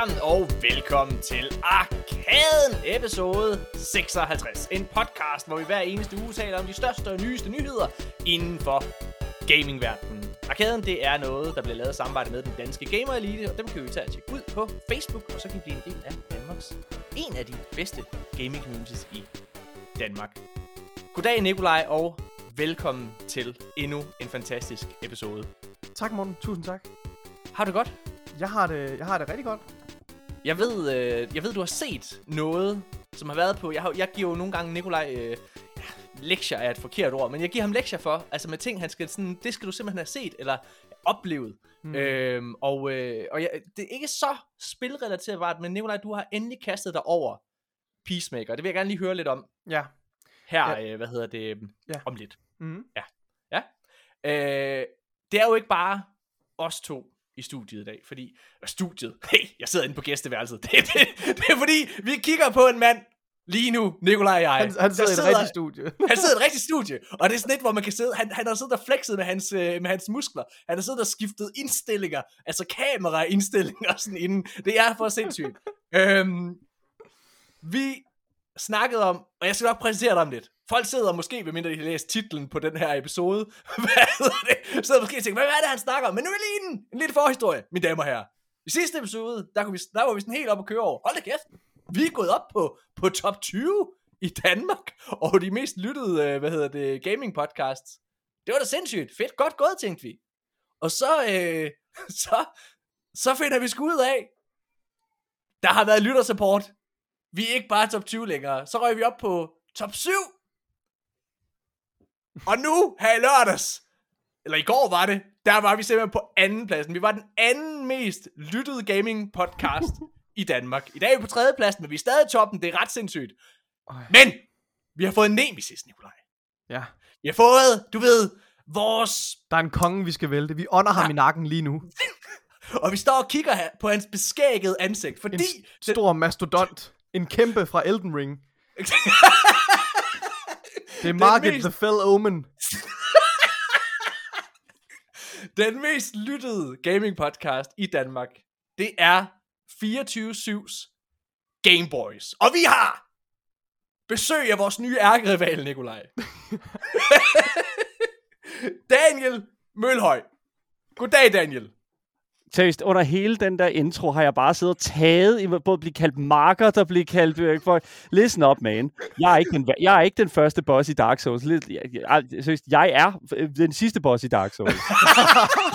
sammen, og velkommen til Arkaden episode 56. En podcast, hvor vi hver eneste uge taler om de største og nyeste nyheder inden for gamingverdenen. Arkaden, det er noget, der bliver lavet i samarbejde med den danske Gamer Elite, og dem kan vi tage og tjekke ud på Facebook, og så kan vi blive en del af Danmarks, en af de bedste gaming communities i Danmark. Goddag Nikolaj, og velkommen til endnu en fantastisk episode. Tak Morten, tusind tak. Har du det godt? Jeg har det, jeg har det rigtig godt. Jeg ved, øh, jeg ved, du har set noget, som har været på... Jeg, har, jeg giver jo nogle gange Nikolaj... Øh, lektier er et forkert ord, men jeg giver ham lektier for, altså med ting, han skal sådan, det skal du simpelthen have set, eller oplevet. Mm. Øhm, og øh, og jeg, det er ikke så spilrelateret, men Nikolaj, du har endelig kastet dig over Peacemaker. Det vil jeg gerne lige høre lidt om. Ja. Her, ja. Øh, hvad hedder det, Ja. om lidt. Mm. Ja. Ja. Øh, det er jo ikke bare os to i studiet i dag, fordi... øh, Studiet? Hey, jeg sidder inde på gæsteværelset. Det, det, det er fordi, vi kigger på en mand lige nu, Nikolaj og jeg. Han, han der sidder i et rigtigt studie. han sidder i et rigtigt studie, og det er sådan lidt, hvor man kan sidde, han, han har siddet og flexet med hans, øh, med hans muskler, han har siddet og skiftet indstillinger, altså kameraindstillinger sådan inden, det er for sindssygt. øhm, vi snakkede om, og jeg skal nok præsentere dig om lidt, folk sidder måske, ved mindre de har læst titlen på den her episode, hvad hedder det, sidder måske og tænker, hvad er det, han snakker om, men nu er lige en, en lille forhistorie, mine damer og herrer. I sidste episode, der, kunne vi, der var vi sådan helt op at køre over, hold da kæft, vi er gået op på, på top 20 i Danmark, og de mest lyttede, øh, hvad hedder det, gaming podcasts. Det var da sindssygt. Fedt, godt gået, tænkte vi. Og så, øh, så, så finder vi sgu ud af, der har været lyttersupport. Vi er ikke bare top 20 længere. Så røg vi op på top 7. Og nu, her i lørdags, eller i går var det, der var vi simpelthen på anden pladsen. Vi var den anden mest lyttede gaming podcast i Danmark. I dag er vi på tredje pladsen, men vi er stadig i toppen. Det er ret sindssygt. Øj. Men, vi har fået en nemesis, Nikolaj. Ja. Vi har fået, du ved, vores... Der er en konge, vi skal vælte. Vi ånder ham Ja. i nakken lige nu. Og vi står og kigger her på hans beskækkede ansigt, fordi... En s- stor mastodont. En kæmpe fra Elden Ring. Det er Market mest- the Fell Omen. Den mest lyttede gaming podcast i Danmark, det er 24-7's Game Boys. Og vi har besøg af vores nye ærkerival, Nikolaj. Daniel Mølhøj. Goddag, Daniel. Seriøst, under hele den der intro har jeg bare siddet og taget i både at blive kaldt marker, der bliver kaldt... Øh, for, listen up, man. Jeg er, ikke den, jeg er ikke den første boss i Dark Souls. Lidt, jeg, jeg, seriøst, jeg er øh, den sidste boss i Dark Souls.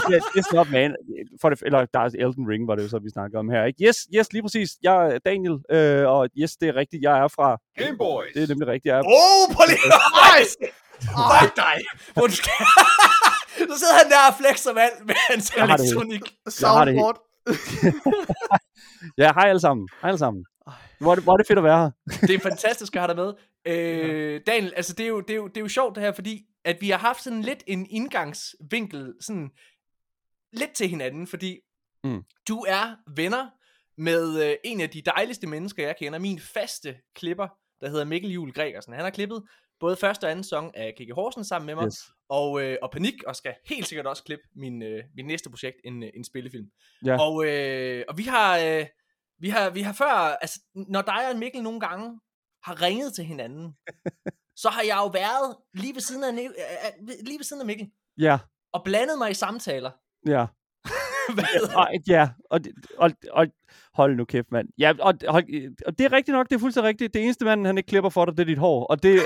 Listen up, man. For det, eller der er Elden Ring, var det jo så, vi snakker om her. Ikke? Yes, yes, lige præcis. Jeg er Daniel, øh, og yes, det er rigtigt. Jeg er fra... Game Boys. Det er nemlig rigtigt. Jeg er, Åh, oh, prøv lige. Ej, dig. Undskyld. Så sidder han der og flexer med, alt- med hans det elektronik. Soundboard. ja, hej alle sammen. Hej alle sammen. Hvor er, det, hvor er det fedt at være her. Det er fantastisk at have dig med. Øh, Daniel, altså det er, jo, det, er jo, det er jo sjovt det her, fordi at vi har haft sådan lidt en indgangsvinkel, sådan lidt til hinanden, fordi Mm. du er venner med øh, en af de dejligste mennesker, jeg kender, min faste klipper, der hedder Mikkel Juhl Gregersen. Han har klippet både første og anden sæson af Kiki Horsen sammen med mig, Yes. Og, øh, og Panik, og skal helt sikkert også klippe min, øh, min næste projekt, en, øh, en spillefilm. Ja. Og, øh, og vi har, øh, vi har, vi har før, altså når dig og Mikkel nogle gange har ringet til hinanden, så har jeg jo været lige ved siden af, øh, øh, lige ved siden af Mikkel, Ja, og blandet mig i samtaler. ja. Hvad Og, ja, og, og, og hold nu kæft, mand. Ja, og, hold, og det er rigtigt nok, det er fuldstændig rigtigt. Det eneste mand, han ikke klipper for dig, det er dit hår. Og det,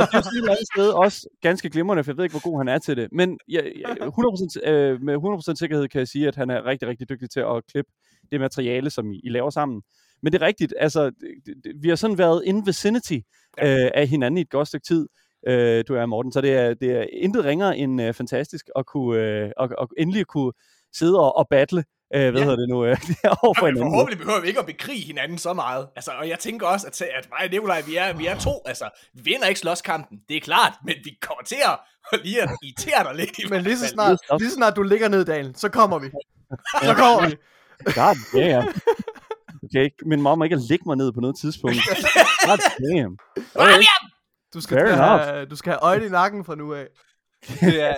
og det er et andet sted også ganske glimrende, for jeg ved ikke, hvor god han er til det. Men ja, ja, 100%, øh, med 100% sikkerhed kan jeg sige, at han er rigtig, rigtig dygtig til at klippe det materiale, som I, I laver sammen. Men det er rigtigt, altså, det, det, vi har sådan været in vicinity øh, af hinanden i et godt stykke tid, øh, du er Morten. Så det er, det er intet ringere end øh, fantastisk at kunne, øh, og, og endelig kunne sidde og, og battle, øh, hvad Ja. hedder det nu, øh, over for hinanden. forhåbentlig behøver vi ikke at bekrige hinanden så meget. Altså, og jeg tænker også, at, at mig og Nikolaj, vi er, vi er to. Altså, vi vinder ikke slåskampen. Det er klart, men vi kommer til at lige at irritere dig lidt. i Men lige så snart, lige så snart du ligger ned, Daniel, så kommer vi. Så kommer vi. God damn. Okay, min mamma ikke at lægge mig ned på noget tidspunkt. God damn. Hjem! Du skal, Fair have, du skal have øjne i nakken fra nu af. Det er,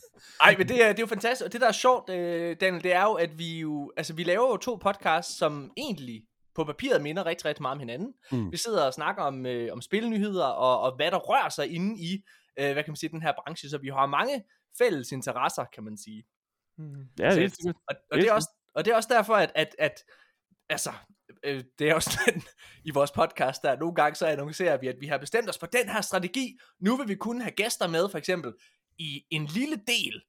ej, men det er, det er jo fantastisk, og det der er sjovt, øh, Daniel, det er jo, at vi jo, altså vi laver jo to podcasts, som egentlig på papiret minder rigtig, rigtig meget om hinanden. Mm. Vi sidder og snakker om, øh, om spilnyheder, og, og hvad der rører sig inde i, øh, hvad kan man sige, den her branche, så vi har mange fælles interesser, kan man sige. Mm. Ja, det er. Og, og, det er også, og det er også derfor, at, at, at altså, øh, det er også den, i vores podcast, der nogle gange så annoncerer vi, at vi har bestemt os for den her strategi. Nu vil vi kun have gæster med, for eksempel, i en lille del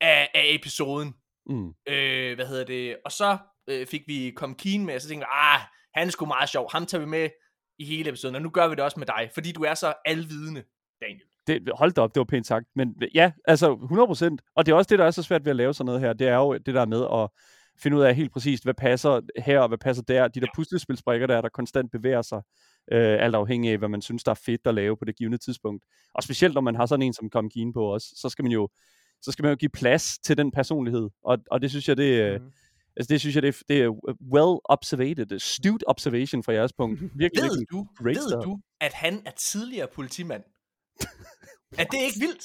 af, af episoden. Mm. Øh, hvad hedder det? Og så øh, fik vi kom Keen med, og så tænkte vi, ah, han er sgu meget sjov. Ham tager vi med i hele episoden, og nu gør vi det også med dig, fordi du er så alvidende, Daniel. Det, hold da op, det var pænt sagt. Men ja, altså 100%. Og det er også det, der er så svært ved at lave sådan noget her. Det er jo det der med at finde ud af helt præcist, hvad passer her og hvad passer der. De der puslespilsbrikker der, der konstant bevæger sig. Øh, alt afhængig af, hvad man synes, der er fedt at lave på det givende tidspunkt. Og specielt, når man har sådan en som Kom Keen på også, så skal man jo så skal man jo give plads til den personlighed. Og, og det synes jeg, det, er Mm. altså, det synes jeg, det, er- det er well observated, astute observation fra jeres punkt. Virkelig, Ved virkelig du, ved du, at han er tidligere politimand? er det ikke vildt?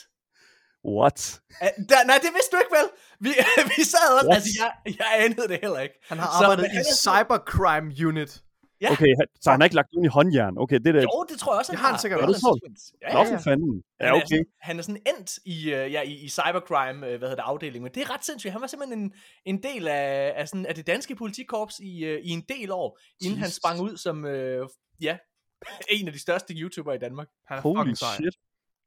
What? Der, nej, det vidste du ikke vel? Vi, vi sad også, What? altså jeg, jeg anede det heller ikke. Han har Så, arbejdet men i er Cybercrime Unit. Ja. Okay, han- så han har ikke lagt nogen i håndjern. Okay, det er da... Jo, det tror jeg også, han har han sikkert også. Ja, ja, ja. fanden. Ja, Han er okay. sådan- Han er sådan endt i, uh, ja, i, i cybercrime, uh, hvad hedder det, afdelingen. Men det er ret sindssygt. Han var simpelthen en, en del af, af, sådan, af det danske politikorps i, uh, i en del år, inden han Jesus. sprang ud som, uh, ja, en af de største YouTuber i Danmark. Han er Holy fucking sej. shit.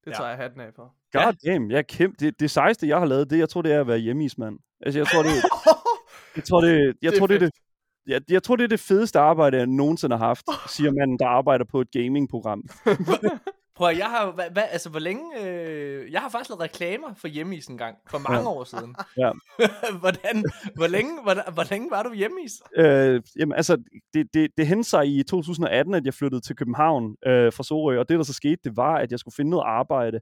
Det Ja. tager jeg hatten af for. God damn, jeg er kæmpe. Det, det sejeste, jeg har lavet, det, jeg tror, det er at være hjemmeismand. Altså, jeg tror, det, jeg tror, det, jeg Det er tror, det er det, jeg, jeg tror, det er det fedeste arbejde, jeg nogensinde har haft, siger manden, der arbejder på et gamingprogram. Prøv jeg har, hvad, hvad, altså hvor længe, øh, jeg har faktisk lavet reklamer for Hjemmeis en gang, for mange Ja. år siden. Ja. hvordan, hvor, længe, hvor, hvor længe var du Hjemmeis? Øh, jamen, altså, det, det, det hændte sig i 2018, at jeg flyttede til København øh, fra Sorø, og det, der så skete, det var, at jeg skulle finde noget arbejde.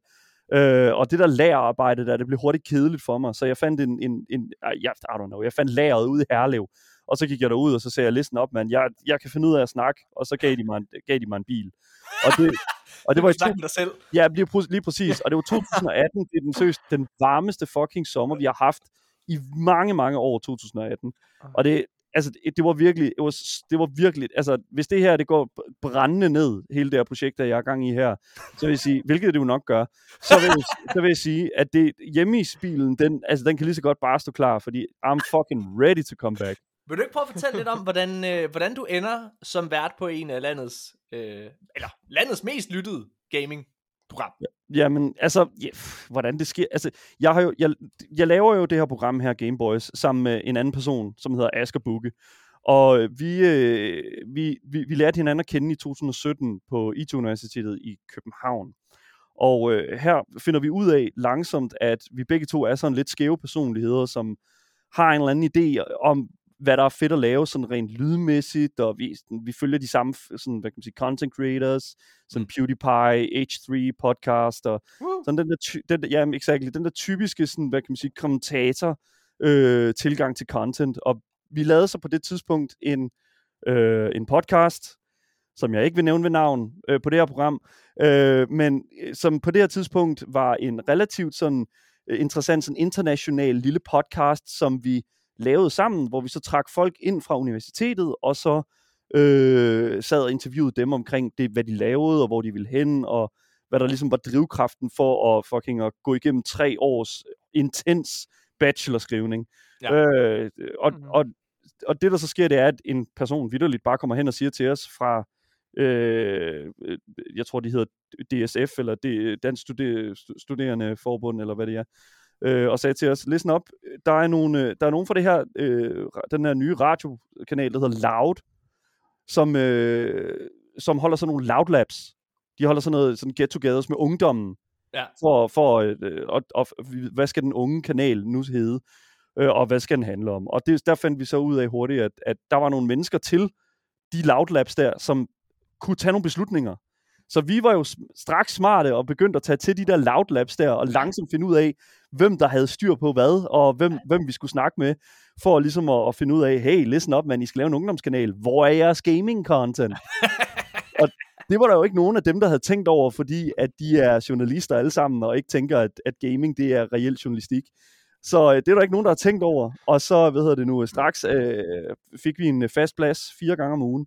Øh, og det der lagerarbejde der, det blev hurtigt kedeligt for mig, så jeg fandt en, en, en jeg, I don't know, jeg fandt lageret ude i Herlev, og så gik jeg derud, og så sagde jeg, listen op, mand, jeg, jeg kan finde ud af at snakke, og så gav de mig en, gav de mig en bil. Og det, og det var i to, med dig selv. Ja, lige, lige præcis. Og det var 2018. Det er den, seriøst, den varmeste fucking sommer, vi har haft i mange, mange år, 2018. Og det, altså, det, var virkelig, det var, det var virkelig, altså, hvis det her, det går brændende ned, hele det her projekt, der jeg er gang i her, så vil jeg sige, hvilket det jo nok gør, så vil jeg, så vil jeg sige, at det hjemme i bilen, den, altså, den kan lige så godt bare stå klar, fordi I'm fucking ready to come back. Vil du ikke prøve at fortælle lidt om, hvordan, øh, hvordan du ender som vært på en af landets, øh, eller landets mest lyttede gaming-program? Jamen, altså, ja, pff, hvordan det sker. Altså, jeg, har jo, jeg, jeg laver jo det her program her, Game Boys, sammen med en anden person, som hedder Asger Bukke. Og øh, vi, øh, vi, vi, vi lærte hinanden at kende i 2017 på IT-universitetet i København. Og øh, her finder vi ud af langsomt, at vi begge to er sådan lidt skæve personligheder, som har en eller anden idé om, hvad der er fedt at lave, sådan rent lydmæssigt, og vi, sådan, vi følger de samme sådan, hvad kan man sige, content creators, som PewDiePie, H3 podcast, og Woo. sådan den der, den ja, exactly, den der typiske, sådan, hvad kan man sige, kommentator øh, tilgang til content, og vi lavede så på det tidspunkt en, øh, en podcast, som jeg ikke vil nævne ved navn øh, på det her program, øh, men øh, som på det her tidspunkt var en relativt sådan øh, interessant sådan international lille podcast, som vi lavede sammen, hvor vi så trak folk ind fra universitetet, og så øh, sad og interviewede dem omkring det, hvad de lavede, og hvor de ville hen, og hvad der ligesom var drivkraften for at fucking at gå igennem tre års intens bachelorskrivning. Ja. Øh, og, Mhm. og, og det, der så sker, det er, at en person vidderligt bare kommer hen og siger til os fra, øh, jeg tror, de hedder DSF, eller det, Dansk Studer, Studerende Forbund, eller hvad det er, øh, og sagde til os, listen op, der er nogle, øh, der er nogen fra det her, øh, den her nye radiokanal, der hedder Loud, som, øh, som holder sådan nogle Loud Labs. De holder sådan noget sådan get-togethers med ungdommen, Ja. for, for øh, og, og, hvad skal den unge kanal nu hedde, øh, og hvad skal den handle om. Og det, der fandt vi så ud af hurtigt, at, at der var nogle mennesker til de Loud Labs der, som kunne tage nogle beslutninger. Så vi var jo straks smarte og begyndte at tage til de der Loud Labs der, og langsomt finde ud af, hvem der havde styr på hvad, og hvem, hvem vi skulle snakke med, for ligesom at, at finde ud af, hey, listen op, man, I skal lave en ungdomskanal. Hvor er jeres gaming-content? og, det var der jo ikke nogen af dem, der havde tænkt over, fordi at de er journalister alle sammen, og ikke tænker, at, at gaming det er reel journalistik. Så øh, det er der ikke nogen, der har tænkt over. Og så, hvad hedder det nu, straks øh, fik vi en øh, fast plads fire gange om ugen.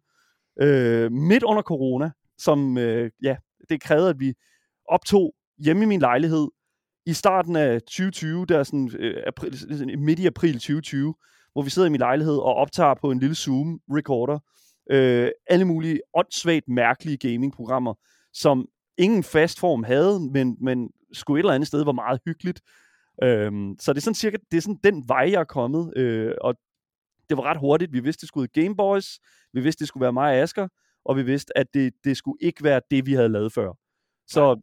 Øh, midt under corona, som, øh, ja, det krævede, at vi optog hjemme i min lejlighed i starten af 2020, der er sådan, øh, april, midt i april 2020, hvor vi sidder i min lejlighed og optager på en lille Zoom-recorder øh, alle mulige åndssvagt mærkelige gaming-programmer, som ingen fast form havde, men, men skulle et eller andet sted var meget hyggeligt. Øhm, så det er sådan cirka det er sådan den vej, jeg er kommet, øh, og det var ret hurtigt. Vi vidste, det skulle Game Boys, vi vidste, det skulle være mig og Asger, og vi vidste, at det, det skulle ikke være det, vi havde lavet før. Så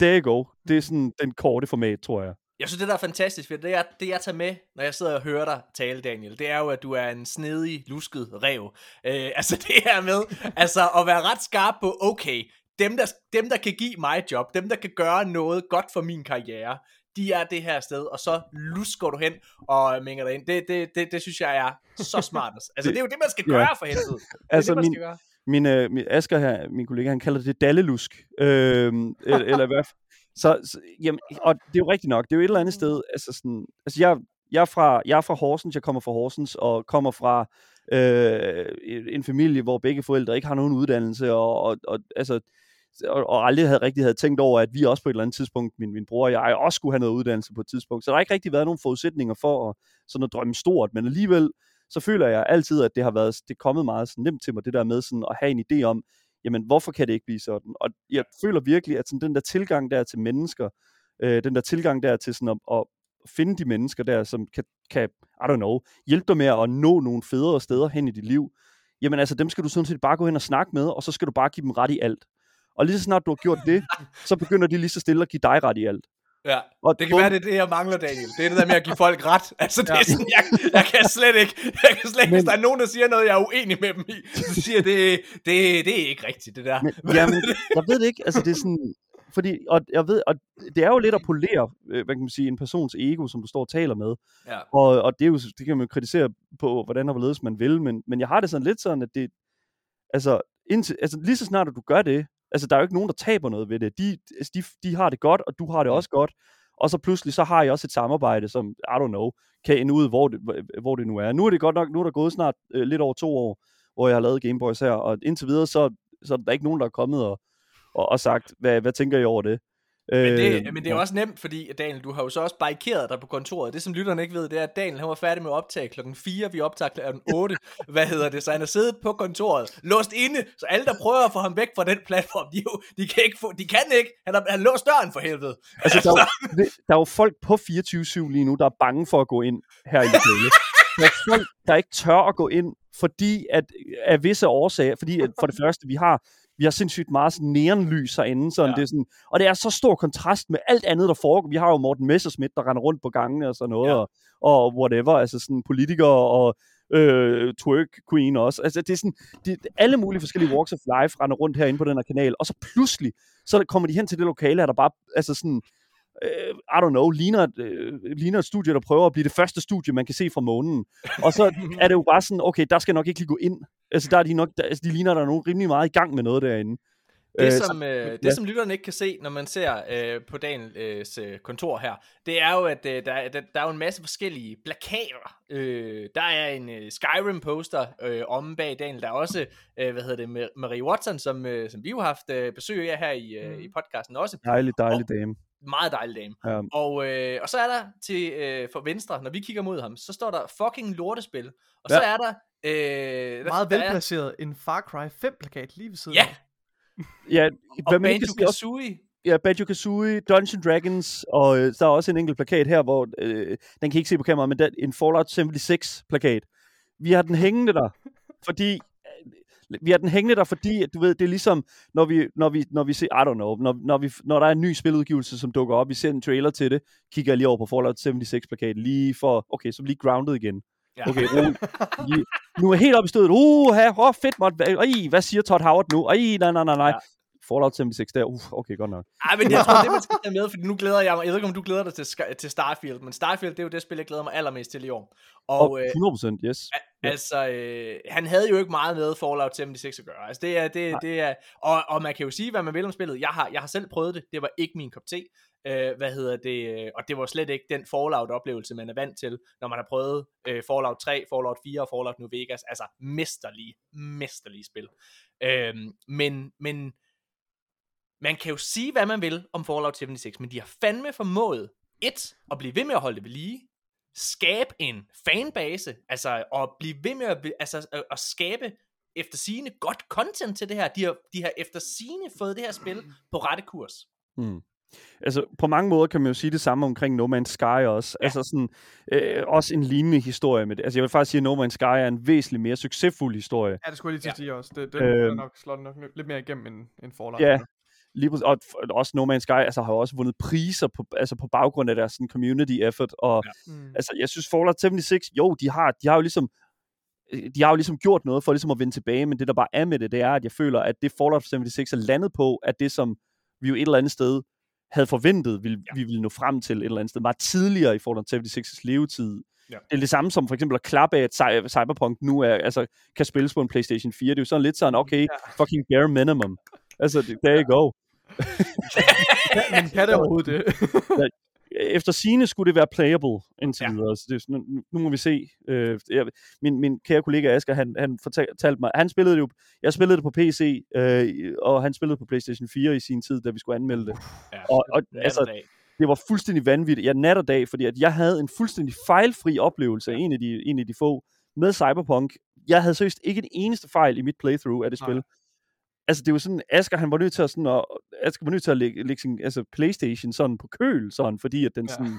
there you go. Det er sådan den korte format, tror jeg. Jeg synes, det der er fantastisk, for det jeg, det jeg tager med, når jeg sidder og hører dig tale, Daniel, det er jo, at du er en snedig, lusket rev. Øh, altså det her med, altså at være ret skarp på, okay, dem der, dem der kan give mig job, dem der kan gøre noget godt for min karriere, de er det her sted, og så lusker du hen og mænger dig ind. Det, det, det, det synes jeg er så smart. Altså det er jo det, man skal gøre for helvede. Det er Altså, det, man min- skal gøre. Min, øh, min Asger her, min kollega, han kalder det dallelusk. Øh, eller, eller hvad? Så, så jamen, og det er jo rigtigt nok. Det er jo et eller andet sted. Altså, sådan, altså jeg, jeg, er fra, jeg er fra Horsens, jeg kommer fra Horsens, og kommer fra øh, en familie, hvor begge forældre ikke har nogen uddannelse, og, og, og altså, og, og aldrig havde rigtig havde tænkt over, at vi også på et eller andet tidspunkt, min, min bror og jeg, også skulle have noget uddannelse på et tidspunkt. Så der har ikke rigtig været nogen forudsætninger for at, sådan at drømme stort, men alligevel, så føler jeg altid, at det har været det er kommet meget sådan nemt til mig, det der med sådan at have en idé om, jamen hvorfor kan det ikke blive sådan? Og jeg føler virkelig, at sådan den der tilgang der til mennesker, øh, den der tilgang der til sådan at, at finde de mennesker der, som kan, kan, I don't know, hjælpe dig med at nå nogle federe steder hen i dit liv, jamen altså dem skal du sådan set bare gå hen og snakke med, og så skal du bare give dem ret i alt. Og lige så snart du har gjort det, så begynder de lige så stille at give dig ret i alt. Ja. Og Det kan bum, være, det er det, jeg mangler, Daniel. Det er det der med at give folk ret. Altså, det er sådan, jeg, jeg kan slet ikke, jeg kan slet ikke, hvis Men- der er nogen, der siger noget, jeg er uenig med dem i, så siger det, det, det er ikke rigtigt, det der. Men, jamen, jeg ved det ikke. Altså, det er sådan... Fordi, og jeg ved, og det er jo lidt at polere, øh, hvad kan man sige, en persons ego, som du står og taler med. Ja. Og, og det, er jo, det kan man jo kritisere på, hvordan og hvorledes man vil, men, men jeg har det sådan lidt sådan, at det, altså, indtil, altså lige så snart, at du gør det, altså der er jo ikke nogen, der taber noget ved det. De, altså, de, de har det godt, og du har det også godt. Og så pludselig, så har jeg også et samarbejde, som, I don't know, kan ende ud, hvor det, hvor- hvor det nu er. Nu er det godt nok, nu er der gået snart øh, lidt over to år, hvor jeg har lavet Gameboys her, og indtil videre, så, så er der ikke nogen, der er kommet og, og, og sagt, hvad, hvad tænker I over det? Men det, men det er også nemt, fordi Daniel, du har jo så også barrikeret dig på kontoret. Det, som lytterne ikke ved, det er, at Daniel han var færdig med at optage klokken 4. Vi optager klokken 8. Hvad hedder det? Så han er siddet på kontoret, låst inde. Så alle, der prøver at få ham væk fra den platform, de, jo, de, kan, ikke få, de kan ikke. Han har, han låst døren for helvede. Altså, der, er jo, der er jo folk på 24-7 lige nu, der er bange for at gå ind her i lokalet. Der er folk, der ikke tør at gå ind, fordi at, af visse årsager, fordi at for det første, vi har, vi har sindssygt meget sådan neonlys herinde, sådan, Ja. det er sådan, og det er så stor kontrast med alt andet, der foregår. Vi har jo Morten Messerschmidt, der render rundt på gangene og sådan noget, Ja. og, og whatever, altså sådan politikere og øh, twerk queen også. Altså det er sådan, det, alle mulige forskellige walks of life render rundt herinde på den her kanal, og så pludselig, så kommer de hen til det lokale, her, der bare, altså sådan, øh, I don't know, ligner et, øh, ligner et studie, der prøver at blive det første studie, man kan se fra månen. Og så er det jo bare sådan, okay, der skal nok ikke lige gå ind. Altså, der er de nok, der, altså, de ligner, der er nogen rimelig meget i gang med noget derinde. Det, Øh, som, øh, det ja. som lytterne ikke kan se, når man ser øh, på Daniels øh, kontor her, det er jo, at øh, der, er- der, der er jo en masse forskellige plakater. Øh, der er en øh, Skyrim-poster øh, om bag Daniel. Der er også, øh, hvad hedder det, Mar- Marie Watson, som, øh, som vi jo har haft øh, besøg af her i, øh, Mhm. i podcasten også. Dejlig, dejlig dame. Meget dejlig dame. Ja. Og, øh, og så er der til øh, for venstre, når vi kigger mod ham, så står der fucking lortespil. Og så Ja. er der... Øh, Meget der er- velplaceret en Far Cry 5-plakat lige ved siden Ja, af. Ja, og Banjo-Kazooie. ja, Banjo-Kazooie, Dungeons Dragons, og øh, der er også en enkelt plakat her, hvor, øh, den kan I ikke se på kameraet, men der er en Fallout 76 plakat. Vi har den hængende der, fordi vi har den hængende der, fordi at du ved, det er ligesom, når vi, når vi, når vi ser, I don't know, når, når, vi, når der er en ny spiludgivelse, som dukker op, vi ser en trailer til det, kigger lige over på Fallout 76 plakat, lige for, okay, så lige grounded igen. Ja. Okay, ro. Lige, nu er jeg helt oppe i stødet. Uh, ha, oh, fedt, måtte. Ej, hvad siger Todd Howard nu? Ej, nej, nej, nej, nej. Ja. Fallout 76 der, uh, okay, godt nok. Ej, men jeg tror, det man skal tage med, fordi nu glæder jeg mig, jeg ved ikke, om du glæder dig til, til Starfield, men Starfield, det er jo det spil, jeg glæder mig allermest til i år. Og, Og øh, 100%, yes. Ja. Altså, øh, han havde jo ikke meget med Fallout 76 at gøre. Altså, det er, det, det er, og, og man kan jo sige, hvad man vil om spillet. Jeg har, jeg har selv prøvet det. Det var ikke min kop te. Øh, hvad hedder det? øh, Og det var slet ikke den Fallout-oplevelse, man er vant til, når man har prøvet øh, Fallout 3, Fallout 4 og Fallout New Vegas. Altså, mesterlige, mesterlige spil. Øh, men, men man kan jo sige, hvad man vil om Fallout 76, men de har fandme formået, et, at blive ved med at holde det ved lige, skabe en fanbase, altså at blive ved med at, altså, at, at skabe efter sigende godt content til det her. De har, de har efter sigende fået det her spil på rette kurs. Mm. Altså, på mange måder kan man jo sige det samme omkring No Man's Sky også. Ja. Altså sådan, øh, også en lignende historie med det. Altså, jeg vil faktisk sige, at No Man's Sky er en væsentligt mere succesfuld historie. Ja, det skulle jeg lige til at sige også. Det, det øh, nok, slår nok lidt mere igennem end, end Fallout. Ja, lige. Og også No Man's Sky altså, har også vundet priser på, altså, på baggrund af deres sådan, community effort. Og ja. Mm. altså, jeg synes Fallout 76, jo, de har, de har jo ligesom øh, de har jo ligesom gjort noget for ligesom at vende tilbage, men det der bare er med det, det er, at jeg føler, at det Fallout 76 er landet på, at det som vi jo et eller andet sted havde forventet, vi, ja. vi ville nå frem til et eller andet sted, meget tidligere i Fallout 76's levetid. Ja. Det er det samme som for eksempel at klappe af, at Cy- Cyberpunk nu er, altså, kan spilles på en PlayStation 4. Det er jo sådan lidt sådan, okay, Ja. fucking bare minimum. Altså, det- there you go. Men kan det overhovedet det? efter sine skulle det være playable indtil Ja. videre. Så det nu, nu må vi se. Øh, jeg, min, min kære kollega Asger, han, han fortalte mig, han spillede det jo, jeg spillede det på PC, øh, og han spillede på PlayStation 4 i sin tid, da vi skulle anmelde det. Ja. Og, og Nat altså, dag. det var fuldstændig vanvittigt. Ja, nat og dag, fordi at jeg havde en fuldstændig fejlfri oplevelse af en af de, en af de få med Cyberpunk. Jeg havde seriøst ikke en eneste fejl i mit playthrough af det spil. Nej. Altså, det var sådan, Asger, han var nødt til at, sådan, at, Asger var nødt til at lægge, lægge sin altså Playstation sådan på køl, sådan, fordi at den Ja. sådan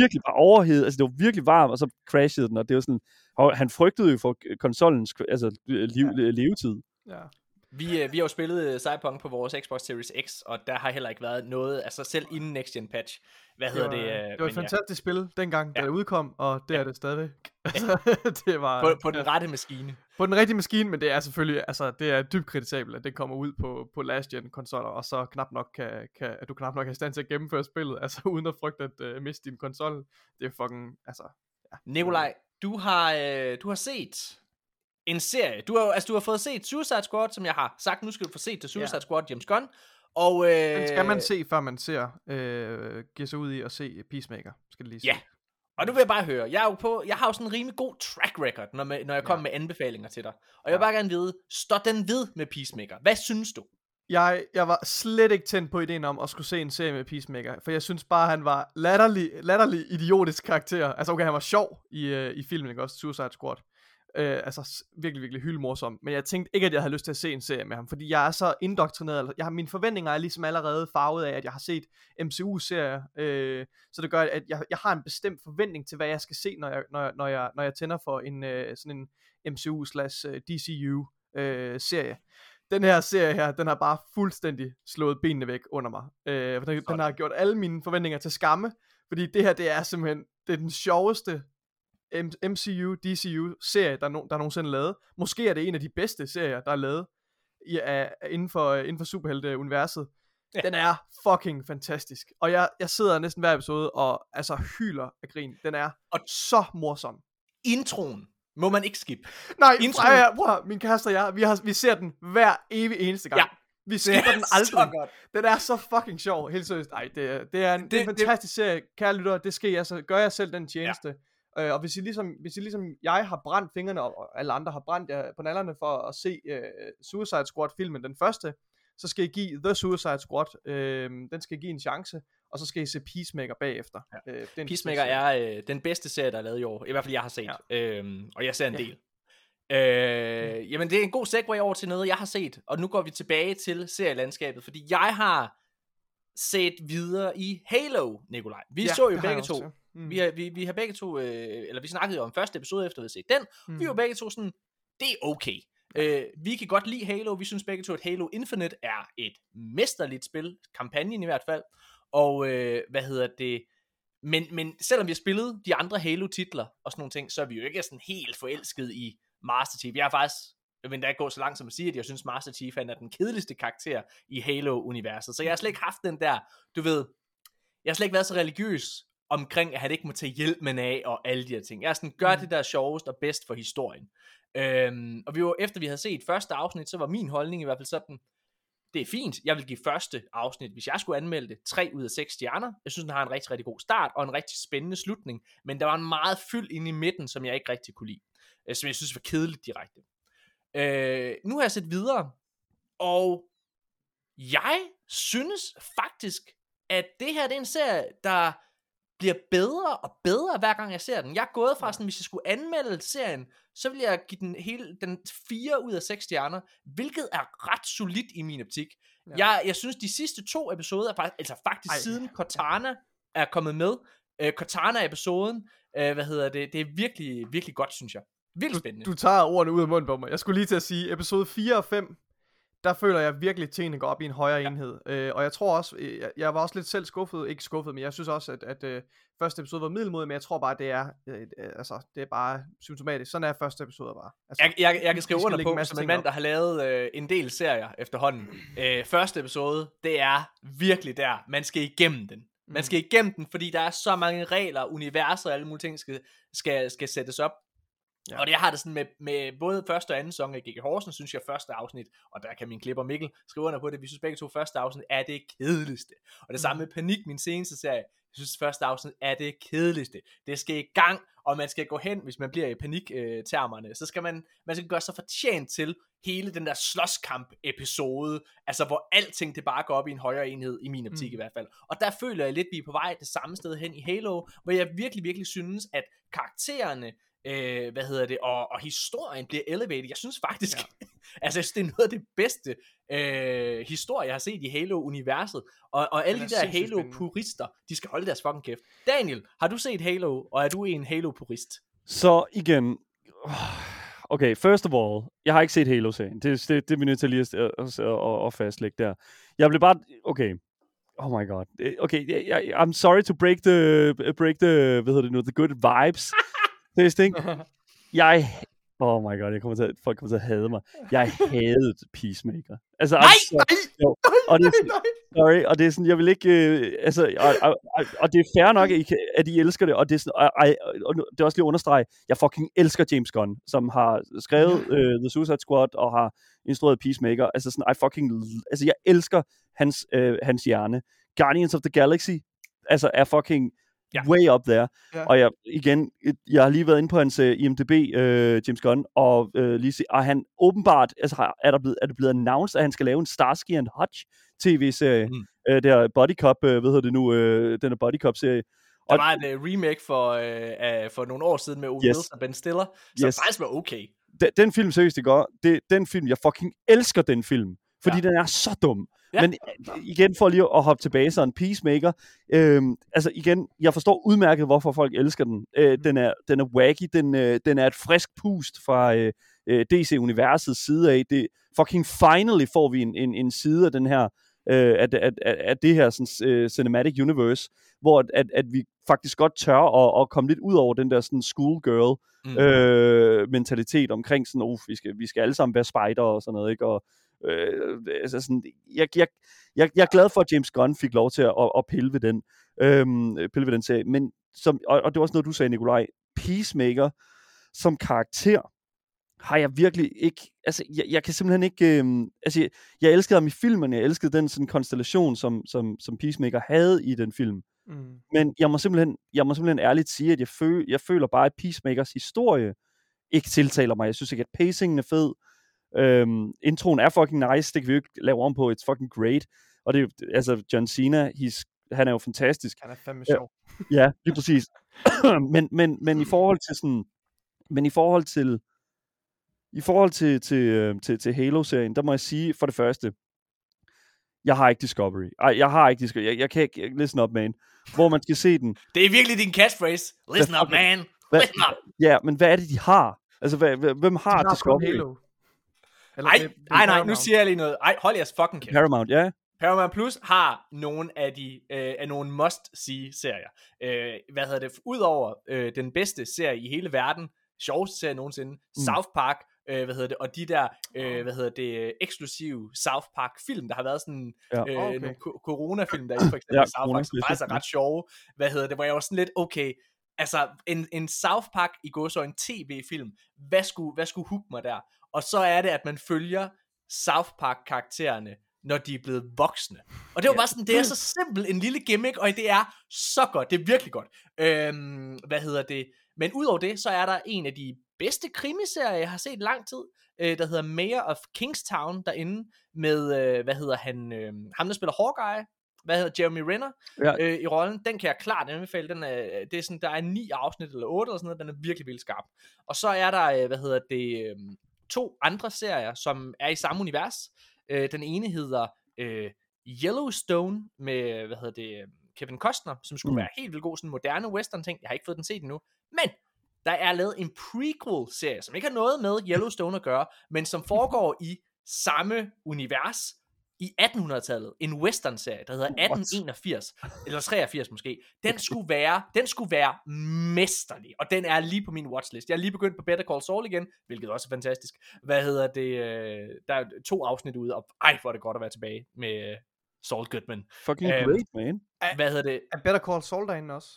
virkelig var overhedet. Altså, det var virkelig varmt, og så crashede den, og det var sådan, og han frygtede jo for konsollens altså, liv, Ja. levetid. Ja. Vi, øh, vi har jo spillet øh, Cyberpunk på vores Xbox Series X, og der har heller ikke været noget, altså selv inden Next Gen patch. Hvad Det hedder var, det? øh, det var et ja, fantastisk spil dengang, da Ja. det udkom, og det Ja. er det stadigvæk. Altså, det var på, på den rette maskine. På den rigtige maskine, men det er selvfølgelig, altså det er dybt kritisabelt, at det kommer ud på, på last gen konsoller, og så knap nok kan, kan, at du knap nok er i stand til at gennemføre spillet, altså uden at frygte at uh, miste din konsol. Det er fucking, altså, Nikolaj, du har, øh, du har set en serie. Du har, altså, du har fået set Suicide Squad, som jeg har sagt. Nu skal du få set til Suicide Ja. Squad, James Gunn. Og, øh, den skal man se, før man ser, øh, giver sig ud i at se Peacemaker, skal det lige sige. Ja. Og nu vil jeg bare høre, jeg, er jo på, jeg har jo sådan en rimelig god track record, når, man, når jeg kommer Ja. med anbefalinger til dig. Og jeg vil Ja. bare gerne vide, står den ved med Peacemaker? Hvad synes du? Jeg, jeg var slet ikke tændt på ideen om at skulle se en serie med Peacemaker, for jeg synes bare, han var latterlig, latterlig idiotisk karakter. Altså okay, han var sjov i, øh, i filmen, ikke også? Suicide Squad. Øh, altså virkelig, virkelig hyldmorsom. Men jeg tænkte ikke, at jeg havde lyst til at se en serie med ham, fordi jeg er så indoktrineret. Jeg har, mine forventninger er ligesom allerede farvet af, at jeg har set MCU-serier. Øh, så det gør, at jeg, jeg har en bestemt forventning til, hvad jeg skal se, når jeg, når jeg, når jeg, når jeg tænder for en, øh, sådan en MCU slash øh, DCU øh, serie den her serie her, den har bare fuldstændig slået benene væk under mig. Øh, den, den har gjort alle mine forventninger til skamme, fordi det her, det er simpelthen, det er den sjoveste MCU, DCU serie, der, er no, der er nogensinde lavet. Måske er det en af de bedste serier, der er lavet i, af, inden for, inden for superhelte-universet. Ja. Den er fucking fantastisk. Og jeg, jeg sidder næsten hver episode og altså hyler af grin. Den er Og- så morsom. Introen må man ikke skippe. Nej, Intro- Freja, bror, min kæreste og jeg, vi, har, vi ser den hver evig eneste gang. Ja. Vi skipper den aldrig. godt. Den er så fucking sjov, helt seriøst. Ej, det, er- det er en, det, det er en Det- det- fantastisk serie, kære lyttere. Det skal jeg så, gør jeg selv den tjeneste. Ja. Øh, og hvis I, ligesom, hvis I ligesom jeg har brændt fingrene, og alle andre har brændt jer på nallerne for at se uh, Suicide Squad-filmen, den første, så skal I give The Suicide Squad, øh, den skal I give en chance, og så skal I se Peacemaker bagefter. Ja. Øh, det er en Peacemaker er øh, den bedste serie, der er lavet i år. I hvert fald, jeg har set. Ja. Øhm, og jeg ser en Ja. del. Øh, jamen, det er en god segue over til noget, jeg har set. Og nu går vi tilbage til serielandskabet, fordi jeg har set videre i Halo, Nikolaj. Vi ja, så jo begge to. også. Mm. Vi har, vi, vi har begge to, øh, eller vi snakkede jo om første episode efter, vi havde set den. Mm. Vi var begge to sådan, det er okay. Øh, vi kan godt lide Halo. Vi synes begge to, at Halo Infinite er et mesterligt spil. Kampagnen i hvert fald. Og øh, hvad hedder det? Men, men selvom vi har spillet de andre Halo-titler og sådan nogle ting, så er vi jo ikke sådan helt forelsket i Master Chief. Jeg har faktisk jeg vil endda gå så langt som at sige, at jeg synes Master Chief han er den kedeligste karakter i Halo-universet. Så jeg har slet ikke haft den der, du ved, jeg har slet ikke været så religiøs omkring, at han ikke må tage hjælpen af, og alle de her ting. Jeg er sådan, gør Mm. det der er sjovest og bedst for historien. Øhm, og vi var, efter vi havde set første afsnit, så var min holdning i hvert fald sådan, det er fint, jeg vil give første afsnit, hvis jeg skulle anmelde det, 3 ud af 6 stjerner. Jeg synes, den har en rigtig, rigtig god start, og en rigtig spændende slutning, men der var en meget fyld inde i midten, som jeg ikke rigtig kunne lide. Øh, som jeg synes var kedeligt direkte. Øh, nu har jeg set videre, og jeg synes faktisk, at det her det er en serie, der bliver bedre og bedre, hver gang jeg ser den. Jeg er gået fra sådan, hvis jeg skulle anmelde serien, så vil jeg give den hele den 4 ud af 6 stjerner, hvilket er ret solidt i min optik. Ja. Jeg, jeg synes, de sidste to episoder, er faktisk, altså faktisk Ej. Siden Cortana er kommet med, øh, Cortana-episoden, øh, hvad hedder det, det er virkelig, virkelig godt, synes jeg. Virkelig spændende. Du, du tager ordene ud af munden på mig. Jeg skulle lige til at sige, episode 4 og 5, der føler jeg virkelig, at tingene går op i en højere ja. enhed. Øh, og jeg tror også, øh, jeg, jeg var også lidt selv skuffet, ikke skuffet, men jeg synes også, at, at øh, første episode var middelmodig, men jeg tror bare, det er, øh, øh, altså, det er bare symptomatisk. Sådan er første episode bare. Altså, Jeg, jeg, jeg kan skrive under på, som en mand, der har lavet øh, en del serier efterhånden. Øh, første episode, det er virkelig der. Man skal igennem den. Man Mm. skal igennem den, fordi der er så mange regler, universer og alle mulige ting, skal, skal, skal sættes op. Ja. Og det har det sådan med, med både første og anden sæson af G.G. Horsen, synes jeg første afsnit, og der kan min klipper Mikkel skrive under på det, vi synes begge to første afsnit er det kedeligste. Og det samme med Panik, min seneste serie, jeg synes første afsnit er det kedeligste. Det skal i gang, og man skal gå hen, hvis man bliver i paniktermerne, så skal man, man skal gøre sig fortjent til hele den der slåskamp episode, altså hvor alting det bare går op i en højere enhed, i min optik Mm. i hvert fald. Og der føler jeg lidt, vi er på vej det samme sted hen i Halo, hvor jeg virkelig, virkelig synes, at karaktererne, øh, hvad hedder det, og, og historien bliver elevated. Jeg synes faktisk, ja. altså jeg synes, det er noget af det bedste øh, historie, jeg har set i Halo-universet. Og, og alle de er der. Halo-purister, de skal holde deres fucking kæft. Daniel, har du set Halo, og er du en Halo-purist? Så igen, okay, first of all, jeg har ikke set Halo-serien. Det, det, det er vi nødt til lige at, at, at, at fastlægge der. Jeg blev bare, okay, oh my god, Eh, okay, I'm sorry to break the, break the, hvad hedder det nu, the good vibes. det er ikke, jeg, oh my god, jeg kommer til, at- folk kommer til at hade mig. Jeg hadede Peacemaker. Altså, Nej, I'm sorry. Jo, og det er, nej, Sorry, og det er sådan, jeg vil ikke, øh, altså, og, og, og, og det er fair nok, at I, at I elsker det, og det er sådan, og, og, og det er også lige at understrege, jeg fucking elsker James Gunn, som har skrevet øh, The Suicide Squad, og har instrueret Peacemaker, altså sådan, I fucking, altså jeg elsker hans, øh, hans hjerne. Guardians of the Galaxy, altså er fucking Ja. way up there, Ja. og jeg, igen, jeg har lige været inde på hans øh, IMDb, øh, James Gunn, og øh, lige se, og han åbenbart, altså er, der blevet, er det blevet announced, at han skal lave en Starsky and Hutch tv-serie, Mm. øh, der Body Cop, øh, hvad hedder det nu, øh, den er Body Cop-serie. Der var et uh, remake for, uh, uh, for nogle år siden med Owen Yes. Wilson og Ben Stiller, som Yes. faktisk var okay. Den, den film, seriøst, det går, det, den film, jeg fucking elsker den film, fordi Ja. den er så dum. Ja. Men øh, igen, for lige at hoppe tilbage, så en Peacemaker, øhm, altså igen, jeg forstår udmærket, hvorfor folk elsker den. Øh, den, er, den er wacky, den, øh, den er et frisk pust fra øh, øh, DC-universets side af. Det, fucking finally får vi en, en, en side af den her, øh, af, af, af, af det her sådan, øh, cinematic universe, hvor at, at, vi faktisk godt tør at, at komme lidt ud over den der sådan schoolgirl Mm. øh, mentalitet omkring sådan, uh, vi skal, vi skal alle sammen være spider og sådan noget, ikke? Og, øh, altså sådan, jeg, jeg, jeg, jeg er glad for, at James Gunn fik lov til at, at, at pille ved den, øh, pille ved den serie, men som, og, og det var også noget, du sagde, Nikolaj, Peacemaker som karakter, har jeg virkelig ikke, altså jeg, jeg kan simpelthen ikke, øh, altså jeg, jeg elskede ham i filmen, jeg elskede den sådan konstellation, som, som, som Peacemaker havde i den film, Mm. men jeg må simpelthen, jeg må simpelthen ærligt sige, at jeg, føl, jeg føler bare, at Peacemakers historie ikke tiltaler mig. Jeg synes ikke, at pacingen er fed. Øhm, introen er fucking nice, det kan vi jo ikke lave om på. It's fucking great. Og det er jo- altså, John Cena, he's, han er jo fantastisk. Han er fandme Ja. sjov. Ja, lige præcis. men, men, men i forhold til sådan, men i forhold til, i forhold til, til, øh, til, til Halo-serien, der må jeg sige, for det første, jeg har ikke Discovery. Ej, jeg har ikke Discovery. Jeg, jeg kan ikke, listen up, man. Hvor man skal se den. Det er virkelig din catchphrase. Listen up, man. Listen up. ja, men hvad er det, de har? Altså, hvad, hvem har, De har kun Discovery? Halo. Eller Ej, det- det er nej, nej, nu siger jeg lige noget. Ej, hold jeres fucking kæft. Paramount, ja. Paramount Plus har nogle af de øh, af nogle must-see-serier. Øh, hvad hedder det? Udover øh, den bedste serie i hele verden, sjoveste serie nogensinde, mm. South Park, øh, hvad hedder det, og de der, øh, hvad hedder det, eksklusive South Park film, der har været sådan Ja. øh, Okay. nogle ko- corona-film derinde, for eksempel Ja, South Park, som faktisk er ret sjove, hvad hedder det, hvor jeg var sådan lidt, okay, altså en, en South Park i går så en tv-film, hvad skulle, hvad skulle hook mig der? Og så er det, at man følger South Park-karaktererne, når de er blevet voksne. Og det var bare sådan, det er så simpelt en lille gimmick, og det er så godt, det er virkelig godt. Øhm, hvad hedder det? Men udover det, så er der en af de bedste krimiserier, jeg har set lang tid, øh, der hedder Mayor of Kingstown derinde, med, øh, hvad hedder han, øh, ham der spiller Hawkeye, hvad hedder Jeremy Renner Ja. øh, i rollen. Den kan jeg klart anbefale. Den er, det er sådan, der er ni afsnit eller otte eller sådan noget. Den er virkelig, virkelig skarp. Og så er der, øh, hvad hedder det, øh, to andre serier, som er i samme univers. Øh, den ene hedder øh, Yellowstone med, hvad hedder det, øh, Kevin Costner, som skulle Mm. være helt vildt god, sådan moderne western ting. Jeg har ikke fået den set endnu. Men der er lavet en prequel-serie, som ikke har noget med Yellowstone at gøre, men som foregår i samme univers i 1800-tallet. En western-serie, der hedder 1881, eller 83 måske. Den skulle være, den skulle være mesterlig, og den er lige på min watchlist. Jeg er lige begyndt på Better Call Saul igen, hvilket også er fantastisk. Hvad hedder det? øh, Der er to afsnit ude, og ej, hvor er det godt at være tilbage med øh, Saul Goodman. Fucking Øhm, great, man. Hvad hedder det? Er Better Call Saul derinde også?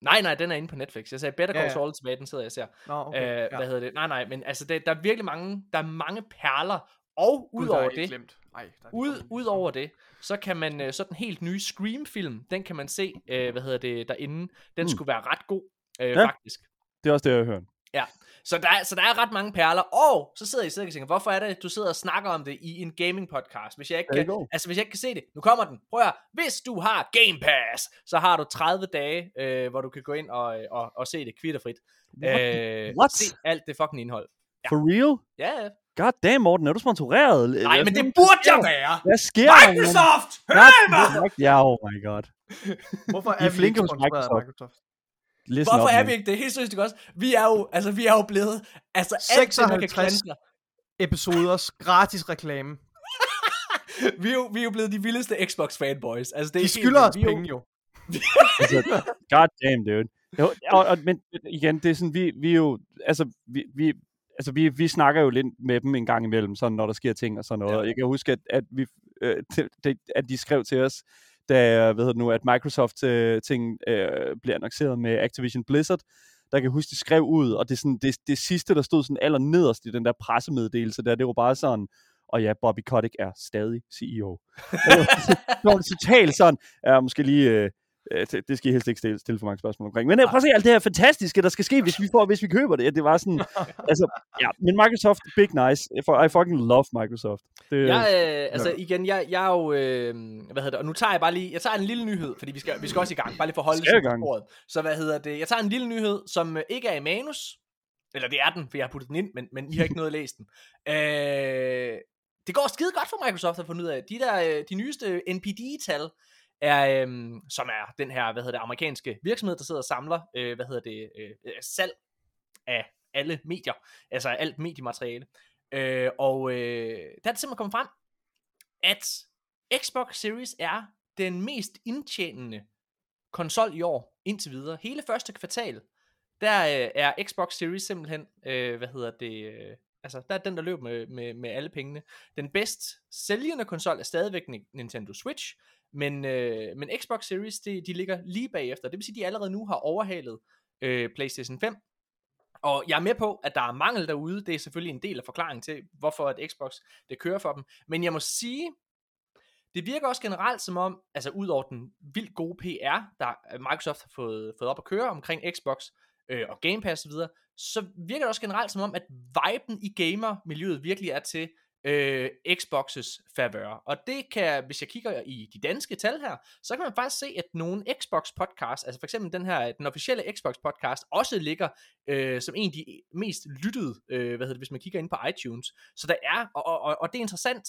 Nej, nej, den er inde på Netflix. Jeg sagde Better Ja, Call ja. Saul tilbage, den sidder jeg ser. Nå, okay. Øh, ja. Hvad hedder det? Nej, nej, men altså, det, der er virkelig mange, der er mange perler, og udover er det, Glemt. Ej, der er ud, ud over det, så kan man, øh, så den helt nye Scream-film, den kan man se, øh, hvad hedder det, derinde. Den Mm. skulle være ret god, øh, Ja. ja. faktisk. Det er også det, jeg har hørt. Så der, er, så der er ret mange perler, og så sidder I sikkert og tænker, hvorfor er det, at du sidder og snakker om det i en gaming podcast, hvis jeg ikke kan, go. altså hvis jeg ikke kan se det, nu kommer den, prøv at høre. hvis du har Game Pass, så har du 30 dage, øh, hvor du kan gå ind og, og, og se det kvitterfrit. Øh, What? Se alt det fucking indhold. For real? Ja, ja. God damn, Morten, er du sponsoreret? Nej, Hvad men det burde jeg være. Hvad sker der? Microsoft! Hør mig! Ja, oh my god. Hvorfor I er er vi flinke ikke sponsoreret af Microsoft. Microsoft? Listen Hvorfor up, er vi ikke det? Helt seriøst, ikke også? Vi er jo, altså vi er jo blevet, altså alt det, man kan 56. klandre. Episoders gratis reklame. Vi er, jo, vi er jo blevet de vildeste Xbox fanboys. Altså, det er De skylder os Vi jo- penge jo. altså, god damn, dude. Jo, og, og, men igen, det er sådan, vi, vi er jo, altså, vi, vi, altså vi, vi snakker jo lidt med dem en gang imellem, sådan, når der sker ting og sådan noget. Ja. Jeg kan huske, at, at, vi, øh, det, at de skrev til os, da hvad hedder nu, at Microsoft øh, ting øh, blev annonceret med Activision Blizzard, der kan huske, de skrev ud, og det, sådan, det, det sidste, der stod sådan aller nederst i den der pressemeddelelse der, det var bare sådan, og ja, Bobby Kotick er stadig CEO. det var, totalt sådan, ja, måske lige, øh, det, det skal I helst ikke stille, stille for mange spørgsmål omkring. Men øh, prøv at se alt det her fantastiske, der skal ske, hvis vi, får, hvis vi køber det. Det var sådan, altså, ja, men Microsoft, big nice. I fucking love Microsoft. Det, Jeg, øh, altså igen, jeg, jeg er jo, øh, hvad hedder det, og nu tager jeg bare lige, jeg tager en lille nyhed, fordi vi skal, vi skal også i gang, bare lige for at holde det. Så hvad hedder det, jeg tager en lille nyhed, som øh, ikke er i manus, eller det er den, for jeg har puttet den ind, men, men I har ikke nået at læse den. Øh, det går skide godt for Microsoft at finde ud af. De der, øh, de nyeste NPD-tal, er, øhm, som er den her, hvad hedder det, amerikanske virksomhed, der sidder og samler, øh, hvad hedder det, øh, øh, salg af alle medier, altså alt mediemateriale. Øh, og øh, der er det simpelthen kommet frem, at Xbox Series er den mest indtjenende konsol i år, indtil videre. Hele første kvartal, der øh, er Xbox Series simpelthen, øh, hvad hedder det, øh, altså der er den, der løber med, med, med alle pengene. Den bedst sælgende konsol er stadigvæk Nintendo Switch, men, øh, men Xbox Series, det, de ligger lige bagefter. Det vil sige, at de allerede nu har overhalet øh, PlayStation 5. Og jeg er med på, at der er mangel derude. Det er selvfølgelig en del af forklaringen til, hvorfor at Xbox det kører for dem. Men jeg må sige, det virker også generelt som om, altså ud over den vildt gode PR, der Microsoft har fået, fået op at køre omkring Xbox øh, og Game Pass osv., så virker det også generelt som om, at viben i gamer-miljøet virkelig er til øh, Xbox's favør. Og det kan, hvis jeg kigger i de danske tal her, så kan man faktisk se, at nogle Xbox podcast, altså for eksempel den her, den officielle Xbox podcast, også ligger øh, som en af de mest lyttede, øh, hvad hedder det, hvis man kigger ind på iTunes. Så der er, og, og, og det er interessant,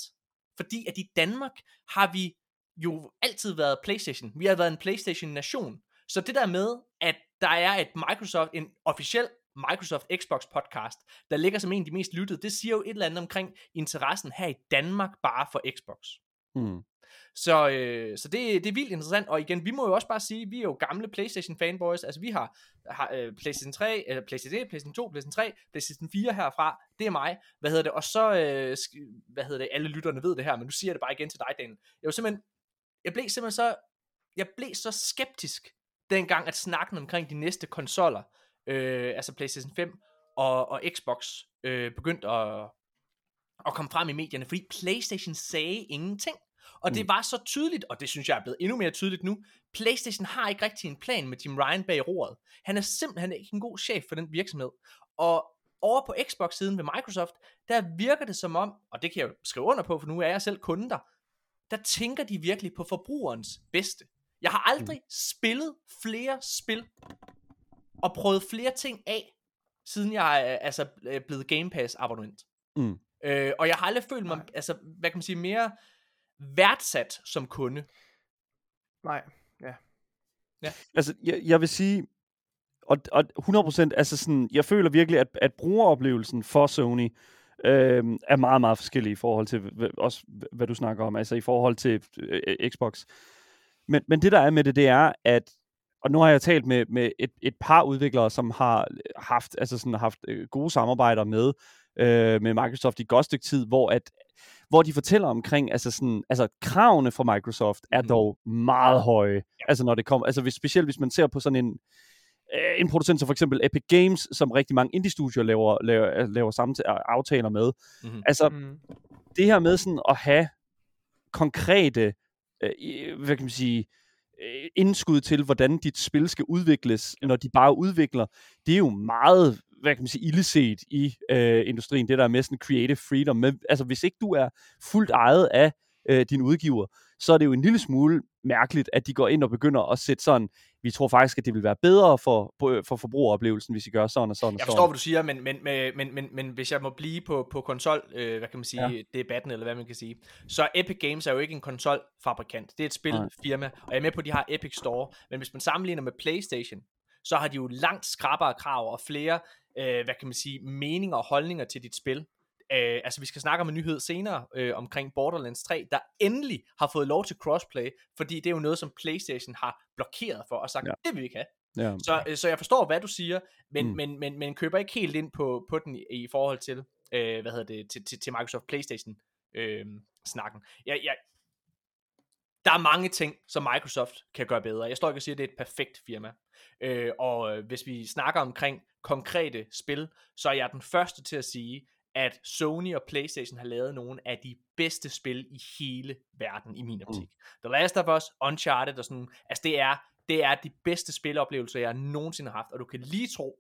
fordi at i Danmark har vi jo altid været PlayStation. Vi har været en PlayStation-nation. Så det der med, at der er et Microsoft, en officiel Microsoft Xbox podcast, der ligger som en af de mest lyttede, det siger jo et eller andet omkring interessen her i Danmark bare for Xbox. Mm. Så, øh, så det, det er vildt interessant, og igen, vi må jo også bare sige, vi er jo gamle Playstation fanboys, altså vi har, har øh, Playstation 3, eller Playstation 1, Playstation 2, Playstation 3, Playstation 4 herfra, det er mig, hvad hedder det, og så, øh, hvad hedder det, alle lytterne ved det her, men nu siger jeg det bare igen til dig, Daniel. Jeg var simpelthen, jeg blev simpelthen så, jeg blev så skeptisk, dengang at snakken omkring de næste konsoller, øh, altså Playstation 5 og, og Xbox, øh, begyndte at, at komme frem i medierne, fordi Playstation sagde ingenting. Og det Mm. var så tydeligt, og det synes jeg er blevet endnu mere tydeligt nu, PlayStation har ikke rigtig en plan med Jim Ryan bag roret. Han er simpelthen ikke en god chef for den virksomhed. Og over på Xbox-siden ved Microsoft, der virker det som om, og det kan jeg jo skrive under på, for nu er jeg selv kunde der, der tænker de virkelig på forbrugerens bedste. Jeg har aldrig mm. spillet flere spil, og prøvet flere ting af, siden jeg er altså er blevet Game Pass abonnent. Mm. Øh, og jeg har aldrig følt mig, Nej. altså, hvad kan man sige, mere værdsat som kunde. Nej. Altså, jeg, jeg vil sige, og, og 100%, altså sådan, jeg føler virkelig, at, at brugeroplevelsen for Sony øh, er meget, meget forskellig i forhold til, også hva- hvad du snakker om, altså i forhold til øh, Xbox. Men, men det der er med det, det er, at og nu har jeg talt med, med et, et par udviklere, som har haft, altså sådan, haft øh, gode samarbejder med, øh, med Microsoft i godt stykke tid, hvor, at, hvor de fortæller omkring, altså, sådan, altså kravene fra Microsoft er Mhm. dog meget høje. Altså når det kommer, altså hvis, specielt hvis man ser på sådan en, øh, en producent som for eksempel Epic Games, som rigtig mange indie-studier laver, laver, laver samme aftaler med. Mhm. Altså Mm. det her med sådan at have konkrete, øh, hvad kan man sige, øh, indskud til, hvordan dit spil skal udvikles, når de bare udvikler, det er jo meget, hvad kan man sige, illeset i øh, industrien, det der med sådan creative freedom. Men, altså, hvis ikke du er fuldt ejet af øh, din udgiver, så er det jo en lille smule mærkeligt, at de går ind og begynder at sætte sådan, vi tror faktisk, at det vil være bedre for, for forbrugeroplevelsen, hvis I gør sådan og sådan og Jeg sådan. forstår, hvad du siger, men, men, men, men, men, men hvis jeg må blive på, på konsol, øh, hvad kan man sige, ja. debatten, eller hvad man kan sige, så Epic Games er jo ikke en konsolfabrikant. Det er et spilfirma, og jeg er med på, at de har Epic Store, men hvis man sammenligner med PlayStation, så har de jo langt skrappere krav og flere, øh, hvad kan man sige, meninger og holdninger til dit spil. Øh, altså vi skal snakke om en nyhed senere øh, omkring Borderlands 3, der endelig har fået lov til crossplay, fordi det er jo noget, som PlayStation har blokeret for og sagt, Ja. det vil vi ikke have. Ja. Så, øh, så jeg forstår, hvad du siger, men, mm. men, men, men køber ikke helt ind på, på den i, i forhold til, øh, hvad hedder det, til, til, til Microsoft Playstation øh, snakken. Jeg, jeg, der er mange ting, som Microsoft kan gøre bedre. Jeg står ikke og siger, at det er et perfekt firma. Øh, og øh, hvis vi snakker omkring konkrete spil, så er jeg den første til at sige, at Sony og Playstation har lavet nogle af de bedste spil i hele verden, i min optik. Mm. The Last of Us, Uncharted og sådan nogle, altså det er, det er de bedste spiloplevelser, jeg nogensinde har haft, og du kan lige tro,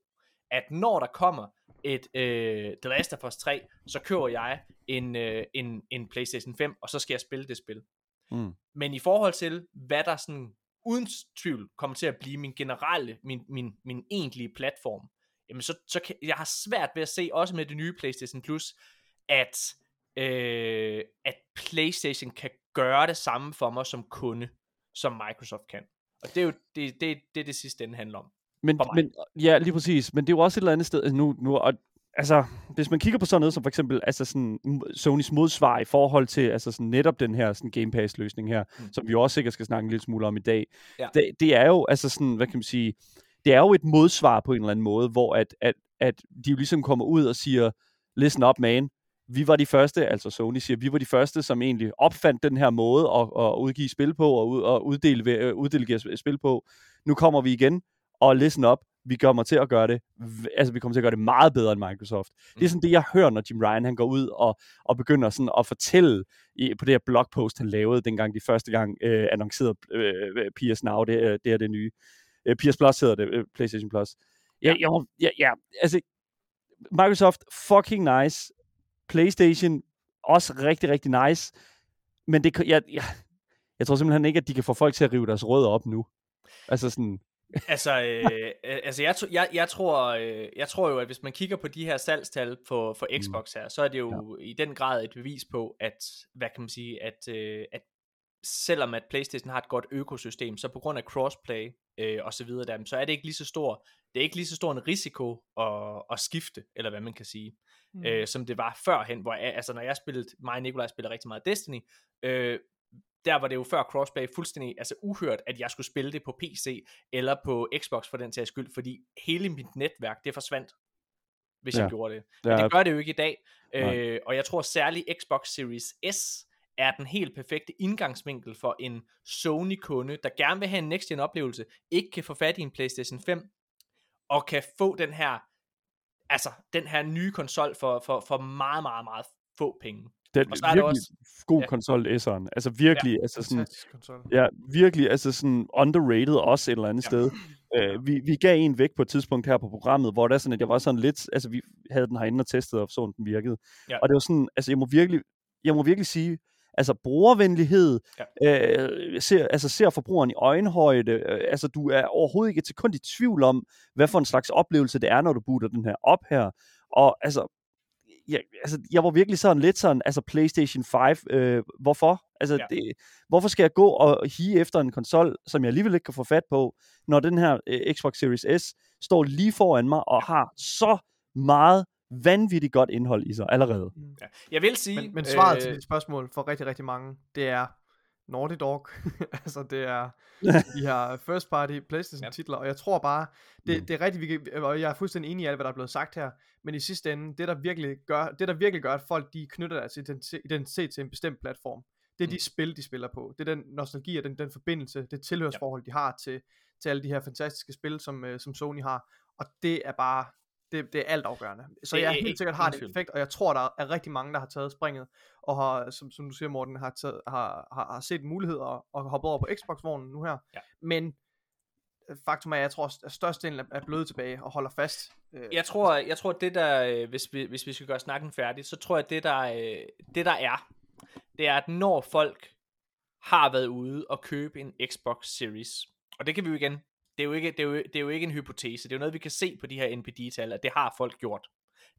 at når der kommer et øh, The Last of Us 3, så køber jeg en, øh, en, en PlayStation 5, og så skal jeg spille det spil. Mm. Men i forhold til, hvad der sådan uden tvivl kommer til at blive min generelle, min, min, min egentlige platform, jamen så, så kan, jeg har svært ved at se, også med det nye PlayStation Plus, at, øh, at PlayStation kan gøre det samme for mig som kunde, som Microsoft kan. Og det er jo det, det, det, det sidste ende handler om. Men, men, ja, lige præcis. Men det er jo også et eller andet sted, nu, nu og, altså, hvis man kigger på sådan noget som for eksempel altså sådan, Sonys modsvar i forhold til altså sådan, netop den her sådan, Game Pass løsning her, Mm. som vi også sikkert skal snakke en lille smule om i dag, Ja. det, det er jo altså sådan, hvad kan man sige, det er jo et modsvar på en eller anden måde, hvor at, at, at de jo ligesom kommer ud og siger, listen up man, vi var de første, altså Sony siger, vi var de første, som egentlig opfandt den her måde at, at udgive spil på og, ud, og uddele, øh, uddelegere spil på. Nu kommer vi igen, og listen up, vi kommer til at gøre det, altså vi kommer til at gøre det meget bedre end Microsoft. Mm. Det er sådan det, jeg hører, når Jim Ryan han går ud og, og begynder sådan at fortælle i, på det her blogpost, han lavede, dengang de første gang øh, annoncerede øh, PS Now, det, er- det er det nye. Øh, PS Plus hedder det, øh, PlayStation Plus. Ja, ja, ja, ja, altså Microsoft, fucking nice. PlayStation, også rigtig, rigtig nice. Men det, jeg, jeg, jeg tror simpelthen ikke, at de kan få folk til at rive deres rødder op nu. Altså sådan, Altså, øh, altså jeg, jeg, jeg, tror, øh, jeg tror jo, at hvis man kigger på de her salgstal for, for Xbox her, så er det jo ja. i den grad et bevis på, at, hvad kan man sige, at, øh, at selvom at PlayStation har et godt økosystem, så på grund af crossplay øh, og så videre der, så er det ikke lige så stor, det er ikke lige så stor en risiko at, at skifte, eller hvad man kan sige, mm. øh, som det var førhen, hvor jeg, altså når jeg spillede, mig og Nikolaj spiller rigtig meget Destiny, øh, der var det jo før crossplay fuldstændig altså uhørt, at jeg skulle spille det på PC eller på Xbox for den sags skyld, fordi hele mit netværk, det forsvandt, hvis ja. Jeg gjorde det. Ja. Men det gør det jo ikke i dag, øh, og jeg tror særligt Xbox Series S er den helt perfekte indgangsvinkel for en Sony-kunde, der gerne vil have en next-gen oplevelse, ikke kan få fat i en PlayStation 5, og kan få den her, altså den her nye konsol for, for, for meget, meget, meget få penge. Den Og så er er virkelig også- god ja. konsol, S'eren. Altså virkelig, ja, altså sådan, ja, virkelig, altså sådan underrated også et eller andet Ja. sted. Uh, vi, vi gav en væk på et tidspunkt her på programmet, hvor der sådan, at jeg var sådan lidt, altså vi havde den herinde og testede, og så den virkede. Ja. Og det var sådan, altså jeg må virkelig, jeg må virkelig sige, altså brugervenlighed, ja. øh, ser, altså ser forbrugeren i øjenhøjde, øh, altså du er overhovedet ikke et sekund i tvivl om, hvad for en slags oplevelse det er, når du booter den her op her. Og altså, jeg, altså, jeg var virkelig sådan lidt sådan, altså PlayStation 5, øh, hvorfor? Altså, Ja. ja. det, hvorfor skal jeg gå og hige efter en konsol, som jeg alligevel ikke kan få fat på, når den her øh, Xbox Series S står lige foran mig og har så meget vanvittigt godt indhold i sig allerede. Ja. Jeg vil sige... Men, men svaret øh, til dit spørgsmål for rigtig, rigtig mange, det er Naughty Dog. altså det er de her first party Playstation Ja. titler, og jeg tror bare, det, Mm. det er rigtigt, vi og jeg er fuldstændig enig i alt, hvad der er blevet sagt her, men i sidste ende, det der virkelig gør, det der virkelig gør, at folk de knytter deres identi- identitet til en bestemt platform, det er de Mm. spil, de spiller på. Det er den nostalgi og den, den forbindelse, det tilhørsforhold, de har til, til alle de her fantastiske spil, som, øh, som Sony har, og det er bare, det, det er altafgørende. Så Det jeg er helt ikke sikkert har det effekt, og jeg tror, der er rigtig mange, der har taget springet, og har, som, som du siger Morten, har, taget, har, har, har set muligheder og, og hoppet over på Xbox-vognen nu her. Ja. Men øh, faktum er, at jeg tror, at størstedelen er- blevet tilbage og holder fast. Øh, Jeg tror, jeg tror det der, øh, hvis vi, hvis vi skal gøre snakken færdig, så tror jeg, det der, det der er, det er, at når folk har været ude og købe en Xbox Series, og det kan vi jo igen, det er jo ikke, det er jo, det er jo ikke en hypotese, det er jo noget, vi kan se på de her NPD-tal, at det har folk gjort.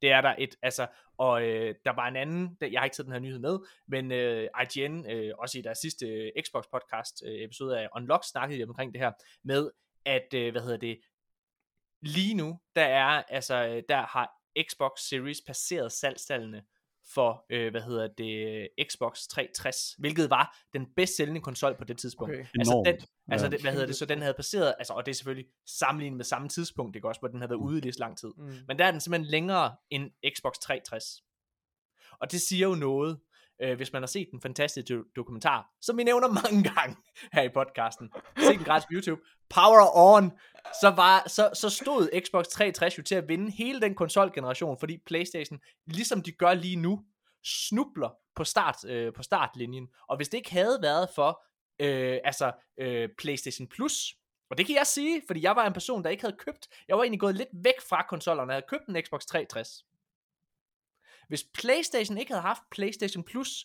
Det er der et, altså, og øh, der var en anden, der- jeg har ikke taget den her nyhed med, men øh, IGN, øh, også i deres sidste øh, Xbox podcast øh, episode af Unlock, snakkede de omkring det her, med at, øh, hvad hedder det, lige nu, der er, altså, øh, der har Xbox Series passeret salgstallene for, øh, hvad hedder det, Xbox 360, hvilket var den bedst sælgende konsol på det tidspunkt. Okay. Altså, Enormt. den, altså Ja. det, hvad hedder det, så den havde passeret, altså, og det er selvfølgelig sammenlignet med samme tidspunkt, ikke også, hvor den havde været ude i lige så lang tid. Mm. Men der er den simpelthen længere end Xbox 360. Og det siger jo noget, øh, hvis man har set den fantastiske do- dokumentar, som vi nævner mange gange her i podcasten. Se den gratis på YouTube. Power On. Så, var, så, så stod Xbox 360 jo til at vinde hele den konsolgeneration, fordi PlayStation, ligesom de gør lige nu, snubler på, start, øh, på startlinjen. Og hvis det ikke havde været for øh, altså, øh, PlayStation Plus, og det kan jeg sige, fordi jeg var en person, der ikke havde købt, jeg var egentlig gået lidt væk fra konsollerne, jeg havde købt en Xbox 360. Hvis PlayStation ikke havde haft PlayStation Plus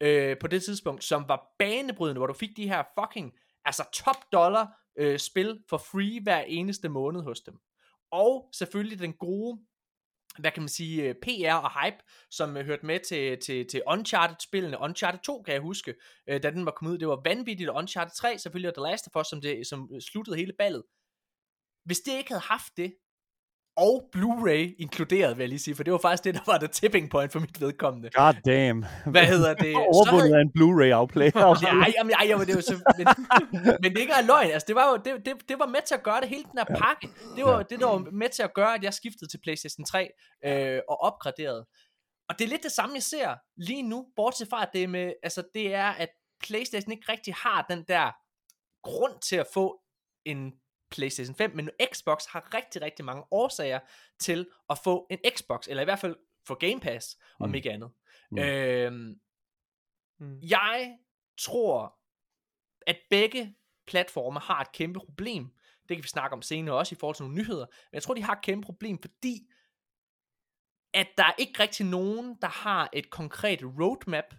øh, på det tidspunkt, som var banebrydende, hvor du fik de her fucking, altså top dollar øh, spil for free hver eneste måned hos dem. Og selvfølgelig den gode, hvad kan man sige, øh, PR og hype, som øh, hørte med til, til, til Uncharted-spillene. Uncharted 2, kan jeg huske, øh, da den var kommet ud. Det var vanvittigt, og Uncharted 3 selvfølgelig, og The Last of Us, som, det, som øh, sluttede hele ballet. Hvis det ikke havde haft det, og Blu-ray inkluderet, vil jeg lige sige, for det var faktisk det, der var the tipping point for mit vedkommende. God damn. Hvad hedder det? Overvundet af en Blu-ray afplay. Ja, ej, jamen, ej, jamen, det var så, men, men det ikke er løgn, altså det var jo, det, det, det var med til at gøre det, hele den her pakke, det var det, der var med til at gøre, at jeg skiftede til Playstation 3, øh, og opgraderede. Og det er lidt det samme, jeg ser lige nu, bortset fra, at det, med, altså, det er, at Playstation ikke rigtig har den der grund til at få en PlayStation 5, men Xbox har rigtig, rigtig mange årsager til at få en Xbox, eller i hvert fald få Game Pass, om Mm. ikke andet. Mm. Øhm, Mm. jeg tror, at begge platforme har et kæmpe problem. Det kan vi snakke om senere også i forhold til nogle nyheder. Men jeg tror, de har et kæmpe problem, fordi at der er ikke rigtig nogen, der har et konkret roadmap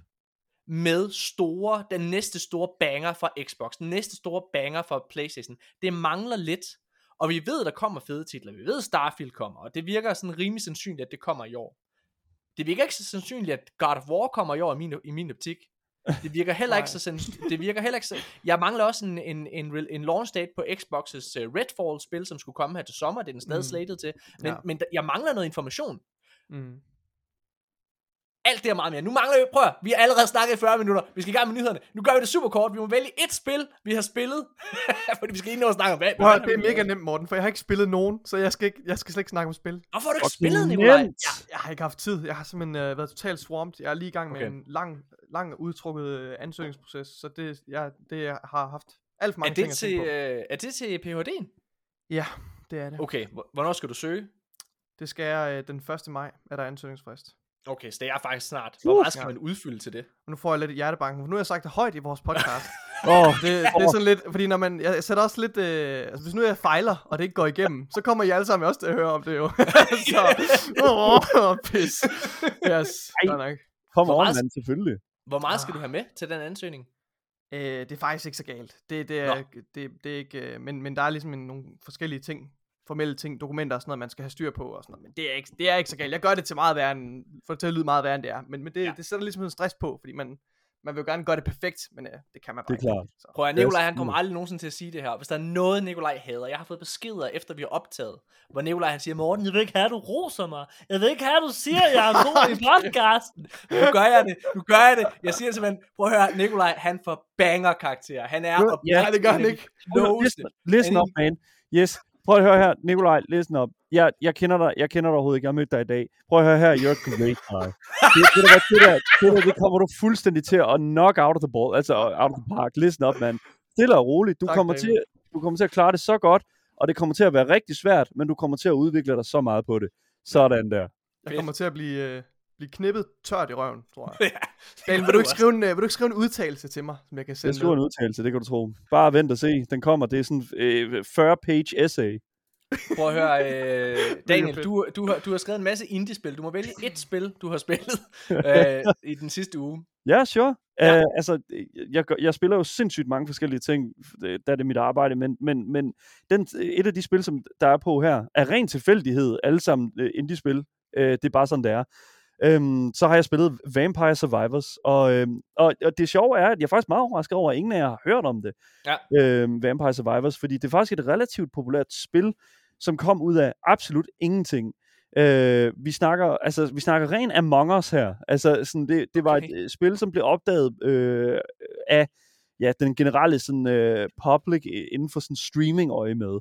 med store, den næste store banger fra Xbox, den næste store banger fra Playstation. Det mangler lidt, og vi ved, der kommer fede titler. Vi ved, Starfield kommer, og det virker sådan rimelig sandsynligt, at det kommer i år. Det virker ikke så sandsynligt, at God of War kommer i år i min, i min optik. Det virker heller ikke så sandsynligt. Det virker heller ikke så... Jeg mangler også en, en, en, en launch date på Xbox's uh, Redfall-spil, som skulle komme her til sommer. Det er den stadig Mm. slated til. Men, Ja. men jeg mangler noget information. Mm. Alt det og meget mere. Nu mangler vi, prøv at, vi har allerede snakket i 40 minutter. Vi skal i gang med nyhederne. Nu gør vi det super kort. Vi må vælge et spil, vi har spillet. Fordi vi skal ikke nå at snakke om hvad. Prøv, at, det er mega nemt, Morten, for jeg har ikke spillet nogen, så jeg skal, ikke, jeg skal slet ikke snakke om spil. Hvorfor har du ikke Fucking spillet, Nikolaj? Ja, Jeg har ikke haft tid. Jeg har simpelthen øh, været totalt swamped. Jeg er lige i gang med Okay. en lang, lang udtrukket øh, ansøgningsproces, så det, jeg, det jeg har haft alt for er mange ting det, at til, øh, er det til Ph.D.'en? Ja, det er det. Okay, hvor- hvornår skal du søge? Det skal jeg øh, den 1. maj, er der ansøgningsfrist. Okay, så det er faktisk snart. Hvor meget skal man udfylde til det? Nu får jeg lidt hjertebanken, for nu har jeg sagt det højt i vores podcast. Åh, det, det er sådan lidt, fordi når man, jeg sætter også lidt, øh, altså hvis nu jeg fejler, og det ikke går igennem, så kommer I alle sammen også til at høre om det jo. så, åh, oh, pis. Yes, Ej. nok. kom Hvor on, meget- mand, selvfølgelig. Hvor meget skal Ah. du have med til den ansøgning? Øh, det er faktisk ikke så galt. Det, det, er, det, det er ikke, øh, men, men der er ligesom en, nogle forskellige ting, formelle ting, dokumenter og sådan noget, man skal have styr på og sådan noget. Men det er ikke, det er ikke så galt. Jeg gør det til meget værre end, for det til at lyde meget værre end det er. Men, men det, Ja. det sætter ligesom en stress på, fordi man, man vil jo gerne gøre det perfekt, men øh, det kan man bare Det er ikke. klart. Så. Prøv at Nikolaj, han kommer aldrig nogensinde til at sige det her. Hvis der er noget, Nikolaj hader. Jeg har fået beskeder, efter vi har optaget, hvor Nikolaj han siger, Morten, jeg vil ikke have, at du roser mig. Jeg vil ikke have, at du siger, at jeg er god i podcasten. Nu gør jeg det. Nu gør jeg det. Jeg siger simpelthen, prøv at høre, Nikolaj, han får banger karakter. Han er Ja, Ja, det gør han ikke. Listen, listen up, man. Yes. Prøv at høre her, Nikolaj, listen up. Jeg, jeg kender dig, jeg kender dig overhovedet ikke. Jeg har mødt dig i dag. Prøv at høre her, you're great guy. Det, det, der, det, der, det, der, det kommer du fuldstændig til at knock out of the ball, altså out of the park. Listen up, man. Stille og roligt. Du Tak, kommer, til, du kommer til at klare det så godt, og det kommer til at være rigtig svært, men du kommer til at udvikle dig så meget på det. Sådan der. Jeg kommer til at blive, øh, blive knippet tørt i røven, tror jeg. Ja, Daniel, vil du ikke skrive en, øh, vil du ikke skrive en udtalelse til mig, som jeg kan Jeg sende skriver en udtalelse, det kan du tro. Bare vent og se. Den kommer. Det er sådan øh, 40-page essay. Prøv at høre, øh, Daniel, du, du, har, du har skrevet en masse indie-spil. Du må vælge et spil, du har spillet øh, i den sidste uge. Ja, sure. Ja. Uh, altså, jeg, jeg spiller jo sindssygt mange forskellige ting, øh, da det er mit arbejde, men, men, men den, et af de spil, som der er på her, er ren tilfældighed, alle sammen uh, indie-spil. Uh, det er bare sådan, det er. Um, så har jeg spillet Vampire Survivors, og, um, og, og det sjove er, at jeg er faktisk meget overrasket over, at ingen af jer har hørt om det. Ja. Um, Vampire Survivors, fordi det er faktisk et relativt populært spil, som kom ud af absolut ingenting. Øh, vi snakker altså vi snakker ren Among Us her. Altså sådan det, det var Okay. et øh, spil som blev opdaget øh, af ja, den generelle sådan øh, public i- inden for sådan streaming øje med.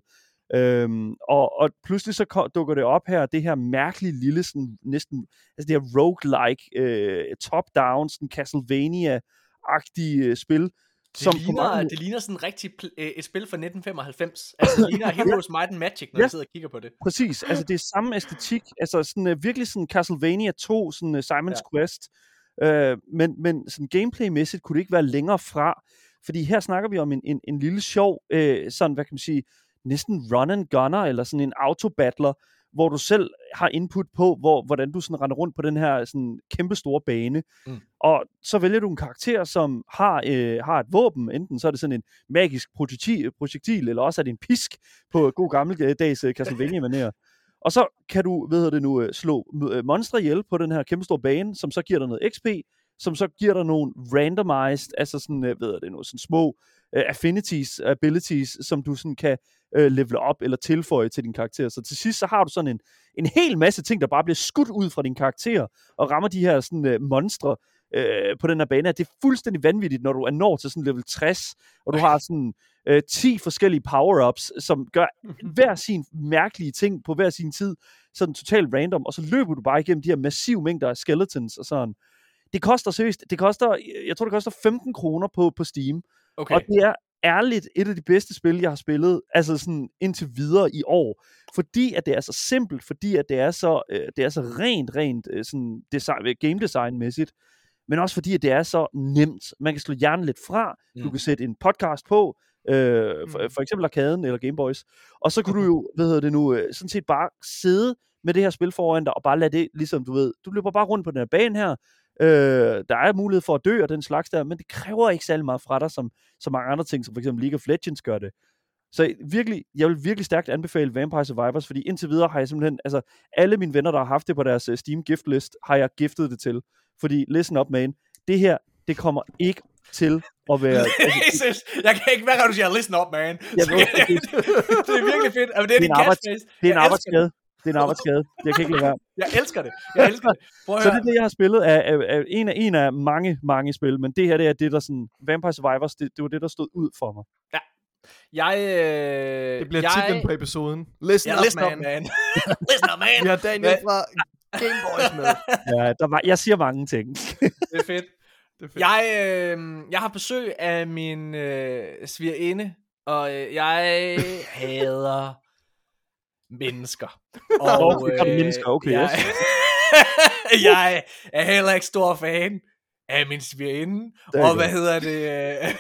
Øhm, og, og pludselig så kom, dukker det op her, det her mærkelige lille, sådan, næsten, altså det her roguelike, øh, top-down, sådan Castlevania-agtige øh, spil, Det, som ligner, mange, det ligner sådan rigtig øh, et spil fra 1995. Altså, det ligner Heroes Might and Magic, når Ja. jeg sidder og kigger på det. Præcis, altså det er samme æstetik, altså sådan uh, virkelig sådan Castlevania 2, sådan uh, Simon's Ja. Quest, uh, men, men sådan gameplaymæssigt kunne det ikke være længere fra, fordi her snakker vi om en, en, en lille sjov, uh, sådan hvad kan man sige, næsten run and gunner, eller sådan en autobattler, hvor du selv har input på, hvor, hvordan du sådan render rundt på den her sådan kæmpe store bane. Mm. Og så vælger du en karakter, som har, øh, har et våben. Enten så er det sådan en magisk projektil, projektil eller også er det en pisk på god gammeldags øh, Castlevania-manér. Og så kan du, ved det nu, øh, slå øh, monstre ihjel på den her kæmpe store bane, som så giver dig noget XP, som så giver dig nogle randomized, altså sådan, øh, ved det nu, sådan små øh, affinities, abilities, som du sådan kan øh, level op eller tilføje til din karakter. Så til sidst så har du sådan en, en hel masse ting, der bare bliver skudt ud fra din karakter, og rammer de her sådan øh, monstre øh, på den her bane. Det er fuldstændig vanvittigt, når du er nået til sådan level 60, og du har sådan øh, 10 forskellige power-ups, som gør hver sin mærkelige ting på hver sin tid, sådan totalt random, og så løber du bare igennem de her massive mængder af skeletons og sådan. Det koster seriøst, det koster, jeg tror det koster 15 kroner på, på Steam, Okay. og det er ærligt et af de bedste spil, jeg har spillet, altså sådan indtil videre i år. Fordi at det er så simpelt, fordi at det er så, øh, det er så rent, rent øh, sådan design, game design-mæssigt, men også fordi at det er så nemt. Man kan slå hjernen lidt fra, mm. du kan sætte en podcast på, øh, for, Mm. for eksempel Arkaden eller Gameboys, og så kunne du jo, hvad hedder det nu, øh, sådan set bare sidde med det her spil foran dig, og bare lade det, ligesom du ved, du løber bare rundt på den her bane her, Øh, der er mulighed for at dø og den slags der, men det kræver ikke særlig meget fra dig, som så mange andre ting, som for eksempel League of Legends gør det. Så virkelig, jeg vil virkelig stærkt anbefale Vampire Survivors, fordi indtil videre har jeg simpelthen, altså alle mine venner, der har haft det på deres uh, Steam gift list, har jeg giftet det til. Fordi, listen up man, det her, det kommer ikke til at være... Jesus, jeg kan ikke, hvad du siger, listen up, man. Jeg ved, det- det er virkelig fedt. Altså, det er Det er en arbejds- det er en arbejdsskade. Det er en arbejdsskade. Jeg kan ikke lade være. Jeg elsker det. Jeg elsker det. Prøv at Så høre. det er det, jeg har spillet af, af, af en, af, en af mange, mange spil, men det her, det er det, der sådan, Vampire Survivors, det, det var det, der stod ud for mig. Jeg, øh, Det bliver jeg, titlen på episoden. Listen Ja, up, listen up, man. man. listen up, man. Vi har Daniel fra Game Boys med. Ja, der var, jeg siger mange ting. Det er fedt. Det er fedt. Jeg, øh, jeg har besøg af min øh, svigerinde, og øh, jeg hader mennesker. Okay, har du mennesker? Okay, jeg, jeg er heller ikke stor fan af min svigerinde. Er Og hvad hedder det? øh,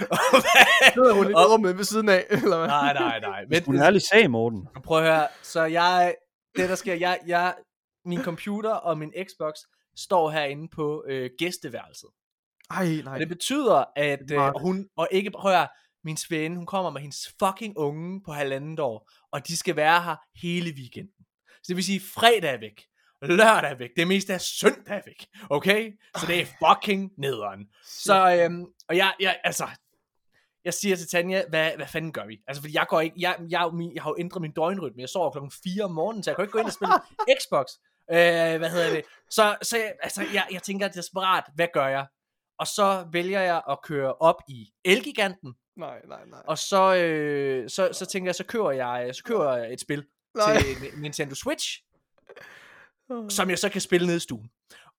og hvad, Sidder hun i Og- rummet ved siden af, eller hvad? nej, nej, nej. Men, Du er ærlig sag, Morten. Prøv at høre, så jeg, det der sker, jeg, jeg, min computer og min Xbox står herinde på øh, gæsteværelset. Ej, nej. Og det betyder, at øh, hun, og ikke, prøv at høre, min svende, hun kommer med hendes fucking unge på halvandet år, og de skal være her hele weekenden. Så det vil sige, fredag er væk, lørdag er væk, det meste er søndag er væk, okay? Så det er fucking nederen. Så, øhm, og jeg, jeg, altså, jeg siger til Tanja, hvad, hvad fanden gør vi? Altså, fordi jeg går ikke, jeg, jeg, jeg, jeg har jo ændret min døgnrytme, jeg sover klokken 4 om morgenen, så jeg kan ikke gå ind og spille Xbox. Øh, hvad hedder det? Så, så jeg, altså, jeg, jeg tænker desperat, hvad gør jeg? Og så vælger jeg at køre op i Elgiganten, Nej, nej, nej. og så, øh, så, så tænker jeg, så kører jeg, så kører jeg et spil nej. til Ni- Nintendo Switch, som jeg så kan spille nede i stuen.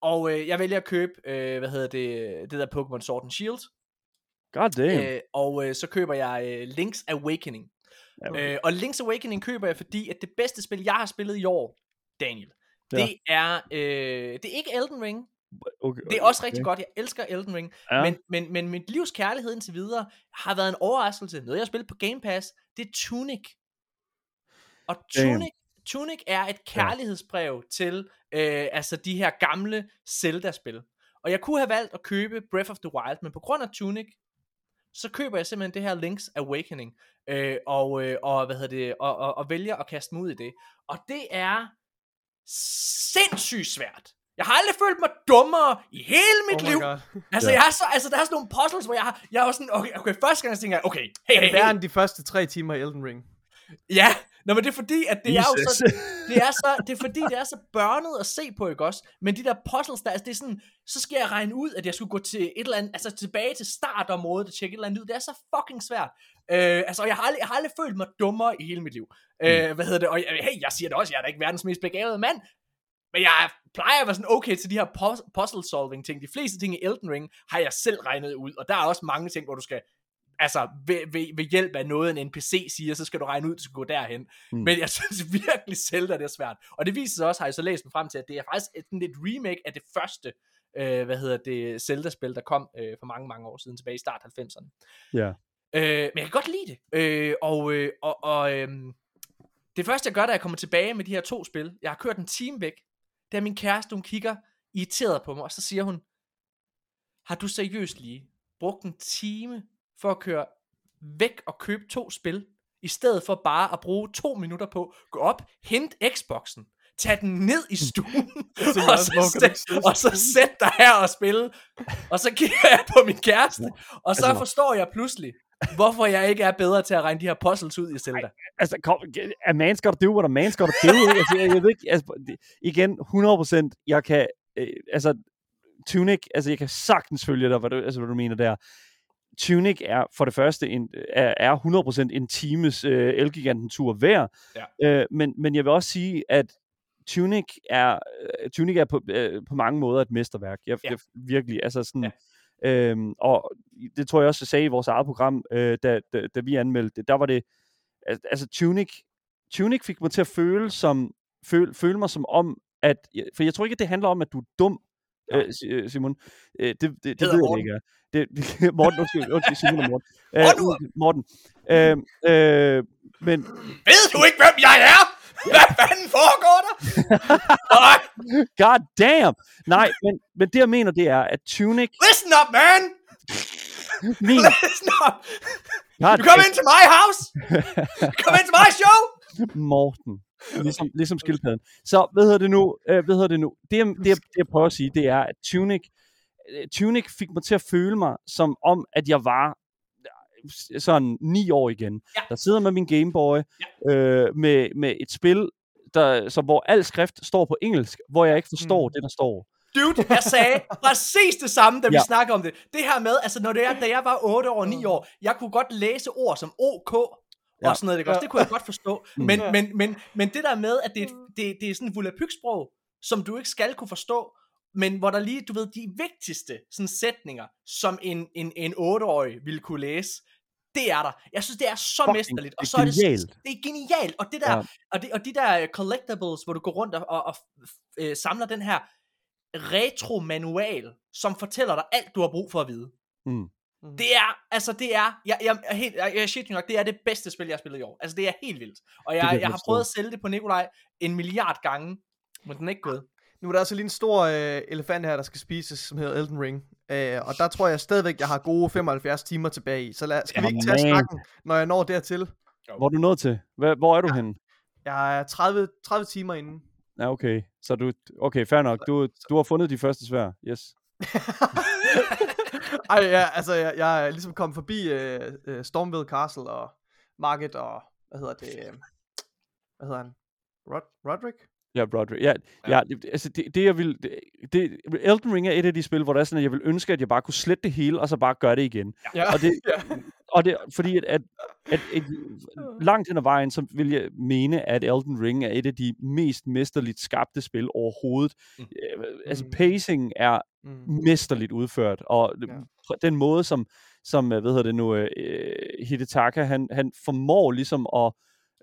Og øh, jeg vælger at købe, øh, hvad hedder det, det der Pokémon Sword and Shield, God damn. øh, og øh, så køber jeg øh, Link's Awakening. Ja. Øh, og Link's Awakening køber jeg, fordi at det bedste spil, jeg har spillet i år, Daniel, Ja. det er, øh, det er ikke Elden Ring, okay, det er også rigtig godt, jeg elsker Elden Ring, Ja. men, men, men mit livs kærlighed indtil videre har været en overraskelse. Noget jeg har spillet på Game Pass, det er Tunic. Og Damn. Tunic, Tunic er et kærlighedsbrev til øh, altså de her gamle Zelda-spil. Og jeg kunne have valgt at købe Breath of the Wild, men på grund af Tunic, så køber jeg simpelthen det her Link's Awakening, øh, og, øh, og, hvad hedder det, og, og, og vælger at kaste mig ud i det. Og det er sindssygt svært. Jeg har aldrig følt mig dummere i hele mit oh liv. Altså, Ja. jeg har så, altså, der er sådan nogle puzzles, hvor jeg har, jeg var sådan, okay, okay første gang, så tænker jeg, okay, hey, Er hey, det hey. end de første tre timer i Elden Ring? Ja, Nå, men det er fordi, at det er jo Jesus. så, det er så, det er fordi, det er så børnet at se på, ikke også? Men de der puzzles der, altså det er sådan, så skal jeg regne ud, at jeg skulle gå til et eller andet, altså tilbage til startområdet og tjekke et eller andet ud. Det er så fucking svært. Øh, altså, og jeg har, aldrig, jeg har aldrig følt mig dummere i hele mit liv. Øh, hvad hedder det? Og jeg, hey, jeg siger det også, jeg er da ikke verdens mest begavede mand. Men jeg plejer at være sådan okay til de her puz- puzzle solving ting. De fleste ting i Elden Ring har jeg selv regnet ud, og der er også mange ting, hvor du skal, altså ved, ved, ved hjælp af noget, en NPC siger, så skal du regne ud, at du skal gå derhen. Mm. Men jeg synes virkelig selv, at det er svært. Og det viser sig også, har jeg så læst mig frem til, at det er faktisk et, sådan lidt remake af det første, øh, hvad hedder det, Zelda-spil, der kom øh, for mange, mange år siden, tilbage i start 90'erne. Ja. Øh, men jeg kan godt lide det. Øh, og øh, og, og øh, det første, jeg gør, da jeg kommer tilbage med de her to spil, jeg har kørt en time væk, det er min kæreste, hun kigger irriteret på mig, og så siger hun, har du seriøst lige brugt en time for at køre væk og købe to spil, i stedet for bare at bruge to minutter på, gå op, hente Xboxen, tage den ned i stuen, og, også, så sæt, og så sæt dig her og spille. Og så kigger jeg på min kæreste, og så Altså- forstår jeg pludselig, hvorfor jeg ikke er bedre til at regne de her puzzles ud i Zelda. Altså, kom, a man's gotta do what a man's gotta do. altså, jeg, jeg ved ikke, altså, det- igen, 100%, jeg kan, øh, altså, Tunic, altså, jeg kan sagtens følge dig, hvad du, altså, hvad du mener der. Tunic er for det første en, er, er 100% en times øh, Elgiganten-tur værd, Ja. øh, men, men jeg vil også sige, at Tunic er, øh, Tunic er på, øh, på mange måder et mesterværk. Jeg, Ja. jeg virkelig, altså sådan, øhm, og det tror jeg også, jeg sagde i vores eget program, øh, da, da, da vi anmeldte det, der var det, al- altså Tunic, Tunic fik mig til at føle, som, føle, føle mig som om, at, for jeg tror ikke, at det handler om, at du er dum, øh, øh, Simon. Øh, det, det, det, hedder ved jeg ikke. Det, det, Morten, undskyld, undskyld, Simon og Morten. Øh, Morten. Øh, øh, men Ved du ikke, hvem jeg er? Hvad fanden foregår der? God damn! Nej, men, men det jeg mener, det er, at Tunic, listen up, man! min, Listen up! god You come into my house! You come into my show! Morten. Ligesom, ligesom skildpadden. Så, hvad hedder det nu? Øh, hvad hedder det nu? Det, det, det, jeg prøver at sige, det er, at Tunic, øh, Tunic fik mig til at føle mig, som om, at jeg var sådan ni år igen. Ja. Der sidder med min Gameboy, ja. øh, med, med et spil, der, så hvor al skrift står på engelsk, hvor jeg ikke forstår Mm. det, der står. Dude, jeg sagde præcis det samme, da vi Ja. snakker om det. Det her med, altså når det er, da jeg var 8 år, 9 år, jeg kunne godt læse ord som OK, og Ja. sådan noget, ikke? Også, det kunne jeg godt forstå. Mm. Men, men, men, men det der med, at det, er et- det, det er sådan et volapyk-sprog, som du ikke skal kunne forstå, men hvor der lige, du ved, de vigtigste sådan sætninger, som en, en, en 8-årig ville kunne læse, det er der. Jeg synes, det er så Fucking, mesterligt. Og så er det, genialt. det er genialt. Og det der, Ja. og, det, og de der øh, collectibles, hvor du går rundt og, og, og øh, samler den her retro-manual, som fortæller dig alt, du har brug for at vide. Mm. Det er, altså det er, jeg, jeg, er helt, jeg, jeg shit nok, det er det bedste spil, jeg har spillet i år. Altså det er helt vildt. Og jeg, jeg jeg har prøvet at sælge det på Nikolaj en milliard gange, men den er ikke gået. Nu er der altså lige en stor øh, elefant her, der skal spises, som hedder Elden Ring. Øh, og der tror jeg stadigvæk, jeg har gode 75 timer tilbage i. Så lad, skal vi Jamen, ikke tage snakken, når jeg når dertil? Hvor er du nået til? Hvor, hvor er du henne? Jeg er 30, 30 timer inden. Ja, okay. Så du, okay, fair nok. Du, du har fundet de første svær. Yes. Ej, ja, altså, jeg, jeg er ligesom kommet forbi øh, øh, Stormville Castle og Market og, hvad hedder det, øh, hvad hedder han? Rod Roderick? Ja, Broderick. Ja, ja. ja det, altså det, det jeg vil, det, det, Elden Ring er et af de spil, hvor der er sådan, at jeg vil ønske, at jeg bare kunne slette det hele, og så bare gøre det igen. Ja. Og det, og det fordi at, at, at, at langt hen ad vejen, så vil jeg mene, at Elden Ring er et af de mest mesterligt skabte spil overhovedet. Mm. Mm. Altså Mm. pacing er Mm. mesterligt udført, og Ja. ja. den måde, som, som øh, hvad hedder det nu, øh, Hidetaka, han, han formår ligesom at,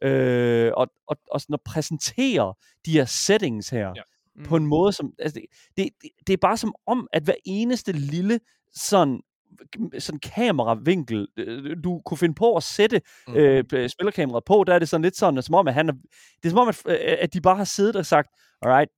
øh, og, og, og sådan at præsentere de her settings her, Ja. Mm. på en måde, som, altså det, det, det, det er bare som om, at hver eneste lille sådan sådan kameravinkel, øh, du kunne finde på at sætte Mm. mm. øh, spillerkameraet på, der er det sådan lidt sådan, som om, at han er, det er som om, at, øh, at de bare har siddet og sagt, alright,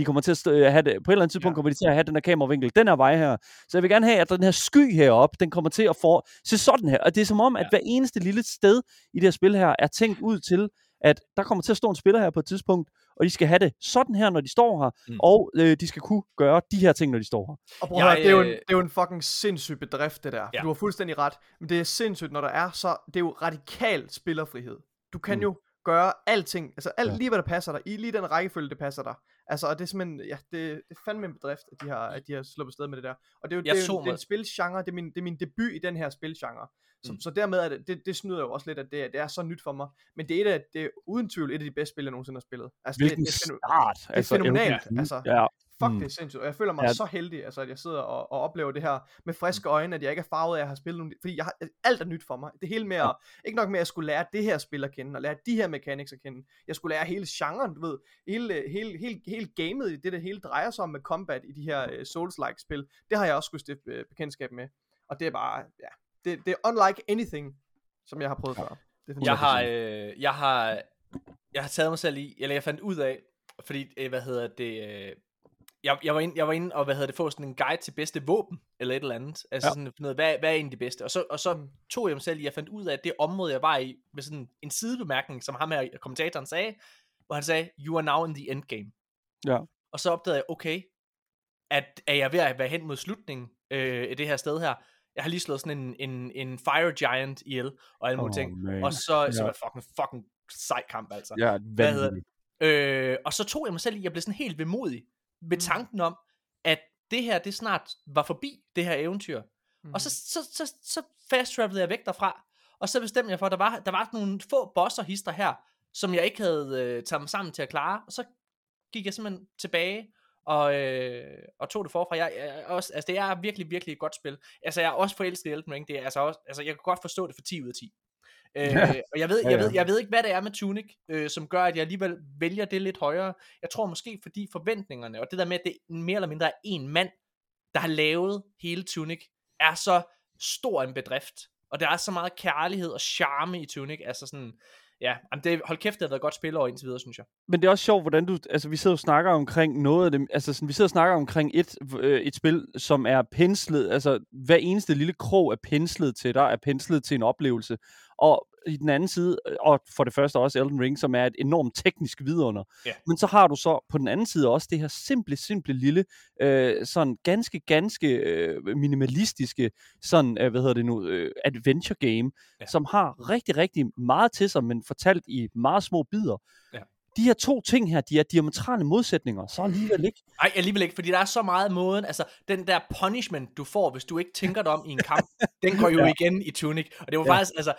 de kommer til at stå, have det, på et eller andet tidspunkt Ja. kommer de til at have den her kameravinkel, den her vej her. Så jeg vil gerne have, at den her sky heroppe, den kommer til at få, se sådan her. Og det er som om, at Ja. hver eneste lille sted i det her spil her, er tænkt ud til, at der kommer til at stå en spiller her på et tidspunkt, og de skal have det sådan her, når de står her, Mm. og øh, de skal kunne gøre de her ting, når de står her. Og prøv at høre, det, er jo en, øh, det er jo en fucking sindssyg bedrift, det der. Ja. Du har fuldstændig ret. Men det er sindssygt, når der er så... Det er jo radikal spillerfrihed. Du kan Mm. jo gøre alting. Altså alt Ja. lige, hvad der passer dig. I lige den rækkefølge, det passer dig. Altså, og det er simpelthen... Ja, det, det er fandme en bedrift, at de har, at de har sluppet sted med det der. Og det er jo, det er jo det er en spilgenre. Det er, min, det er min debut i den her spilgenre. Så, Mm. mm. så dermed er det, det, det snyder jo også lidt, at det, er- det er så nyt for mig. Men det er, et af, det er uden tvivl et af de bedste spil, jeg nogensinde har spillet. Altså, Hvilken det, det, er, start! det er fænomenalt. ja. Altså, Ja, Fuck, Mm. det er sindssygt. Og jeg føler mig Ja. så heldig, altså, at jeg sidder og, og oplever det her med friske øjne, at jeg ikke er farvet af, at jeg har spillet nogle... Fordi jeg har, alt er nyt for mig. Det hele med at... Ikke nok med, at jeg skulle lære det her spil at kende, og lære de her mechanics at kende. Jeg skulle lære hele genren, du ved. Hele, hele, hele, hele gamet, i det det hele drejer sig om med combat i de her uh, Souls-like spil. Det har jeg også skulle stifte uh, bekendtskab med. Og det er bare... Ja, det, det er unlike anything, som jeg har prøvet før. Det er Jeg har, 100%. øh, jeg har, jeg har taget mig selv i, eller jeg fandt ud af, fordi, øh, hvad hedder det, øh, jeg, jeg, var inde, jeg var inde og, hvad hedder det, få sådan en guide til bedste våben, eller et eller andet, altså Ja. sådan af, hvad, hvad er egentlig det bedste, og så, og så Mm. tog jeg mig selv jeg fandt ud af, at det område, jeg var i, med sådan en sidebemærkning, som ham her, kommentatoren sagde, hvor han sagde, you are now in the endgame. Ja. Og så opdagede jeg, okay, at er jeg ved at være hen mod slutningen øh, i det her sted her, jeg har lige slået sådan en, en, en fire giant ihjel, og alle mulige ting, man. og så, så Ja. var det fucking, fucking sej kamp, altså. Ja, Hvad hedder vanvittigt. Øh, og så tog jeg mig selv i, jeg blev sådan helt vemodig ved Mm. tanken om, at det her, det snart var forbi, det her eventyr. Mm. Og så, så, så, så fast travelede jeg væk derfra, og så bestemte jeg for, at der var, der var nogle få bosser hister her, som jeg ikke havde øh, taget mig sammen til at klare, og så gik jeg simpelthen tilbage, og, øh, og tog det forfra. Jeg, jeg, også, altså det er virkelig, virkelig et godt spil. Altså jeg er også forelsket i Elden Ring, det er altså også, altså jeg kan godt forstå det for 10 ud af 10. Øh, og jeg ved, jeg, ved, jeg ved ikke, hvad det er med Tunic, øh, som gør, at jeg alligevel vælger det lidt højere. Jeg tror måske, fordi forventningerne, og det der med, at det mere eller mindre er en mand, der har lavet hele Tunic, er så stor en bedrift. Og der er så meget kærlighed og charme i Tunic. Altså sådan, ja, jamen det, hold kæft, det har været et godt spil over indtil videre, synes jeg. Men det er også sjovt, hvordan du, altså vi sidder og snakker omkring noget af det, altså sådan, vi sidder og snakker omkring et, øh, et spil, som er penslet, altså hver eneste lille krog er penslet til dig, er penslet til en oplevelse, og i den anden side, øh, og for det første også Elden Ring, som er et enormt teknisk vidunder. Ja. Men så har du så på den anden side også det her simple, simple lille, øh, sådan ganske, ganske øh, minimalistiske, sådan, øh, hvad hedder det nu, øh, adventure game, Ja. som har rigtig, rigtig meget til sig, men fortalt i meget små bidder. Ja. De her to ting her, de er diametrale modsætninger, så alligevel ikke. Nej, alligevel ikke, fordi der er så meget måden, altså den der punishment, du får, hvis du ikke tænker dig om i en kamp, den går jo ja. igen i Tunic. Og det var ja. faktisk, altså,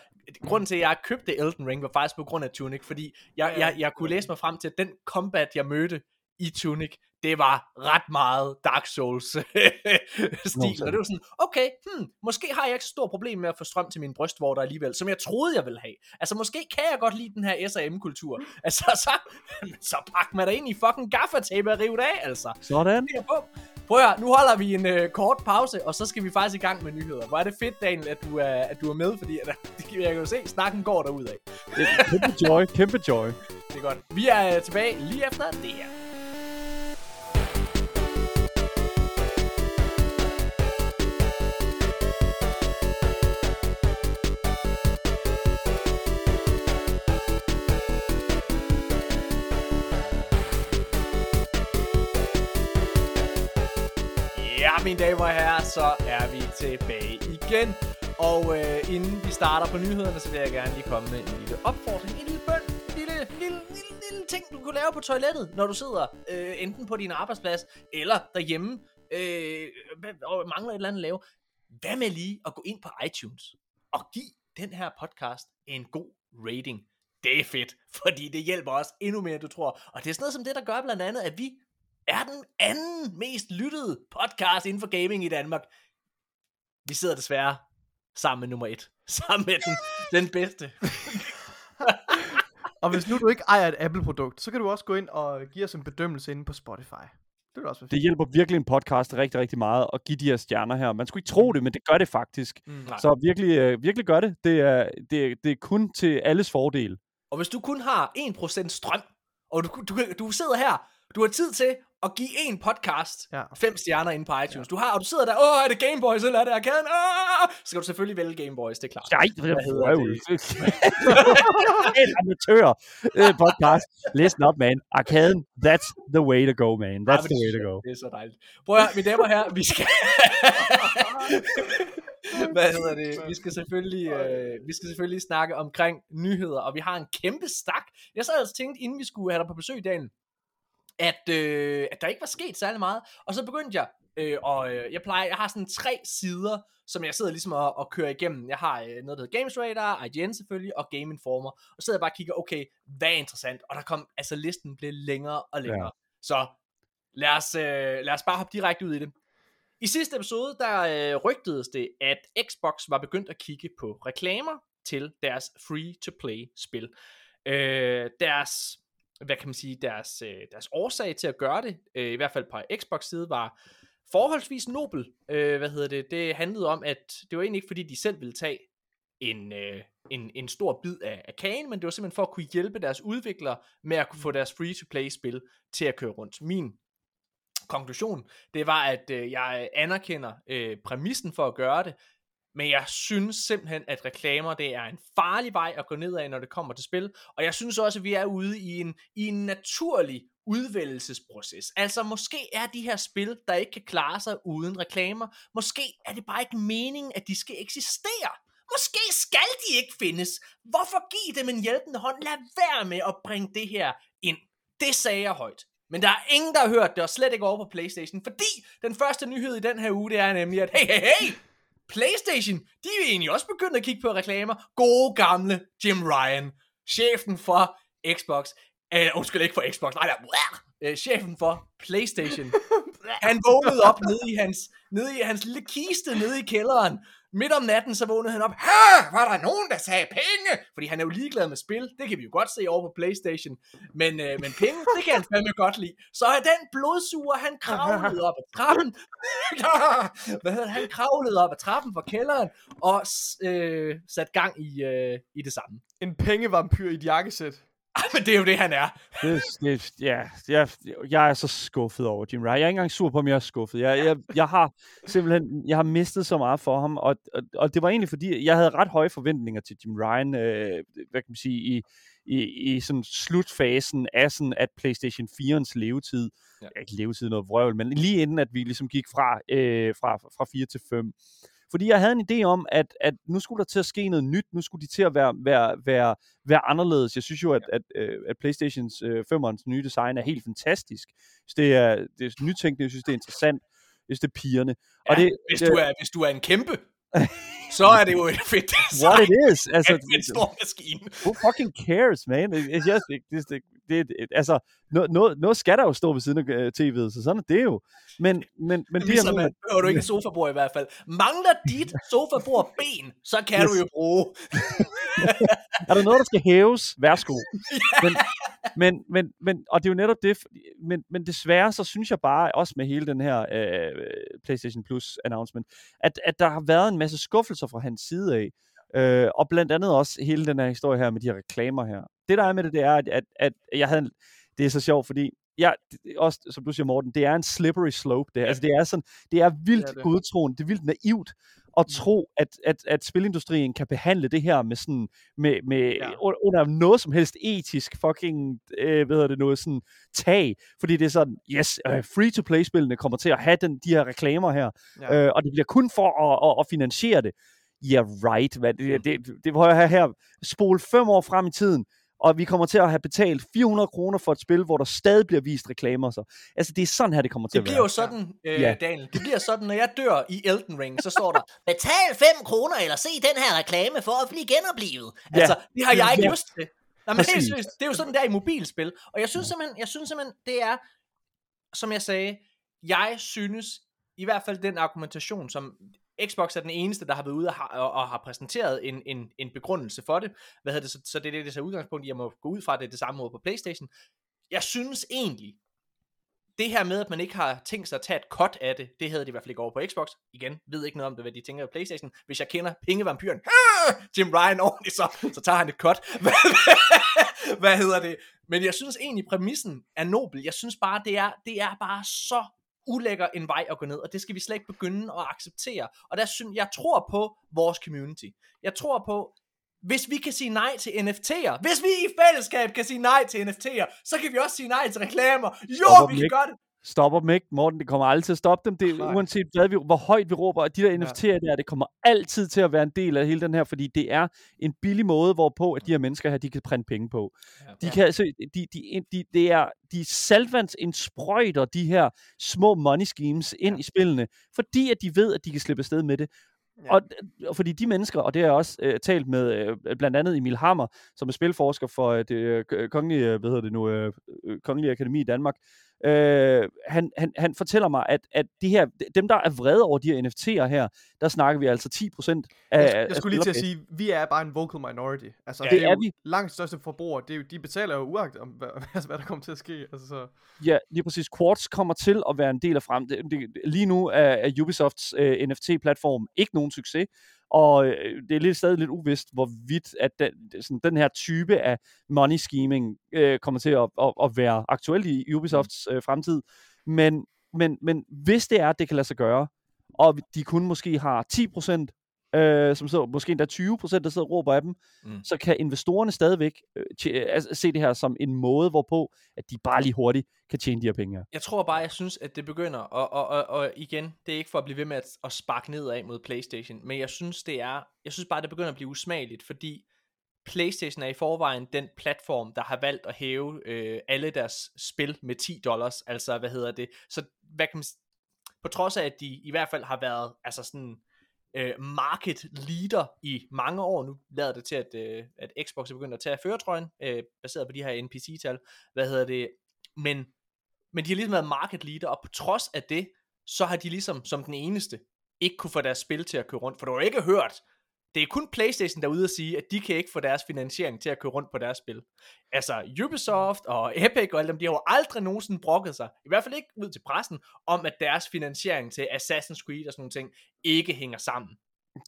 grunden til, at jeg købte Elden Ring, var faktisk på grund af Tunic, fordi jeg, jeg, jeg kunne læse mig frem til, at den combat, jeg mødte i Tunic, det var ret meget Dark Souls stil. Og det var sådan, okay, hmm, måske har jeg ikke så stort problem med at få strøm til min brystvorter alligevel, som jeg troede, jeg ville have. Altså, måske kan jeg godt lide den her S&M-kultur. Altså, så, så pak mig da ind i fucking gaffatape og rive det af, altså. Sådan. Det er på. Prøv at høre, nu holder vi en øh, kort pause, og så skal vi faktisk i gang med nyheder. Hvor er det fedt, Daniel, at du er, at du er med, fordi at, jeg kan jo se, snakken går derud af. Kæmpe joy, kæmpe joy. Det er godt. Vi er øh, tilbage lige efter det her. Mine damer og herrer, så er vi tilbage igen. Og øh, inden vi starter på nyhederne, så vil jeg gerne lige komme med en lille opfordring, en lille bøn, en lille, lille, lille, lille ting, du kunne lave på toilettet, når du sidder øh, enten på din arbejdsplads eller derhjemme øh, og mangler et eller andet at lave. Hvad med lige at gå ind på iTunes og give den her podcast en god rating? Det er fedt, fordi det hjælper os endnu mere, end du tror. Og det er sådan noget som det, der gør blandt andet, at vi er den anden mest lyttede podcast inden for gaming i Danmark. Vi sidder desværre sammen med nummer et. Sammen med den, den bedste. Og hvis nu du ikke ejer et Apple-produkt, så kan du også gå ind og give os en bedømmelse inde på Spotify. Det også Det hjælper virkelig en podcast rigtig, rigtig meget at give de her stjerner her. Man skulle ikke tro det, men det gør det faktisk. Mm. Så virkelig, øh, virkelig gør det. Det er, det, er- det er kun til alles fordel. Og hvis du kun har 1% strøm, og du, du, du sidder her, du har tid til at give en podcast Ja. fem stjerner inde på iTunes. Du har, og du sidder der, åh, er det Gameboys, eller er det Arkaden? Åh! Så skal du selvfølgelig vælge Gameboys, det er klart. Nej, det Hvad hedder er en amatør øh, podcast. Listen up, man. Arkaden, that's the way to go, man. That's men the way to go. Det er så dejligt. Prøv at høre, mine damer og herrer, vi skal... Hvad hedder det? Vi skal selvfølgelig, øh, vi skal selvfølgelig snakke omkring nyheder, og vi har en kæmpe stak. Jeg sad altså tænkt, inden vi skulle have dig på besøg i dagen, at, øh, at der ikke var sket særlig meget. Og så begyndte jeg, øh, og øh, jeg plejer, jeg har sådan tre sider, som jeg sidder ligesom og, og kører igennem. Jeg har øh, noget, der hedder Games Radar, IGN selvfølgelig, og Game Informer. Og så sidder jeg bare og kigger, okay, hvad er interessant? Og der kom, altså listen blev længere og længere. Ja. Så lad os, øh, lad os bare hoppe direkte ud i det. I sidste episode, der øh, rygtedes det, at Xbox var begyndt at kigge på reklamer til deres free-to-play spil. Øh, deres, hvad kan man sige, deres, øh, deres årsag til at gøre det, øh, i hvert fald på Xbox side, var forholdsvis nobel. Øh, hvad hedder det? Det handlede om, at det var egentlig ikke fordi, de selv ville tage en, øh, en, en stor bid af, af kagen, men det var simpelthen for at kunne hjælpe deres udviklere med at kunne få deres free-to-play spil til at køre rundt. Min konklusion, det var, at øh, jeg anerkender øh, præmissen for at gøre det, men jeg synes simpelthen, at reklamer, det er en farlig vej at gå ned af, når det kommer til spil, og jeg synes også, at vi er ude i en, i en naturlig udvælgelsesproces. Altså, måske er de her spil, der ikke kan klare sig uden reklamer, måske er det bare ikke meningen, at de skal eksistere. Måske skal de ikke findes. Hvorfor give dem en hjælpende hånd? Lad være med at bringe det her ind. Det sagde jeg højt. Men der er ingen, der har hørt det, og slet ikke over på Playstation, fordi den første nyhed i den her uge, det er nemlig, at hey, hey, hey, Playstation, de er egentlig også begyndt at kigge på reklamer. Gode gamle Jim Ryan, chefen for Xbox, øh, undskyld ikke for Xbox, nej, nej, øh, chefen for Playstation, han vågnede op nede i hans, nede i hans lille kiste nede i kælderen. Midt om natten, så vågnede han op. Hæ, var der nogen, der sagde penge? Fordi han er jo ligeglad med spil. Det kan vi jo godt se over på Playstation. Men, øh, men penge, det kan han fandme godt lide. Så er den blodsuger, han kravlede op ad trappen. Hvad hedder det? Han kravlede op ad trappen fra kælderen og øh, satte gang i, øh, i det samme. En pengevampyr i et jakkesæt. Men det er jo det, han er. Det, det, ja, jeg, jeg er så skuffet over Jim Ryan. Jeg er ikke engang sur på, om jeg er skuffet. Jeg, jeg, jeg har simpelthen jeg har mistet så meget for ham, og, og, og det var egentlig fordi, jeg havde ret høje forventninger til Jim Ryan, øh, hvad kan man sige, i, i, i sådan slutfasen af sådan, at PlayStation 4'ens levetid, ja. ikke levetid noget vrøvl, men lige inden, at vi ligesom gik fra, øh, fra, fra 4 til 5, Fordi jeg havde en idé om, at, at nu skulle der til at ske noget nyt, nu skulle de til at være, være, være, være anderledes. Jeg synes jo, at, at, øh, at Playstations øh, 5'ernes nye design er helt fantastisk. Så det er, det er nytænkende, jeg synes, det er interessant. Jeg synes, det er pigerne. Ja, og det, hvis, det, du er, hvis du er en kæmpe, så er det jo et fedt design. What it is. Altså, en stor maskine. who fucking cares, man? It- It's just, it, det, det, altså, noget, noget, noget skal der jo stå ved siden af øh, tv'et, så sådan er det jo. Men, men, men det, Ligesom, mener, at behøver du ikke sofabord i hvert fald. Mangler dit sofabord ben, så kan Yes. du jo bruge. er der noget, der skal hæves? Værsgo. men, men, men, men, og det er jo netop det, men, men desværre så synes jeg bare, også med hele den her øh, PlayStation Plus announcement, at, at der har været en masse skuffelser fra hans side af, øh, og blandt andet også hele den her historie her med de her reklamer her. Det der er med det, det er, at, at, at jeg havde, en- det er så sjovt, fordi Ja, det- også som du siger, Morten, det er en slippery slope. Det, ja. altså, det er sådan, det er vildt Det er det. godtroende, det er vildt naivt at tro, at, at, at spilindustrien kan behandle det her med sådan, med, med Ja. ja. under noget som helst etisk fucking, øh, hvad hedder det noget, sådan tag, fordi det er sådan, yes, øh, free-to-play-spillene kommer til at have den, de her reklamer her, Ja. ja. øh, og det bliver kun for at, at, at finansiere det. Yeah, right. Hvad, det, det, det, det var her, her, spol fem år frem i tiden, og vi kommer til at have betalt 400 kroner for et spil, hvor der stadig bliver vist reklamer. Så. Altså, det er sådan her, det kommer til Det at bliver være. jo sådan, øh, Ja. Daniel, det bliver sådan, når jeg dør i Elden Ring, så står der, Betal 5 kroner eller se den her reklame for at blive genoplevet. Ja. altså, det har jeg ikke Ja. lyst til. Nej, men helt seriøst, det er jo sådan der i mobilspil, og jeg synes simpelthen, jeg synes simpelthen, det er, som jeg sagde, jeg synes, i hvert fald den argumentation, som Xbox er den eneste, der har været ude og har, og, og har præsenteret en, en, en begrundelse for det. Hvad hedder det? Så, så det er det, det tager udgangspunkt i. Jeg må gå ud fra, at det er det samme måde på Playstation. Jeg synes egentlig, det her med, at man ikke har tænkt sig at tage et cut af det, det havde de i hvert fald ikke over på Xbox. Igen, ved ikke noget om det, hvad de tænker på Playstation. Hvis jeg kender pengevampyren, Jim Ryan ordentligt, så, så tager han et cut. Hvad, hvad hedder det? Men jeg synes egentlig, præmissen er nobel. Jeg synes bare, det er, det er bare så ulækker en vej at gå ned, og det skal vi slet ikke begynde at acceptere. Og der synes, jeg tror på vores community. Jeg tror på, hvis vi kan sige nej til NFT'er, hvis vi i fællesskab kan sige nej til NFT'er, så kan vi også sige nej til reklamer. Jo, Stopper vi kan ikke. gøre det. Stopper dem ikke, Morten. Det kommer aldrig til at stoppe dem. Det, Nej. uanset hvad vi, hvor højt vi råber, og de der NFT'er der, det kommer altid til at være en del af hele den her, fordi det er en billig måde, hvorpå at de her mennesker her, de kan printe penge på. De kan altså, de, de, de, det er, de saltvandsindsprøjter de her små money schemes ind Ja. i spillene, fordi at de ved, at de kan slippe afsted med det. Ja. Og, og fordi de mennesker, og det har jeg også øh, talt med øh, blandt andet Emil Hammer, som er spilforsker for øh, det øh, kongelige, øh, hvad hedder det nu, øh, øh, kongelige akademi i Danmark, øh, han, han, han fortæller mig, at, at de her, dem der er vrede over de her NFT'er her, der snakker vi altså 10% af, Jeg, jeg skulle lige til at sige, vi er bare en vocal minority. Altså, Ja, det, det er, er vi. langt største forbrugere. Det er jo, de betaler jo uagt om, hvad, altså, hvad der kommer til at ske. Altså, så, Ja, lige præcis. Quartz kommer til at være en del af frem. Det, det, lige nu er, er Ubisofts øh, NFT-platform ikke nogen succes, og øh, det er lidt, stadig lidt uvist, hvorvidt at den, sådan, den her type af money scheming øh, kommer til at, at, at være aktuel i Ubisofts øh, fremtid. Men, men, men hvis det er, at det kan lade sig gøre, og de kun måske har 10%, øh, som sidder, måske endda 20%, der sidder og råber af dem, Mm. så kan investorerne stadigvæk øh, tje, altså, se det her som en måde, hvorpå at de bare lige hurtigt kan tjene de her penge. Jeg tror bare, jeg synes, at det begynder, og, og, og, og igen, det er ikke for at blive ved med at, at sparke nedad mod Playstation, men jeg synes, det er, jeg synes bare, det begynder at blive usmageligt, fordi Playstation er i forvejen den platform, der har valgt at hæve øh, alle deres spil med 10 dollars, altså hvad hedder det, så hvad kan man, på trods af, at de i hvert fald har været, altså sådan, øh, market leader i mange år. Nu, lader det til, at, øh, at Xbox er begyndt at tage føretrøjen, øh, baseret på de her NPC-tal, hvad hedder det, men men de har ligesom været market leader, og på trods af det, så har de ligesom som den eneste ikke kunne få deres spil til at køre rundt. For du har jo ikke hørt, det er kun Playstation, der er ude at sige, at de kan ikke få deres finansiering til at køre rundt på deres spil. Altså Ubisoft og Epic og alle dem, de har jo aldrig nogensinde brokket sig, i hvert fald ikke ud til pressen, om at deres finansiering til Assassin's Creed og sådan nogle ting, ikke hænger sammen.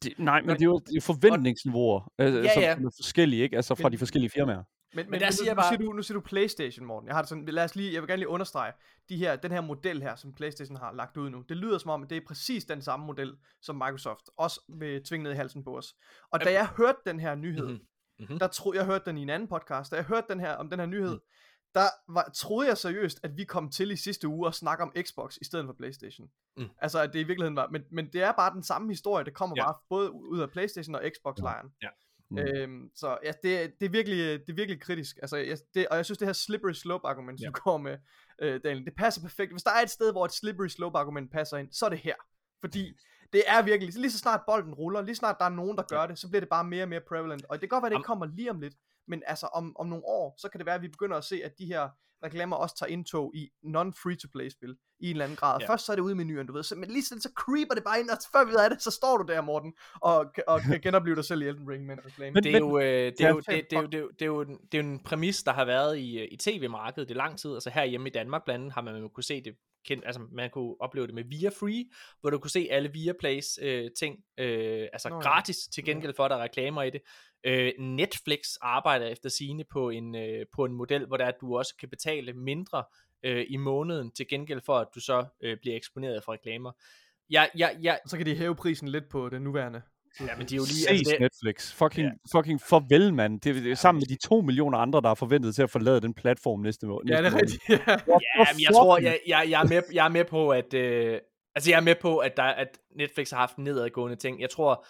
Det, nej, men Og- det er jo det er forventningsniveauer, øh, Ja, som, ja. som er forskellige, ikke? Altså fra de forskellige firmaer. Men, men, der men siger nu, jeg nu, bare- siger du, nu siger du Playstation, Morten. Jeg har det sådan, lad os lige, jeg vil gerne lige understrege, de her, den her model her, som Playstation har lagt ud nu, det lyder som om, at det er præcis den samme model, som Microsoft også vil tvinge ned i halsen på os. Og da jeg hørte den her nyhed, Mhm. Mhm. der tror jeg hørte den i en anden podcast, da jeg hørte den her, om den her nyhed, der var, troede jeg seriøst, at vi kom til i sidste uge at snakke om Xbox i stedet for Playstation. Mm. Altså, at det i virkeligheden var, men, men det er bare den samme historie, det kommer Ja. ja. bare både ud af Playstation og Xbox-lejren. Ja. Mm. Øhm, så ja, det, det, er virkelig, det er virkelig kritisk. Altså, jeg, det, og jeg synes, det her slippery slope argument, som Ja. du går med, øh, Daniel, det passer perfekt. Hvis der er et sted, hvor et slippery slope argument passer ind, så er det her. Fordi det er virkelig, lige så snart bolden ruller, lige snart der er nogen, der gør det, så bliver det bare mere og mere prevalent. Og det kan godt være, det ikke kommer lige om lidt, men altså om, om nogle år, så kan det være, at vi begynder at se, at de her reklamer også tager indtog i non-free-to-play spil i en eller anden grad. Ja. Først så er det ude i menuen, du ved, så, men lige sådan, så creeper det bare ind, og før vi ved af det, så står du der, Morten, og, og kan genopleve dig selv i Elden Ring med en reklame. Men- det er jo, det er jo, det, det, er jo, det, er jo, det, er jo en, det er præmis, der har været i, øh, i tv-markedet i lang tid. Altså herhjemme i Danmark blandt andet har man jo kunne se det kendt, altså man kunne opleve det med Via Free, hvor du kunne se alle Viaplays øh, ting, øh, altså Nå ja. gratis til gengæld for, at der er reklamer i det. Øh, Netflix arbejder efter sine på en, øh, på en model, hvor der, at du også kan betale mindre øh, i måneden til gengæld for, at du så øh, bliver eksponeret for reklamer. Jeg, jeg, jeg, så kan de hæve prisen lidt på den nuværende. ja, men de er jo lige, Ses altså det, Netflix. Fucking, Ja. fucking farvel, mand. Det, det er sammen med de to millioner andre, der er forventet til at forlade den platform næste måned. Ja, det er rigtigt. Ja. Ja, men jeg tror, jeg, jeg, jeg, er med, jeg er med på, at... Øh, altså, jeg er med på, at, der, at Netflix har haft en nedadgående ting. Jeg tror,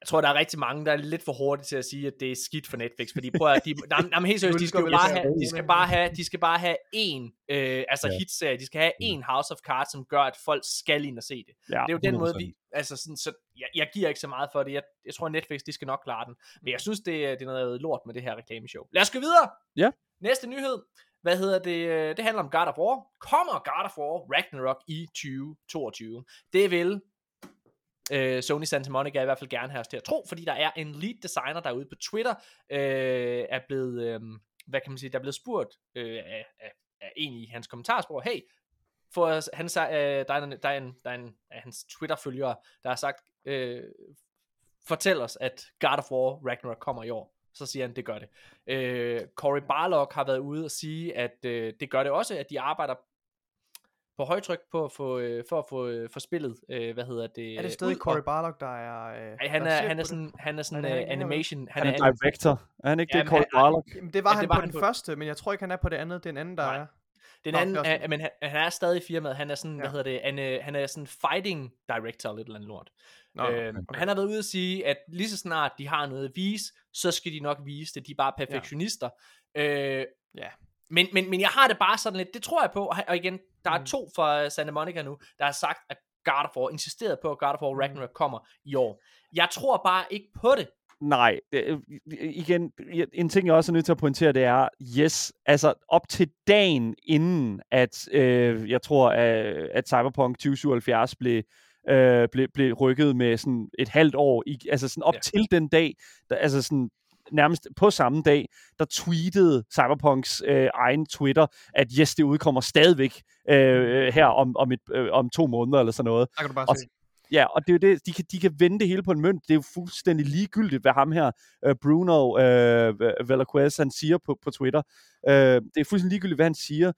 jeg tror, der er rigtig mange, der er lidt for hurtige til at sige, at det er skidt for Netflix. Fordi prøv at, de, der, jamen, helt seriøst, de skal jo bare have, de skal bare have, de skal bare have én, øh, altså Ja. hitserie. De skal have én House of Cards, som gør, at folk skal ind og se det. Ja, Det er jo den måde, 100%. vi... Altså sådan, så jeg, jeg giver ikke så meget for det. Jeg, jeg tror, Netflix, de skal nok klare den. Men jeg synes, det, er- det er noget lort med det her reklameshow. Lad os gå videre. Ja. Næste nyhed. Hvad hedder det? øh, Det handler om God of War. Kommer God of War Ragnarok i 2022? Det vil øh, Sony Santa Monica i hvert fald gerne have os til at tro, fordi der er en lead designer derude på Twitter, øh, er blevet, øh, hvad kan man sige, der er blevet spurgt øh, af, af, af en i hans kommentarspor, hey, for han sag, øh, der, er en, der, er en, der er en af hans Twitter-følgere, der har sagt, øh, fortæl os, at God of War Ragnarok kommer i år. Så siger han, det gør det. Øh, Cory Barlog har været ude og sige, at øh, det gør det også, at de arbejder på højtryk på at få, øh, for at få, øh, få spillet, øh, hvad hedder det? Er det stadig ud, Cory og- Barlog, der er... Øh, Ej, han er, han er det? sådan, han er sådan Er det uh, animation, Han er an- director. Er han ikke det, Jamen, Cory han- Barlog? Jamen, det var Ja, han det var på han den på- første, men jeg tror ikke, han er på det andet. Det er en anden, der Nej. er. Den Nå, anden, det er er, men han, han er stadig i firmaet. Han er sådan, ja. hvad Ja. hedder det, han, er- han er sådan fighting director, lidt eller andet lort. Nå, øh, okay. Han har været ude at sige, at lige så snart de har noget at vise, så skal de nok vise det. De er bare perfektionister. Ja. Øh, Ja. Men, men, men jeg har det bare sådan lidt, det tror jeg på, og igen, der er Mm. to fra Santa Monica nu, der har sagt, at God of War, insisteret på, at God of War Mm. Ragnarok kommer i år. Jeg tror bare ikke på det. Nej, det, igen, en ting jeg også er nødt til at pointere, det er, yes, altså op til dagen inden, at øh, jeg tror, at, at Cyberpunk 2077 blev, øh, blev, blev rykket med sådan et halvt år, i, altså sådan op ja. til den dag, der, altså sådan nærmest på samme dag, der tweetede Cyberpunks øh, egen Twitter, at yes, det udkommer stadigvæk øh, her om, om, et, øh, om to måneder eller sådan noget. Der kan du bare Og se. Ja, og det er jo det, de kan, de kan vende det hele på en mønt. Det er jo fuldstændig ligegyldigt, hvad ham her, uh, Bruno uh, Velasquez, han siger på, på Twitter. Uh, det er fuldstændig ligegyldigt, hvad han siger.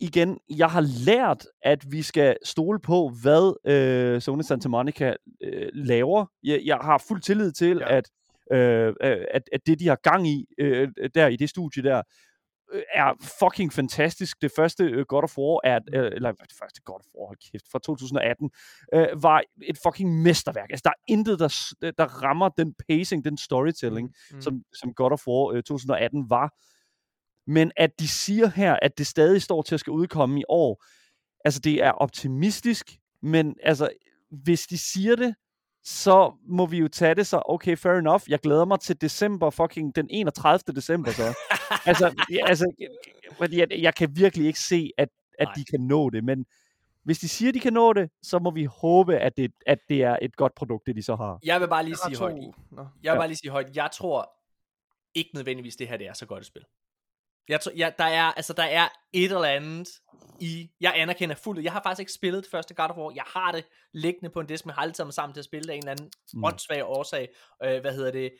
Igen, jeg har lært, at vi skal stole på, hvad uh, Sony Santa Monica uh, laver. Jeg, jeg har fuld tillid til, ja. at, uh, at, at det, de har gang i uh, der i det studie der, øh, er fucking fantastisk. Det første øh, God of War er, øh, eller det første God of War, kæft, fra 2018, øh, var et fucking mesterværk. Altså, der er intet, der, der rammer den pacing, den storytelling, Mm. mm. som, som God of War øh, 2018 var. Men at de siger her, at det stadig står til at skal udkomme i år, altså det er optimistisk, men altså, hvis de siger det, så må vi jo tage det så, okay, fair enough, jeg glæder mig til december, fucking den 31. december så. altså, ja, altså fordi jeg, jeg kan virkelig ikke se, at, at Nej. de kan nå det, men hvis de siger, at de kan nå det, så må vi håbe, at det, at det er et godt produkt, det de så har. Jeg vil bare lige sige højt. Nå. Jeg vil Ja. bare lige sige højt, jeg tror ikke nødvendigvis det her det er så godt et spil. Jeg tror, jeg, der er, altså der er et eller andet i, jeg anerkender fuldt, jeg har faktisk ikke spillet det første God of War, jeg har det liggende på en disk, men har aldrig sammen til at spille det af en eller anden Mm. åndssvag årsag, øh, hvad hedder det,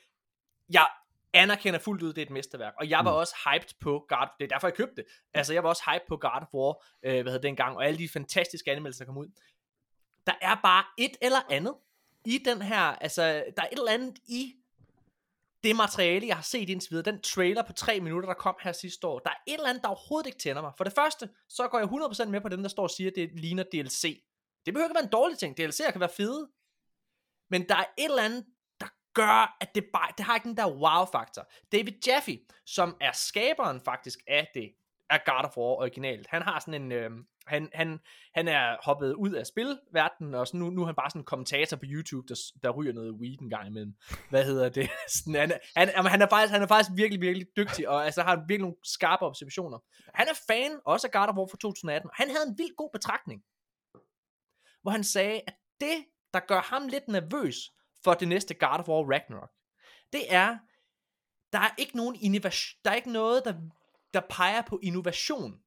jeg anerkender fuldt ud, det er et mesterværk, og jeg var Mm. også hyped på God, det er derfor jeg købte det, altså jeg var også hyped på God of War, øh, hvad hedder det dengang, og alle de fantastiske anmeldelser, der kom ud, der er bare et eller andet i den her, altså der er et eller andet i det materiale, jeg har set indtil videre, den trailer på 3 minutter, der kom her sidste år, der er et eller andet, der overhovedet ikke tænder mig. For det første, så går jeg 100% med på dem, der står og siger, at det ligner DLC. Det behøver ikke være en dårlig ting. DLC'er kan være fede. Men der er et eller andet, der gør, at det bare, det har ikke den der wow-faktor. David Jaffe, som er skaberen faktisk af det, er God of War originalt, han har sådan en, øh, han, han, han er hoppet ud af spilverdenen, og så nu, nu er han bare sådan en kommentator på YouTube, der, der ryger noget weed en gang imellem. Hvad hedder det? Sådan, han, han, han, er faktisk, han er faktisk virkelig, virkelig dygtig, og altså, har virkelig nogle skarpe observationer. Han er fan også af God of War fra 2018, han havde en vild god betragtning, hvor han sagde, at det, der gør ham lidt nervøs for det næste God of War Ragnarok, det er, der er ikke nogen innovation, der er ikke noget, der, der peger på innovation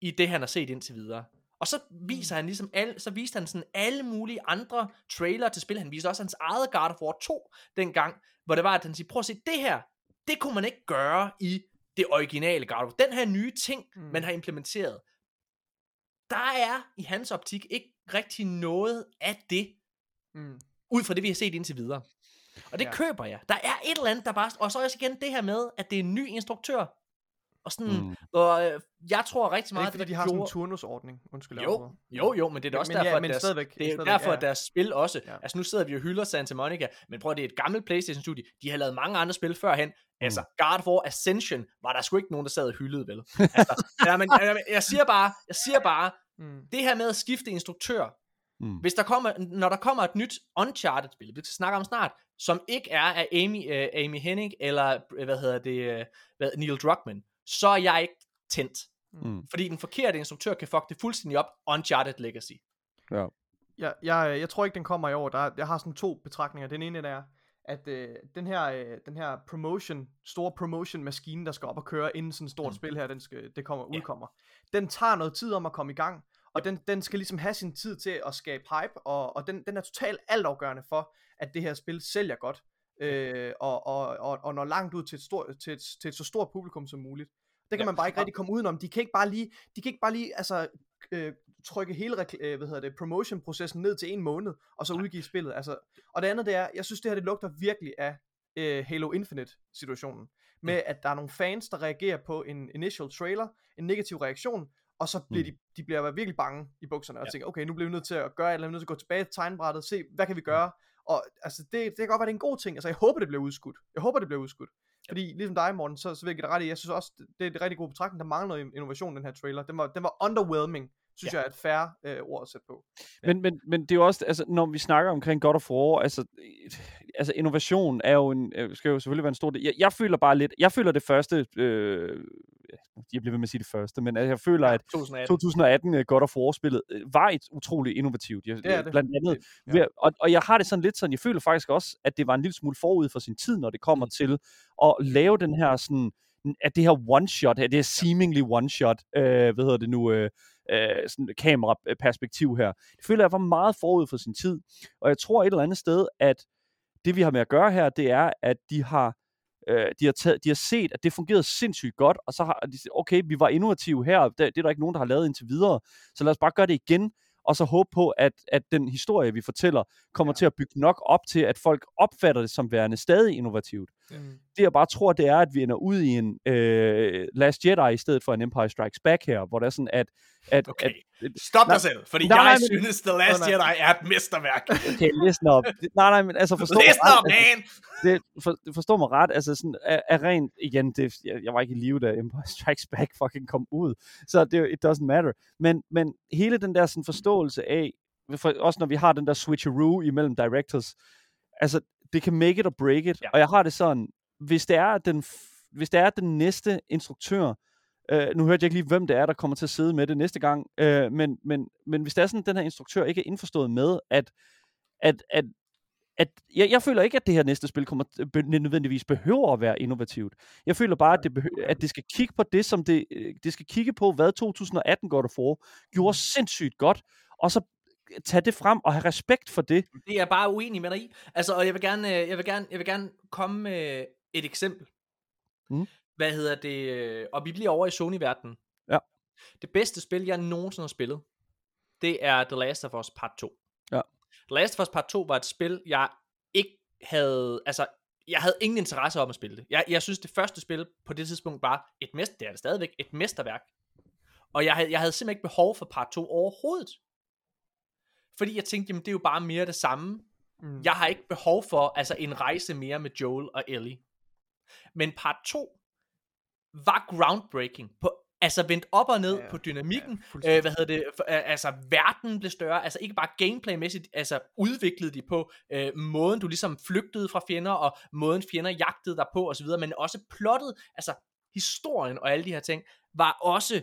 i det, han har set indtil videre. Og så viser han ligesom, alle, så viste han sådan alle mulige andre trailer til spil. Han viste også hans eget God of War 2 dengang, hvor det var, at han siger, prøv at se, det her, det kunne man ikke gøre i det originale God of War. Den her nye ting, mm. man har implementeret, der er i hans optik ikke rigtig noget af det, Mm. ud fra det, vi har set indtil videre. Og det Ja. ja. køber jeg. Der er et eller andet, der bare... Og så også igen det her med, at det er en ny instruktør. Og sådan, Mm. og øh, jeg tror rigtig Det er meget, ikke fordi, de har sådan en turnusordning. Undskyld. jo, jo, jo, men det er da også men, derfor, ja, at men deres, stadigvæk, det er stadigvæk, derfor, ja. at deres spil også, Ja. ja. altså nu sidder vi og hylder Santa Monica, men prøv at det er et gammelt Playstation-studie, de har lavet mange andre spil førhen, mm. altså God of War Ascension, var der sgu ikke nogen, der sad og hyldede, vel? Altså, ja, men, jeg, jeg siger bare, jeg siger bare, Mm. det her med at skifte instruktør, Mm. hvis der kommer, når der kommer et nyt Uncharted-spil, vi skal snakke om snart, som ikke er af Amy, uh, Amy Hennig, eller øh, hvad hedder det, uh, hvad, Neil Druckmann, så er jeg ikke tændt. Mm. Fordi den forkerte instruktør kan fuck det fuldstændig op, Uncharted Legacy. Ja. Jeg, jeg, jeg tror ikke, den kommer i år. Der, er- jeg har sådan to betragtninger. Den ene er, at øh, den, her, øh, den her promotion, store promotion-maskine, der skal op og køre, inden sådan et stort mm. Spil her, den skal, det kommer, Ja. udkommer, den tager noget tid om at komme i gang, og den, den skal ligesom have sin tid til at skabe hype, og, og den, den er totalt altafgørende for, at det her spil sælger godt, øh, og, og, og, og når langt ud til et, stort, til, et, til et så stort publikum som muligt. Det kan Ja, man bare ikke rigtig komme udenom. De kan ikke bare lige, de kan ikke bare lige altså, øh, trykke hele øh, hvad hedder det, promotion-processen ned til en måned, og så udgive spillet. Altså, og det andet det er, jeg synes det her det lugter virkelig af øh, Halo Infinite-situationen. Med at der er nogle fans, der reagerer på en initial trailer, en negativ reaktion, og så bliver Mm. de, de bliver virkelig bange i bukserne, og Ja. tænker, okay, nu bliver vi nødt til at gøre et eller andet, nødt til at gå tilbage til tegnbrættet, se, hvad kan vi gøre? Og altså, det, det kan godt være, det er en god ting. Altså, jeg håber, det bliver udskudt. Jeg håber, det bliver udskudt. Fordi, ligesom dig, Morten, så, så vil jeg give dig ret i, jeg synes også, det, er en rigtig god betragtning, der mangler noget innovation, den her trailer. Den var, den var underwhelming, synes Ja. jeg er et fair øh, ord at sætte på. Men, men, men det er jo også, altså, når vi snakker omkring God of War, altså, øh, altså innovation er jo en, øh, skal jo selvfølgelig være en stor del. Jeg, jeg føler bare lidt, jeg føler det første, øh, jeg bliver ved med at sige det første, men altså, jeg føler, at 2018. 2018 øh, God of War-spillet øh, var et utroligt innovativt. Jeg, Det er det. Blandt andet, Det- ja. og, og jeg har det sådan lidt sådan, jeg føler faktisk også, at det var en lille smule forud for sin tid, når det kommer Mm. til at lave den her sådan, at det her one-shot, at det her seemingly one-shot, øh, hvad hedder det nu, øh, øh, sådan kameraperspektiv her. Det føler jeg var meget forud for sin tid, og jeg tror et eller andet sted, at det vi har med at gøre her, det er, at de har øh, de, har taget, de har set, at det fungerede sindssygt godt, og så har de okay, vi var innovative her, det, det er der ikke nogen, der har lavet indtil videre, så lad os bare gøre det igen, og så håbe på, at, at den historie, vi fortæller, kommer ja. til at bygge nok op til, at folk opfatter det som værende stadig innovativt. Mm. Det jeg bare tror, det er, at vi ender ud i en øh, Last Jedi i stedet for en Empire Strikes Back her, hvor det er sådan, at... at, Okay. at Stop Nej, dig selv, fordi nej, jeg men- synes, The Last nej. Jedi er et mesterværk. okay, listen op. Nej, nej, men altså forstå mig Listen ret, up, altså, man! det, for, forstå mig ret, altså sådan, er, er rent, igen, det, jeg, jeg var ikke i live, da Empire Strikes Back fucking kom ud, så det, it doesn't matter, men, men hele den der sådan forståelse af, for, også når vi har den der switcheroo imellem directors, altså, det kan make it or break it, Ja. og jeg har det sådan, hvis det er at den, hvis det er at den næste instruktør, Øh, nu hørte jeg ikke lige, hvem det er, der kommer til at sidde med det næste gang. Øh, men, men, men hvis det er sådan, at den her instruktør ikke er indforstået med, at, at, at, at jeg, jeg føler ikke, at det her næste spil kommer t- be, nødvendigvis behøver at være innovativt. Jeg føler bare, at det, behø- at det skal kigge på det, som det, øh, det skal kigge på, hvad 2018 God of War gjorde sindssygt godt, og så tage det frem og have respekt for det. Det er jeg bare uenig med dig i. Altså, og jeg vil gerne, øh, jeg vil gerne, jeg vil gerne komme med et eksempel. Mm. Hvad hedder det? øh, Og vi bliver over i Sony-verdenen. Ja. Det bedste spil, jeg nogensinde har spillet, det er The Last of Us Part 2. Ja. The Last of Us Part 2 var et spil, jeg ikke havde, altså, jeg havde ingen interesse om at spille det. Jeg, jeg synes, det første spil på det tidspunkt var et mester, det er det stadigvæk, et mesterværk. Og jeg havde, jeg havde simpelthen ikke behov for part 2 overhovedet. Fordi jeg tænkte, jamen det er jo bare mere det samme. Mm. Jeg har ikke behov for altså en rejse mere med Joel og Ellie. Men part 2 var groundbreaking på altså vendt op og ned Ja, på dynamikken. ja, øh, hvad hedder det? For, øh, altså verden blev større, altså ikke bare gameplaymæssigt, altså udviklede de på øh, måden du ligesom flygtede fra fjender og måden fjender jagtede dig på osv., men også plottet, altså historien og alle de her ting var også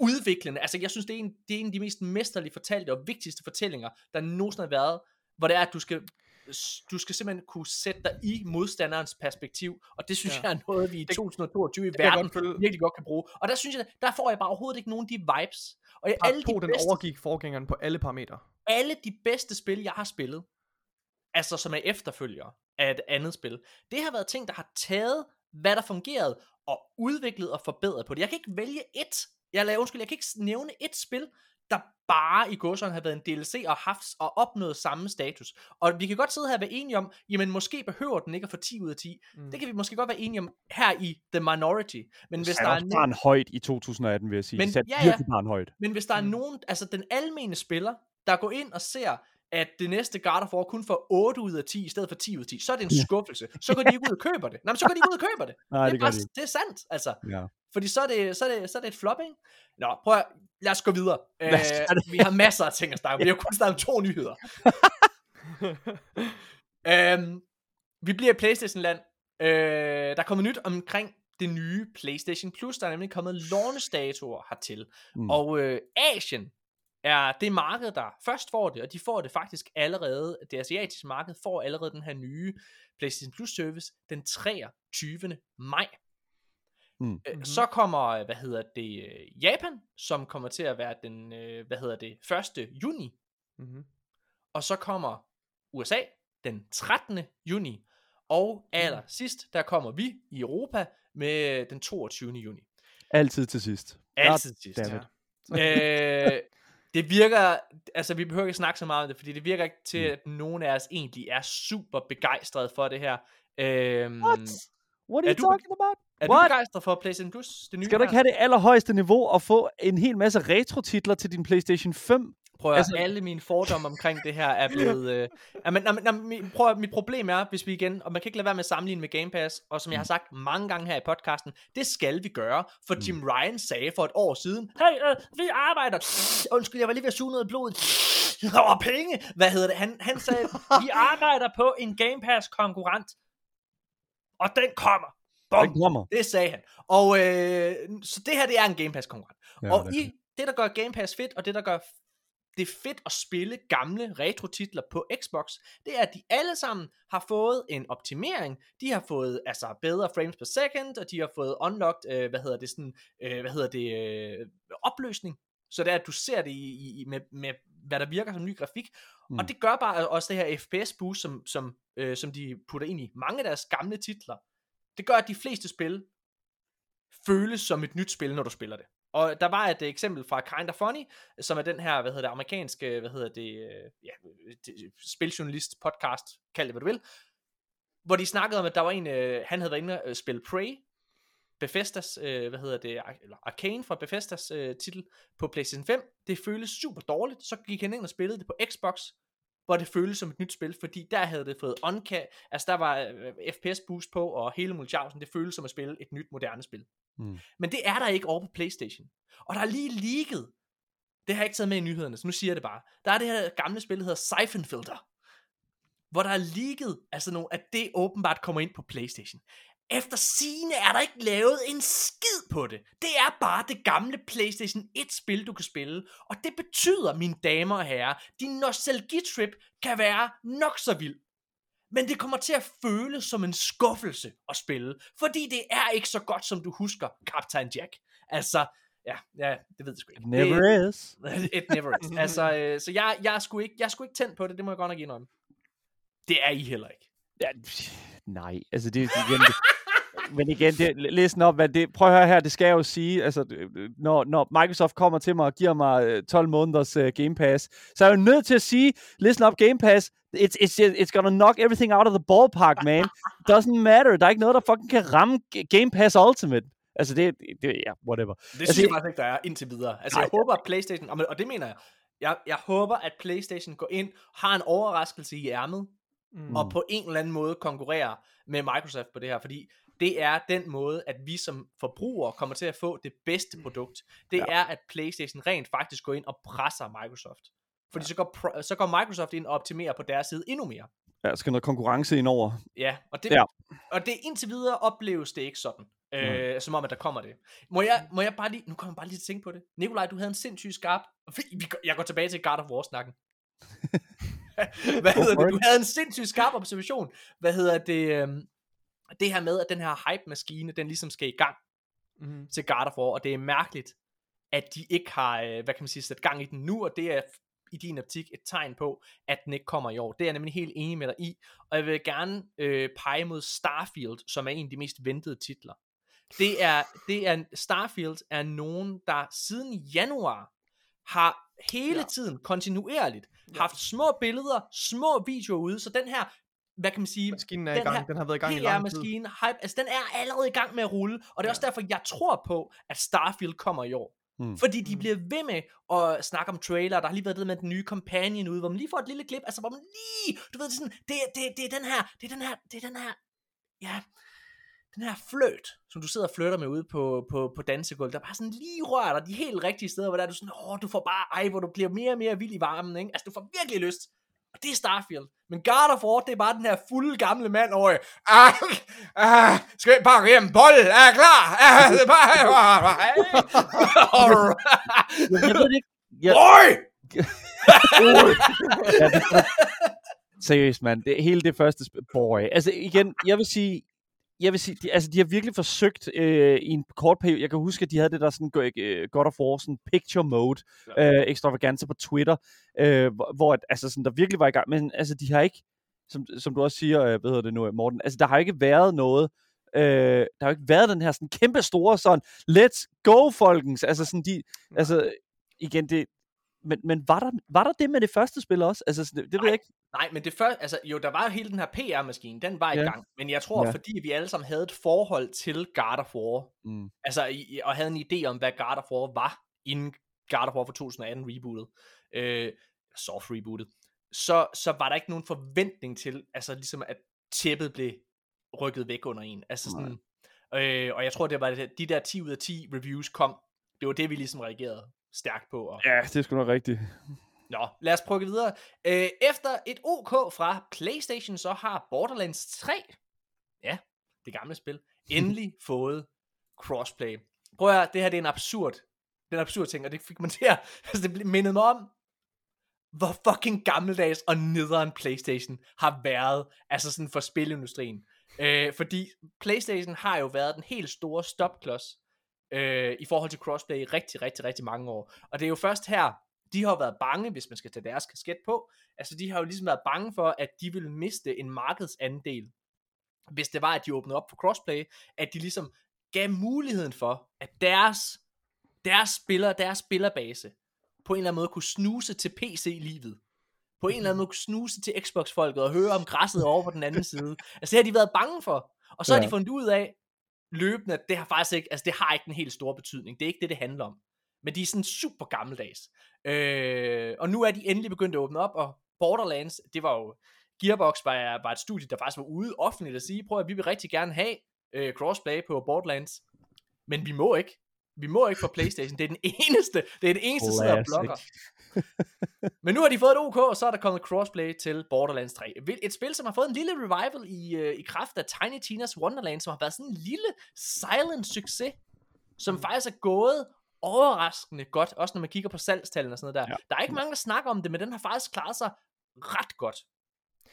udviklende. Altså jeg synes det er en, det er en af de mest mesterlige fortalte og vigtigste fortællinger der nogensinde har været, hvor det er at du skal du skal simpelthen kunne sætte dig i modstanderens perspektiv, og det synes Ja. jeg er noget, vi i Det- 2022 i verden godt virkelig godt kan bruge. Og der synes jeg, der får jeg bare overhovedet ikke nogen af de vibes. Og jeg, alle, 2, de den bedste, overgik forgængeren på alle parametre. alle de bedste spil, jeg har spillet, altså som er efterfølger af et andet spil, det har været ting, der har taget, hvad der fungerede, og udviklet og forbedret på det. Jeg kan ikke vælge et, jeg laver, undskyld, jeg kan ikke nævne et spil, der bare i godsøjne har været en DLC og haft og opnået samme status. Og vi kan godt sidde her og være enige om, jamen måske behøver den ikke at få 10 ud af 10. Mm. Det kan vi måske godt være enige om her i The Minority. Men hvis der er er også nogen, barn højt i 2018, vil jeg sige. Men- Sat ja, ja, virkelig barn højt. men hvis der er Mm. nogen, altså den almene spiller, der går ind og ser, at det næste God of War kun får 8 ud af 10, i stedet for 10 ud af 10, så er det en skuffelse. Så går de ikke ud og køber det. Nej, men så går de ikke ud og køber det. Nej, det, det er bare, de det er sandt, altså. Ja. Fordi så er det, så er det, så er det et flop, ikke? Nå, prøv at, lad os gå videre. Det. vi har masser af ting at snakke om. Vi har kun snakket om to nyheder. øhm, vi bliver i Playstation-land. Øh, der er kommet nyt omkring det nye PlayStation Plus. Der er nemlig kommet launch-datoer hertil. Mm. Og øh, Asien er det marked, der først får det, og de får det faktisk allerede, det asiatiske marked får allerede den her nye PlayStation Plus service den 23. maj. Mm. Øh. Så kommer, øh, hvad hedder det, øh, Japan, som kommer til at være den, øh, hvad hedder det, 1. juni, mm-hmm. og så kommer USA den 13. juni, og aller sidst, der kommer vi i Europa med den 22. juni. Altid til sidst. Altid sidst. damn it. øh, det virker, altså vi behøver ikke snakke så meget om det, fordi det virker ikke til, Mm. at nogen af os egentlig er super begejstrede for det her. Øhm, What? What are, Er you du- talking about? er du What? begejstret for PlayStation Plus? Det nye Skal du ikke have det allerhøjeste niveau og få en hel masse retro-titler til din PlayStation 5? Prøv at Altså- alle mine fordomme omkring det her er blevet... Øh, jamen, jamen, jamen, prøv at, mit problem er, hvis vi igen, og man kan ikke lade være med at sammenligne med Game Pass, og som jeg har sagt mange gange her i podcasten, det skal vi gøre, for Jim Ryan sagde for et år siden, hey, øh, vi arbejder, undskyld, jeg var lige ved at suge noget blod, var penge, hvad hedder det, han, han sagde, vi arbejder på en Game Pass konkurrent, og den kommer, Bum. Den kommer. Det sagde han. Og øh, så det her, det er en Game Pass konkurrent. Ja, og det i det, der gør Game Pass fedt, og det, der gør det fedt at spille gamle retro-titler på Xbox, det er, at de alle sammen har fået en optimering. De har fået altså bedre frames per second, og de har fået unlocked, øh, hvad hedder det, sådan, øh, hvad hedder det, øh, opløsning. Så det er, at du ser det i, i, med, med, hvad der virker som ny grafik. Mm. Og det gør bare også det her FPS boost, som, som, øh, som de putter ind i mange af deres gamle titler. Det gør, at de fleste spil føles som et nyt spil, når du spiller det. Og der var et eksempel fra Kinda Funny, som er den her, hvad hedder det, amerikanske, hvad hedder det, øh, ja, det, spiljournalist podcast, kald det hvad du vil, hvor de snakkede om, at der var en, øh, han havde været inde og spille Prey, Bethesdas, øh, hvad hedder det, eller Arcane fra Bethesdas øh, titel på PlayStation 5. Det føles super dårligt. Så gik han ind og spillede det på Xbox, hvor det føltes som et nyt spil, fordi der havde det fået onca, altså der var øh, FPS boost på, og hele multiausen, det føltes som at spille et nyt moderne spil. Mm. Men det er der ikke over på Playstation. Og der er lige leaget, det har jeg ikke taget med i nyhederne, så nu siger jeg det bare. Der er det her gamle spil, der hedder Siphon Filter, hvor der er leaget, altså nogle, at det åbenbart kommer ind på Playstation. Efter sine er der ikke lavet en skid på det. Det er bare det gamle PlayStation 1-spil, du kan spille. Og det betyder, mine damer og herrer, din nostalgitrip kan være nok så vild. Men det kommer til at føles som en skuffelse at spille, fordi det er ikke så godt, som du husker Captain Jack. Altså, ja, ja det ved jeg sgu ikke. Never det, is. It never is. altså, øh, så jeg, jeg, er sgu ikke, jeg er sgu ikke tændt på det, det må jeg godt nok indrømme. Det er I heller ikke. Ja, nej, altså det er igen... Det, men igen, det, listen op, hvad det, prøv at høre her, det skal jeg jo sige, altså, øh, når, når Microsoft kommer til mig og giver mig øh, 12 måneders uh, Game Pass, så er jeg jo nødt til at sige, listen op Game Pass, it's, it's, it's gonna knock everything out of the ballpark, man. Doesn't matter, der er ikke noget, der fucking kan ramme Game Pass Ultimate. Altså, det, det ja, whatever. Det Altså, synes jeg faktisk ikke, der er indtil videre. Altså, jeg Nej. håber, at Playstation, og det mener jeg, jeg, jeg håber, at Playstation går ind, har en overraskelse i ærmet, Mm. og på en eller anden måde konkurrerer med Microsoft på det her, fordi det er den måde, at vi som forbrugere kommer til at få det bedste produkt. Det Ja. ja. er, at PlayStation rent faktisk går ind og presser Microsoft. Fordi så, går, pr- så går Microsoft ind og optimerer på deres side endnu mere. Der skal noget konkurrence ind over. Ja, og det, Ja. ja. og det indtil videre opleves det ikke sådan. Øh, som om, at der kommer det. Må jeg, må jeg bare lige, nu kommer jeg bare lige til at tænke på det. Nikolaj, du havde en sindssygt skarp, jeg går tilbage til God of War-snakken. Hvad hedder det? Du havde en sindssygt skarp observation. Hvad hedder det? Det her med, at den her hype-maskine, den ligesom skal i gang Mm. til God of War, og det er mærkeligt, at de ikke har, øh, hvad kan man sige, sat gang i den nu, og det er i din optik et tegn på, at den ikke kommer i år. Det er jeg nemlig helt enig med dig i, og jeg vil gerne øh, pege mod Starfield, som er en af de mest ventede titler. Det er, det er, Starfield er nogen, der siden januar har hele Ja. tiden, kontinuerligt, ja. haft små billeder, små videoer ude, så den her, hvad kan man sige, Maskinen er i den gang. her Den har været i gang i lang tid. PR-maskine, hype, altså den er allerede i gang med at rulle, og det er Ja. også derfor, jeg tror på, at Starfield kommer i år. Mm. Fordi de Mm. bliver ved med at snakke om trailer, der har lige været det med den nye companion ude, hvor man lige får et lille klip, altså hvor man lige, du ved, det er sådan, det, det, det er den her, det er den her, det er den her, ja, den her fløt, som du sidder og flytter med ude på, på, på dansegulvet, der bare sådan lige rører dig de helt rigtige steder, hvor der er du sådan, åh, du får bare, ej, hvor du bliver mere og mere vild i varmen, ikke? Altså, du får virkelig lyst. Og det er Starfield. Men God of War, det er bare den her fulde gamle mand over, ah, ah, skal vi bare hjem, bold, er jeg klar? Ah, det er bare. Jeg ved det ikke. Jeg, ja, det, seriøst, mand. Det, hele det første. Boy. Altså, igen, jeg vil sige, jeg vil sige, de, altså, de har virkelig forsøgt øh, i en kort periode. Jeg kan huske, at de havde det der sådan, øh, God of War, sådan picture mode, øh, ekstravaganza på Twitter, øh, hvor, at, altså, sådan, der virkelig var i gang. Men altså, de har ikke, som, som du også siger, øh, hvad hedder det nu, Morten, altså, der har ikke været noget, øh, der har ikke været den her sådan kæmpe store sådan, let's go, folkens. Altså, sådan, de, altså, igen, det, men, men var, der, var der det med det første spil også? Altså, det, det ved Nej. jeg ikke. Nej, men det første, altså jo, der var hele den her PR-maskine, den var i Ja. gang. Men jeg tror, Ja. fordi vi alle sammen havde et forhold til God of War, Mm. altså i, og havde en idé om, hvad God of War var, inden God of War for 2018 rebootet, øh, soft rebootet, så, så var der ikke nogen forventning til, altså ligesom at tæppet blev rykket væk under en. Altså sådan, øh, og jeg tror, det var det, de der 10 ud af 10 reviews kom, det var det, vi ligesom reagerede stærkt på. Og, Ja, det er sgu nok rigtigt. Nå, lad os prøve videre. Øh, efter et OK fra PlayStation, så har Borderlands 3, ja, det gamle spil, endelig fået crossplay. Prøv at høre, det her det er en absurd, det er en absurd ting, og det fik man til at, altså det mindede mig om, hvor fucking gammeldags og nederen PlayStation har været, altså sådan for spilindustrien. Øh, fordi PlayStation har jo været den helt store stopklods øh, i forhold til crossplay i rigtig, rigtig, rigtig mange år. Og det er jo først her, de har været bange, hvis man skal tage deres kasket på, altså de har jo ligesom været bange for, at de ville miste en markedsandel, hvis det var, at de åbnede op for crossplay, at de ligesom gav muligheden for, at deres, deres spillere, deres spillerbase, på en eller anden måde kunne snuse til PC-livet. På en eller anden måde kunne snuse til Xbox-folket og høre om græsset over på den anden side. Altså det har de været bange for. Og så ja. har de fundet ud af, løbende, at det har faktisk ikke, altså det har ikke den helt store betydning. Det er ikke det, det handler om. Men de er sådan super gammeldags. Øh, og nu er de endelig begyndt at åbne op, og Borderlands, det var jo, Gearbox var, var et studie, der faktisk var ude offentligt at sige, prøv at vi vil rigtig gerne have øh, crossplay på Borderlands, men vi må ikke. Vi må ikke for Playstation. Det er den eneste, det er det eneste, der og Classic. blokker. Men nu har de fået et OK, og så er der kommet crossplay til Borderlands 3. Vil- Et spil, som har fået en lille revival i, øh, i kraft af Tiny Tina's Wonderland, som har været sådan en lille silent succes, som faktisk er gået overraskende godt, også når man kigger på salgstallene og sådan noget der. Ja. Der er ikke mange, der snakker om det, men den har faktisk klaret sig ret godt.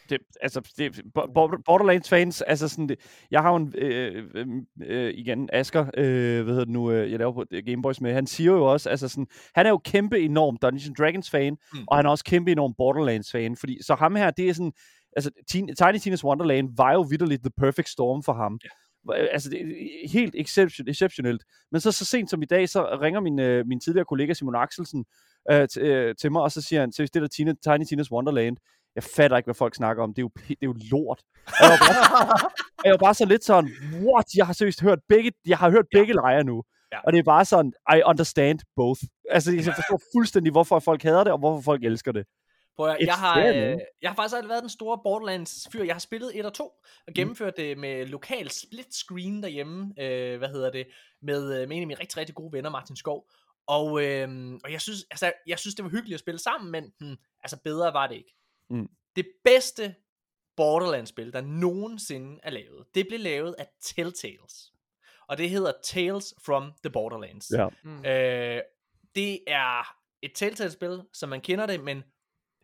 Det, altså, det, Bo- Bo- Borderlands fans, altså sådan, det, jeg har jo en, øh, øh, øh, igen, Asger, øh, hvad hedder det nu, øh, jeg laver på Gameboys med, han siger jo også, altså sådan, han er jo kæmpe enorm Dungeons Dragons fan, Mm. og han er også kæmpe enorm Borderlands fan, fordi, så ham her, det er sådan, altså, Teen, Tiny Tina's Wonderland var jo vidderligt the perfect storm for ham. Øh, Altså, det er helt exception, exceptionelt. Men så så sent som i dag, så ringer min, øh, min tidligere kollega Simon Axelsen øh, t- øh, til mig, og så siger han, så det der Tina, Tiny Tina's Wonderland, jeg fatter ikke, hvad folk snakker om. Det er jo, det er jo lort. Og jeg var bare, jeg var bare så lidt sådan, what? Jeg har seriøst hørt begge, jeg har hørt begge lejre nu. Ja. Og det er bare sådan, I understand both. Altså, jeg forstår fuldstændig, hvorfor folk hader det, og hvorfor folk elsker det. Prøv at, jeg, har, øh, jeg har faktisk aldrig været den store Borderlands fyr. Jeg har spillet et og to, Mm. og gennemført det med lokal split screen derhjemme, øh, hvad hedder det, med, øh, med en af mine rigtig, rigtig gode venner, Martin Skov. Og, øh, og jeg, synes, altså, jeg synes, det var hyggeligt at spille sammen, men hmm, altså bedre var det ikke. Mm. Det bedste Borderlands-spil, der nogensinde er lavet, det blev lavet af Telltales. Og det hedder Tales from the Borderlands. Ja. Mm. Øh, det er et Telltale-spil, som man kender det, men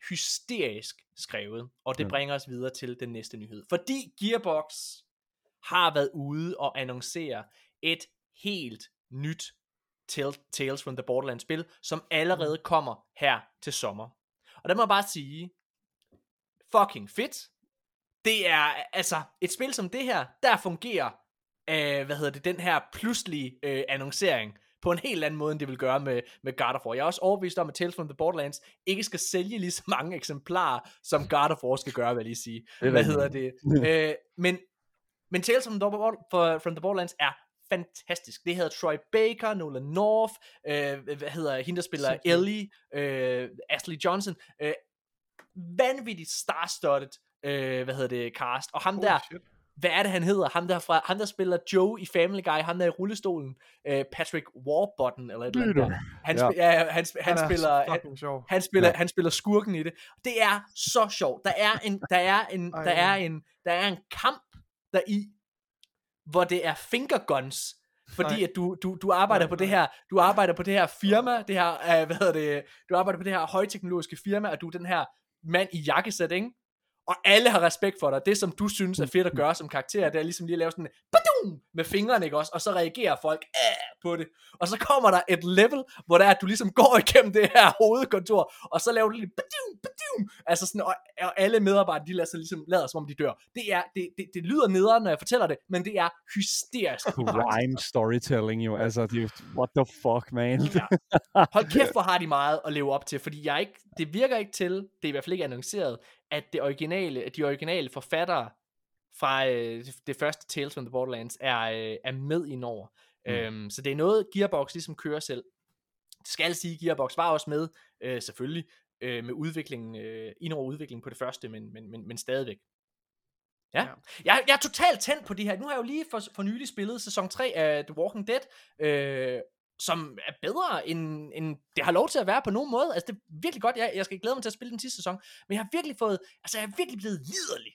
hysterisk skrevet, og det Ja. bringer os videre til den næste nyhed. Fordi Gearbox har været ude og annoncere et helt nyt Tales from the Borderlands spil, som allerede kommer her til sommer. Og der må jeg bare sige, fucking fedt. Det er altså et spil som det her, der fungerer, øh, hvad hedder det, den her pludselige øh, annoncering på en helt anden måde, end det vil gøre med, med God of War. Jeg er også overbevist om, at Tales from the Borderlands ikke skal sælge lige så mange eksemplarer, som God of War skal gøre, vil jeg lige sige. Det Hvad hedder det? øh, men, men Tales from the, for, from the Borderlands er fantastisk. Det hedder Troy Baker, Nolan North, øh, hvad hedder hende, der spiller. Ellie, øh, Ashley Johnson. Øh, vanvittigt star-studded, øh, hvad hedder det, cast. Og ham Oh, der, shit. hvad er det, han hedder? Ham der, fra, ham der spiller Joe i Family Guy, ham der i rullestolen, øh, Patrick Warburton, eller et eller andet. Han, Ja. sp- ja, han, sp- han, er spiller, han, han spiller, Ja. han spiller skurken i det. Det er så sjovt. Der er en, der er en, der er en, der er en kamp der i, hvor det er finger guns. Fordi Nej. at du, du, du arbejder Nej, på det nej. her, du arbejder på det her firma, det her, uh, hvad hedder det, du arbejder på det her højteknologiske firma, og du er den her mand i jakkesæt, ikke? Og alle har respekt for dig. Det, som du synes er fedt at gøre som karakter, det er ligesom lige at lave sådan badum med fingrene, ikke også? Og så reagerer folk "Æh!" på det. Og så kommer der et level, hvor der er, at du ligesom går igennem det her hovedkontor, og så laver du lidt badum, badum. Altså sådan, og, og alle medarbejdere, de lader sig ligesom lader, som om de dør. Det, er, det, det, det lyder nederen, når jeg fortæller det, men det er hysterisk. Crime storytelling jo, altså, det what the fuck, man. Hold kæft, hvor har de meget at leve op til, fordi jeg ikke, det virker ikke til, det er i hvert fald ikke annonceret, at det originale, at de originale forfattere fra øh, det- det første Tales from the Borderlands er, øh, er med ind over. Mm. Øhm, så det er noget, Gearbox ligesom kører selv. Det skal sige, Gearbox var også med, øh, selvfølgelig, øh, med udviklingen, øh, ind over udviklingen på det første, men, men, men, men stadigvæk. Ja. Ja. Jeg, jeg er totalt tændt på de her. Nu har jeg jo lige for, for nylig spillet sæson 3 af The Walking Dead, øh, som er bedre, end, end det har lov til at være på nogen måde. Altså, det er virkelig godt. Jeg, jeg skal glæde mig til at spille den sidste sæson. Men jeg har virkelig fået, altså, jeg er virkelig blevet liderlig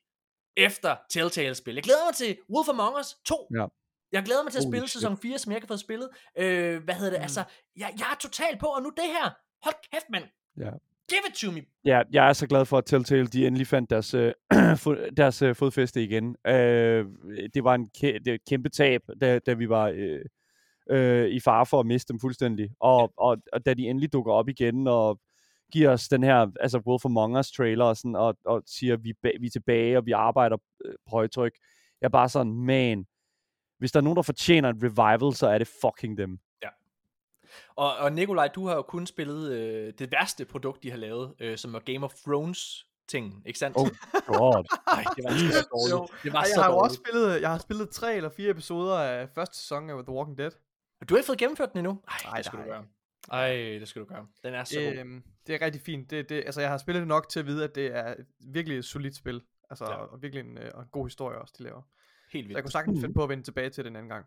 efter Telltale-spil. Jeg glæder mig til Wolf Among Us 2. Ja. Jeg glæder mig til at Holy spille shit. sæson 4, som jeg ikke har fået spillet. Øh, hvad hedder det? Mm. Altså, jeg, jeg er totalt på, og nu det her. Hold kæft, mand. Ja. Give it to me. Ja, jeg er så glad for, at Telltale de endelig fandt deres, øh, deres øh, fodfæste igen. Øh, det var en kæ- det var et kæmpe tab, da, da vi var øh, øh, i fare for at miste dem fuldstændig. Og, og, og da de endelig dukker op igen og giver os den her altså Wolf Among Us trailer og, sådan, og, og siger, at vi, er vi er tilbage, og vi arbejder øh, på højtryk. Jeg er bare sådan, man, hvis der er nogen, der fortjener et revival, så er det fucking dem. Og, og Nikolaj, du har jo kun spillet øh, det værste produkt, de har lavet, øh, som var Game of Thrones ting, ikke sandt? Oh, God. Ej, det var så dårligt. Det var Ej, så jeg har jo dårligt. også spillet, jeg har spillet tre eller fire episoder af første sæson af The Walking Dead. Du har ikke fået gennemført den endnu? Ej, Nej, det skal du gøre. Ej, det skal du gøre. Den er så god. Øhm, det er rigtig fint. Det, det, altså, jeg har spillet det nok til at vide, at det er et virkelig virkelig solidt spil. Altså, Ja. og virkelig en, øh, og en god historie også, de laver. Helt Så jeg vildt. kunne sagtens finde på at vende tilbage til den anden gang.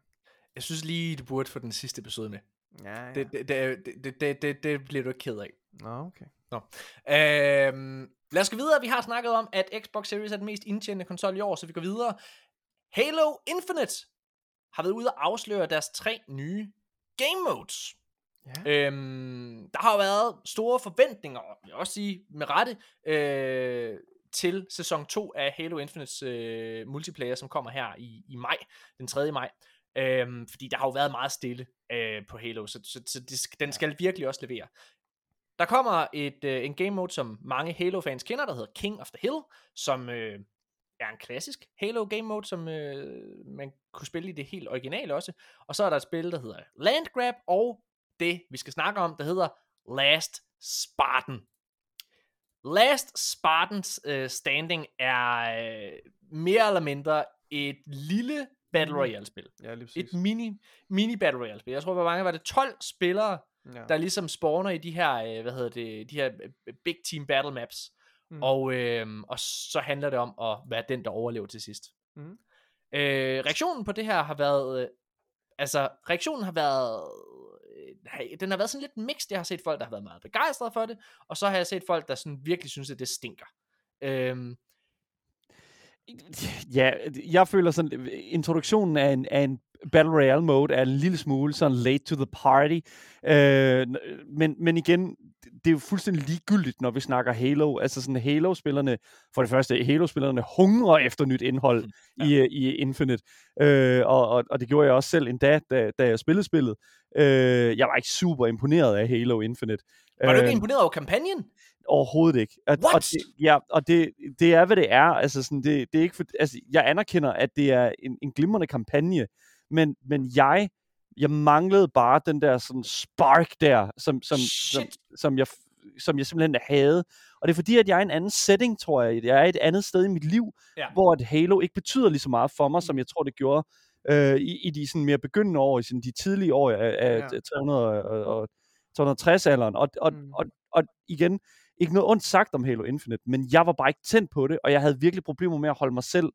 Jeg synes lige, du burde få den sidste episode med. Ja, ja. Det, det, det, det, det, det, det bliver du ikke ked af. Nå, okay. Øhm, lad os gå videre. Vi har snakket om, at Xbox Series er den mest indtjenende konsol i år, så vi går videre. Halo Infinite har været ude og afsløre deres tre nye game modes. Ja. Øhm, der har jo været store forventninger, og jeg vil også sige med rette, øh, til sæson 2 af Halo Infinites øh, multiplayer, som kommer her i, i maj, den 3. maj. Øhm, fordi der har jo været meget stille øh, på Halo, så, så, så det, den skal virkelig også levere. Der kommer et øh, en game mode, som mange Halo-fans kender, der hedder King of the Hill, som øh, er en klassisk Halo game mode, som øh, man kunne spille i det helt originale også. Og så er der et spil, der hedder Land Grab, og det, vi skal snakke om, der hedder Last Spartan. Last Spartans øh, standing er øh, mere eller mindre et lille Battle Royale-spil. Ja, lige præcis. Et mini, mini Battle Royale-spil. Jeg tror, hvor mange var det? 12 spillere, ja. der ligesom spawner i de her, øh, hvad hedder det, de her øh, Big Team Battle Maps. Mm. Og, øh, og så handler det om at være den, der overlever til sidst. Mm. Øh, reaktionen på det her har været, øh, altså reaktionen har været, øh, den har været sådan lidt mixed. Jeg har set folk, der har været meget begejstrede for det, og så har jeg set folk, der sådan virkelig synes, at det stinker. Øh, Ja, jeg føler sådan, introduktionen af en, af en Battle Royale mode er en lille smule sådan late to the party. Øh, men, men igen, det er jo fuldstændig ligegyldigt, når vi snakker Halo. Altså sådan Halo-spillerne, for det første, Halo-spillerne hungrer efter nyt indhold ja. i, i Infinite. Øh, og, og, og det gjorde jeg også selv endda, da, da jeg spillede spillet. Øh, jeg var ikke super imponeret af Halo Infinite. var du ikke Øh, imponeret over kampagnen? Overhovedet ikke. Og, og What? det, ja, og det, det er, hvad det er. Altså, sådan, det, det er ikke for, altså, jeg anerkender, at det er en, en glimrende kampagne, men, men jeg, jeg manglede bare den der sådan spark der, som, som, som, Shit. som, jeg, som jeg simpelthen havde. Og det er fordi, at jeg er i en anden setting, tror jeg. Jeg er et andet sted i mit liv, Ja. hvor at Halo ikke betyder lige så meget for mig, som jeg tror, det gjorde øh, i, i de sådan mere begyndende år, i sådan de tidlige år af, af Ja. ja. 300 og, og 260-alderen. Og, og, Mm. mm. og, og igen, ikke noget ondt sagt om Halo Infinite, men jeg var bare ikke tændt på det, og jeg havde virkelig problemer med at holde mig selv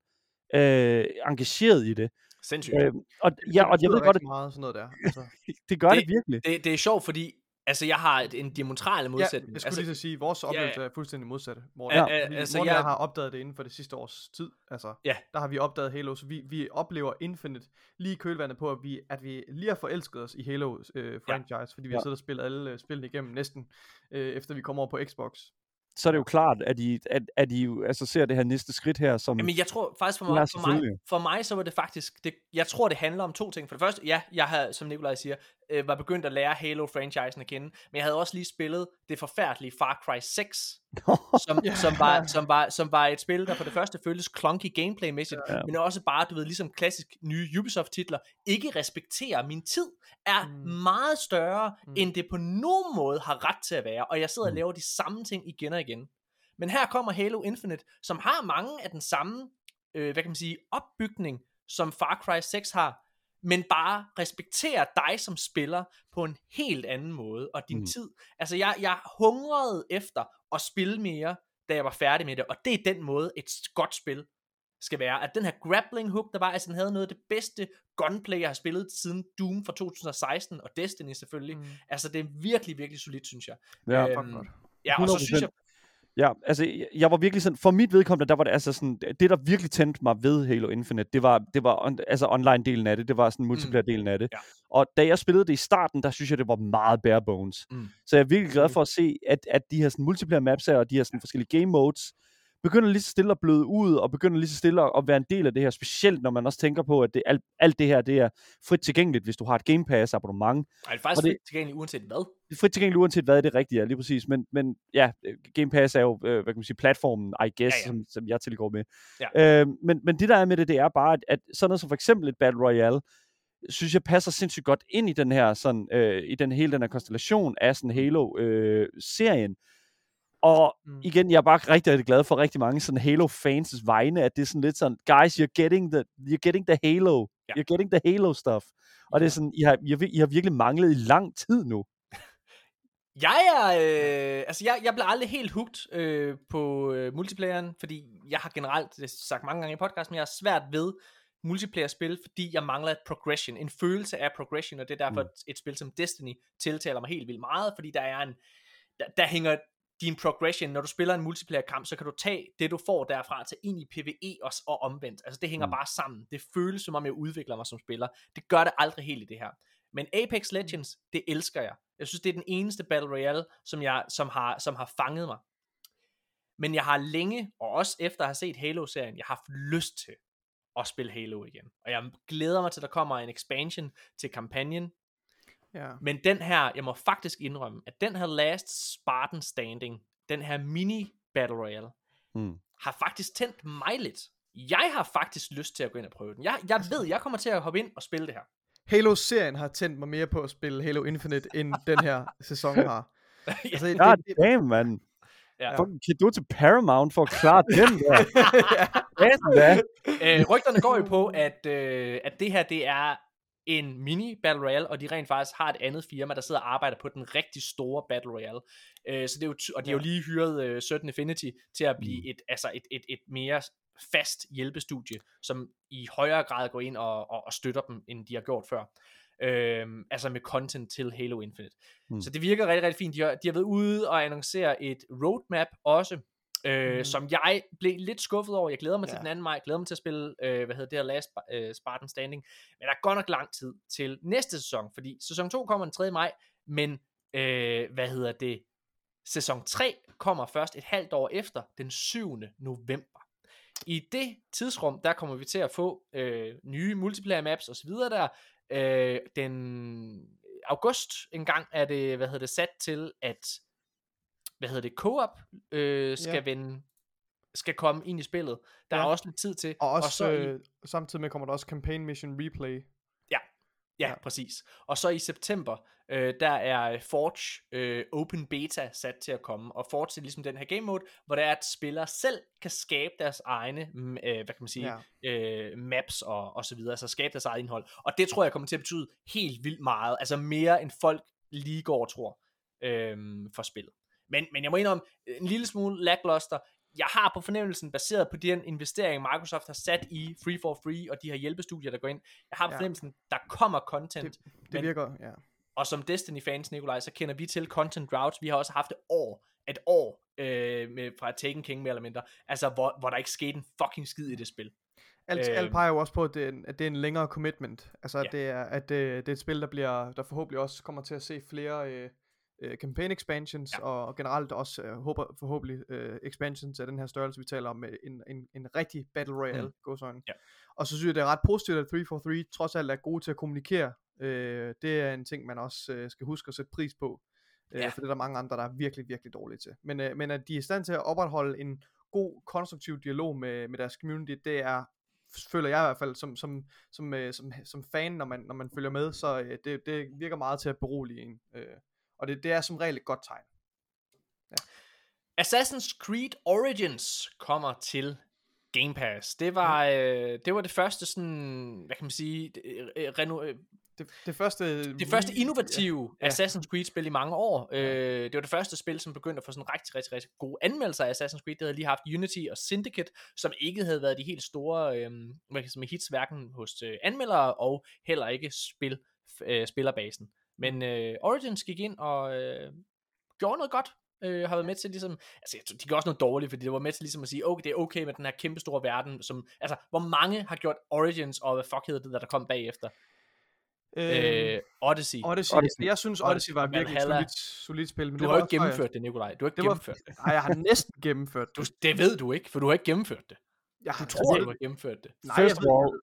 øh, engageret i det. Sindssygt. Øh, og, ja, og jeg ved godt, at meget sådan noget der. Altså, det gør det, Det- virkelig. Det, det er sjovt, fordi altså, jeg har et, en diametral ja, modsætning. jeg skulle altså, lige så sige, at vores ja, oplevelse ja. er fuldstændig modsatte. Morten. Ja, Ja, ja, altså, Morten jeg- jeg har opdaget det inden for det sidste års tid. Altså, Ja. der har vi opdaget Halo, så vi, vi oplever Infinite lige kølvandet på, at vi, at vi lige har forelsket os i Halo øh, franchise, fordi vi har Ja. siddet og spillet alle øh, spillene igennem næsten, øh, efter vi kommer over på Xbox. Så er det jo klart, at I, at, at I altså, ser det her næste skridt her som... Jamen, jeg tror faktisk for mig, for mig, for mig så var det faktisk, det, jeg tror det handler om to ting. For det første, ja, jeg har, som Nikolaj siger, øh, var begyndt at lære Halo-franchisen at kende, men jeg havde også lige spillet det forfærdelige Far Cry 6, som, Ja. som, var, som, var, som var et spil, der for det første føltes clunky gameplay-mæssigt, Ja. men også bare, du ved, ligesom klassisk nye Ubisoft-titler, ikke respekterer min tid, er Mm. meget større, Mm. end det på nogen måde har ret til at være, og jeg sidder og Mm. laver de samme ting igen og igen. Men her kommer Halo Infinite, som har mange af den samme, øh, hvad kan man sige, opbygning, som Far Cry 6 har, men bare respekterer dig som spiller på en helt anden måde, og din Mm. tid. Altså, jeg, jeg hungrede efter at spille mere, da jeg var færdig med det, og det er den måde, et godt spil skal være. At den her grappling hook, der var, altså den havde noget af det bedste gunplay, jeg har spillet siden Doom fra 2016, og Destiny selvfølgelig. Mm. Altså, det er virkelig, virkelig solidt, synes jeg. ja. øh, Fuck godt. Ja, og så synes jeg, Ja, altså, jeg- var virkelig sådan, for mit vedkommende, der var det altså sådan, det der virkelig tændte mig ved Halo Infinite, det var, det var on, altså online-delen af det, det var sådan multiplayer-delen af det. Ja. Og da jeg spillede det i starten, der synes jeg, det var meget bare bones. Mm. Så jeg er virkelig glad for at se, at, at de her sådan multiplayer maps her, og de her sådan forskellige game modes, begynder lige så stille at bløde ud, og begynder lige så stille at være en del af det her, specielt når man også tænker på, at det, alt, alt det her, det er frit tilgængeligt, hvis du har et Game Pass abonnement. Ej, det er faktisk Og det- det... tilgængeligt uanset hvad. Det er frit tilgængeligt uanset hvad det rigtige er, lige præcis. Men, men ja, øh, Game Pass er jo, øh, hvad kan man sige, platformen, I guess, Ja, ja. Som, som jeg tilgår med. Ja. Øh, men, men det der er med det, det er bare, at, at sådan noget som for eksempel et Battle Royale, synes jeg passer sindssygt godt ind i den her, sådan, øh, i den hele den her konstellation af sådan Halo-serien. Og Mm. igen, jeg er bare rigtig, rigtig glad for rigtig mange sådan Halo-fans' vegne, at det er sådan lidt sådan, guys, you're getting the, you're getting the Halo. Ja. You're getting the Halo stuff. Og det er sådan, I har, I, har, I har virkelig manglet i lang tid nu. Jeg er, øh, altså jeg, jeg bliver aldrig helt hooked øh, på øh, multiplayeren, fordi jeg har generelt, det har sagt mange gange i podcasten, men jeg har svært ved multiplayer-spil, fordi jeg mangler et progression, en følelse af progression, og det er derfor Mm. mm. et spil som Destiny tiltaler mig helt vildt meget, fordi der er en, der, der hænger din progression, når du spiller en multiplayer-kamp, så kan du tage det, du får derfra til ind i PvE og, og omvendt. Altså det hænger Mm. mm. bare sammen. Det føles som om, jeg udvikler mig som spiller. Det gør det aldrig helt i det her. Men Apex Legends, det elsker jeg. Jeg synes, det er den eneste Battle Royale, som, jeg, som, har, som har fanget mig. Men jeg har længe, og også efter at have set Halo-serien, jeg har haft lyst til at spille Halo igen. Og jeg glæder mig til, at der kommer en expansion til kampagnen. Ja. Men den her, jeg må faktisk indrømme, at den her Last Spartan Standing, den her mini Battle Royale, Mm. har faktisk tændt mig lidt Jeg har faktisk lyst til at gå ind og prøve den. Jeg, jeg ved, jeg kommer til at hoppe ind og spille det her. Halo-serien har tændt mig mere på at spille Halo Infinite, end den her sæson har. Altså, det, God det, damn, mand. Ja. Fucking kado til Paramount for at klare den der. Hvad da? øh, rygterne går jo på, at, øh, at det her det er en mini Battle Royale, og de rent faktisk har et andet firma, der sidder og arbejder på den rigtig store Battle Royale. Øh, så det er jo, og de har jo lige hyret øh, Certain Affinity til at blive et, altså et, et, et mere fast hjælpestudie, som i højere grad går ind og, og, og støtter dem, end de har gjort før. Øhm, altså med content til Halo Infinite. Mm. Mm. Så det virker rigtig, rigtig fint. De har, de har været ude og annoncere et roadmap også, øh, Mm. som jeg blev lidt skuffet over. Jeg glæder mig ja. Til den anden maj. Jeg glæder mig til at spille, øh, hvad hedder det her, Last øh, Spartan Standing. Men der er godt nok lang tid til næste sæson, fordi sæson 2 kommer den 3. maj, men øh, hvad hedder det, sæson 3 kommer først et halvt år efter, den 7. november. I det tidsrum, der kommer vi til at få øh, nye multiplayer maps og så videre der. Øh, den august en gang er det, hvad hedder det, sat til, at hvad hedder det, co-op øh, skal Ja. vende, skal komme ind i spillet. Der Ja. er også lidt tid til. og også, og så i, øh, samtidig med kommer der også Campaign Mission Replay. Ja, Ja. ja, præcis. Og så i september, øh, der er Forge øh, Open Beta sat til at komme. Og Forge er ligesom den her game mode, hvor det er, at spillere selv kan skabe deres egne, mm, øh, hvad kan man sige, Ja. øh, maps og, og så videre. Altså skabe deres eget indhold. Og det tror jeg kommer til at betyde helt vildt meget. Altså mere end folk lige går og tror øh, for spillet. Men, men jeg må indrømme, en lille smule lackluster. Jeg har på fornemmelsen, baseret på den investering, Microsoft har sat i Free for Free, og de her hjælpestudier, der går ind, jeg har på Ja. fornemmelsen, der kommer content, Det Men- virker, ja. og som Destiny-fans, Nikolaj, så kender vi til content drought. Vi har også haft et år, et år øh, med, fra Taken King mere eller mindre, altså hvor, hvor der ikke skete en fucking skid i det spil. Alt, Øh, alt peger jo også på, at det, er en, at det er en længere commitment. Altså, at, Ja. det er, at det, det er et spil, der, bliver, der forhåbentlig også kommer til at se flere øh, øh, campaign expansions, Ja. og, og generelt også øh, håber, forhåbentlig øh, expansions af den her størrelse, vi taler om, med en, en, en rigtig Battle Royale, mm. gåsøjne. Ja. Og så synes jeg, det er ret positivt, at 343 trods alt er gode til at kommunikere. Øh, det er en ting, man også øh, skal huske at sætte pris på. Øh, Ja. For det er der mange andre, der er virkelig, virkelig dårlige til. Men, øh, men at de er i stand til at opretholde en god, konstruktiv dialog med, med deres community, det er føler jeg i hvert fald som, som, som, øh, som, som fan, når man, når man følger med, så øh, det, det virker meget til at berolige en. Øh, og det, det er som regel et godt tegn. Assassin's Creed Origins kommer til Game Pass. Det var, øh, det var det første sådan, hvad kan man sige, det, øh, reno, øh, Det, det første, det første innovative Ja. ja. Assassin's Creed spil i mange år. Øh, det var det første spil, som begyndte at få sådan rigtig, rigtig, rigtig gode anmeldelser af Assassin's Creed. Det havde lige haft Unity og Syndicate, som ikke havde været de helt store øh, hvad kan jeg sige, hits, hverken hos øh, anmeldere og heller ikke spil, øh, spillerbasen. Men øh, Origins gik ind og øh, gjorde noget godt. Øh, har været med til ligesom, altså jeg de gjorde også noget dårligt, fordi det var med til ligesom at sige, okay, det er okay med den her kæmpe store verden, som, altså, hvor mange har gjort Origins, og hvad fuck hedder det, der, der kom bagefter? Øh, Øh, Odyssey. Odyssey. Odyssey. Jeg synes, Odyssey. Odyssey var virkelig et solidt, solidt spil. Men Du det har jo ikke gennemført det, Nikolaj. Du har ikke Det var- gennemført det. Jeg, nej, jeg har næsten gennemført Du, det. det ved du ikke, for du har ikke gennemført det. Jeg Du har, tror, altså, du har gennemført det. Nej, First jeg of all,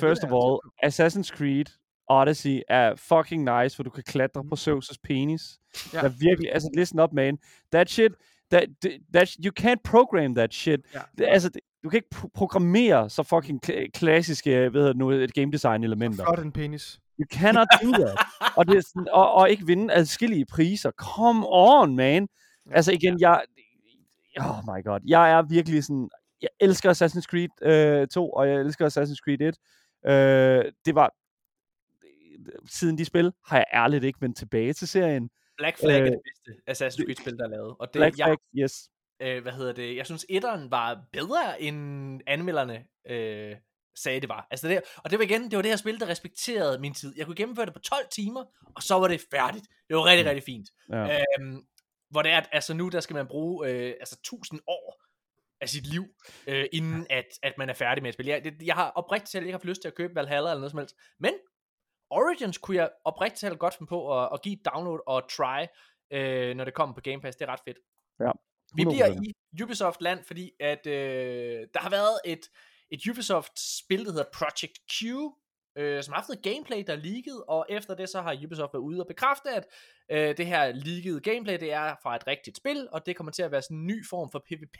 First of all, Assassin's Creed Odyssey er fucking nice, for du kan klatre på Zeus' penis. Ja. Der er virkelig, altså listen up, man. That shit, that, that, you can't program that shit. Ja. Det, altså, det, du kan ikke pro- programmere så fucking kla- klassiske, hvad hedder det nu, et game design elementer. Flot en penis. You cannot do that. og, det er sådan, og, og ikke vinde adskillige priser. Come on, man. Ja. Altså igen, jeg... Oh my god. Jeg er virkelig sådan... Jeg elsker Assassin's Creed øh, 2, og jeg elsker Assassin's Creed 1. Øh, det var... Siden de spil, har jeg ærligt ikke vendt tilbage til serien. Black Flag Øh, er det bedste Assassin's Creed-spil, der er lavet. Og det, Black jeg, Flag, yes. øh, hvad hedder det, jeg synes, etteren var bedre, end anmelderne øh, sagde, det var. Altså det, og det var igen, det var det her spil, der respekterede min tid. Jeg kunne gennemføre det på 12 timer, og så var det færdigt. Det var rigtig, Mm. rigtig fint. Ja. Øhm, hvor det er, at altså nu, der skal man bruge øh, altså 1000 år af sit liv, øh, inden at, at man er færdig med et spil. Jeg, det, jeg har oprigtigt talt ikke haft lyst til at købe Valhalla eller noget som helst, men Origins kunne jeg oprigtigt talt godt finde på at, at give et download og try, øh, når det kommer på Game Pass. Det er ret fedt. Ja, Vi bliver 100%. i Ubisoft-land, fordi at øh, der har været et, et Ubisoft-spil, der hedder Project Q, øh, som har haft noget gameplay, der er leaget, og efter det så har Ubisoft været ude og bekræfte, at øh, det her leakede gameplay, det er fra et rigtigt spil, og det kommer til at være sådan en ny form for PvP,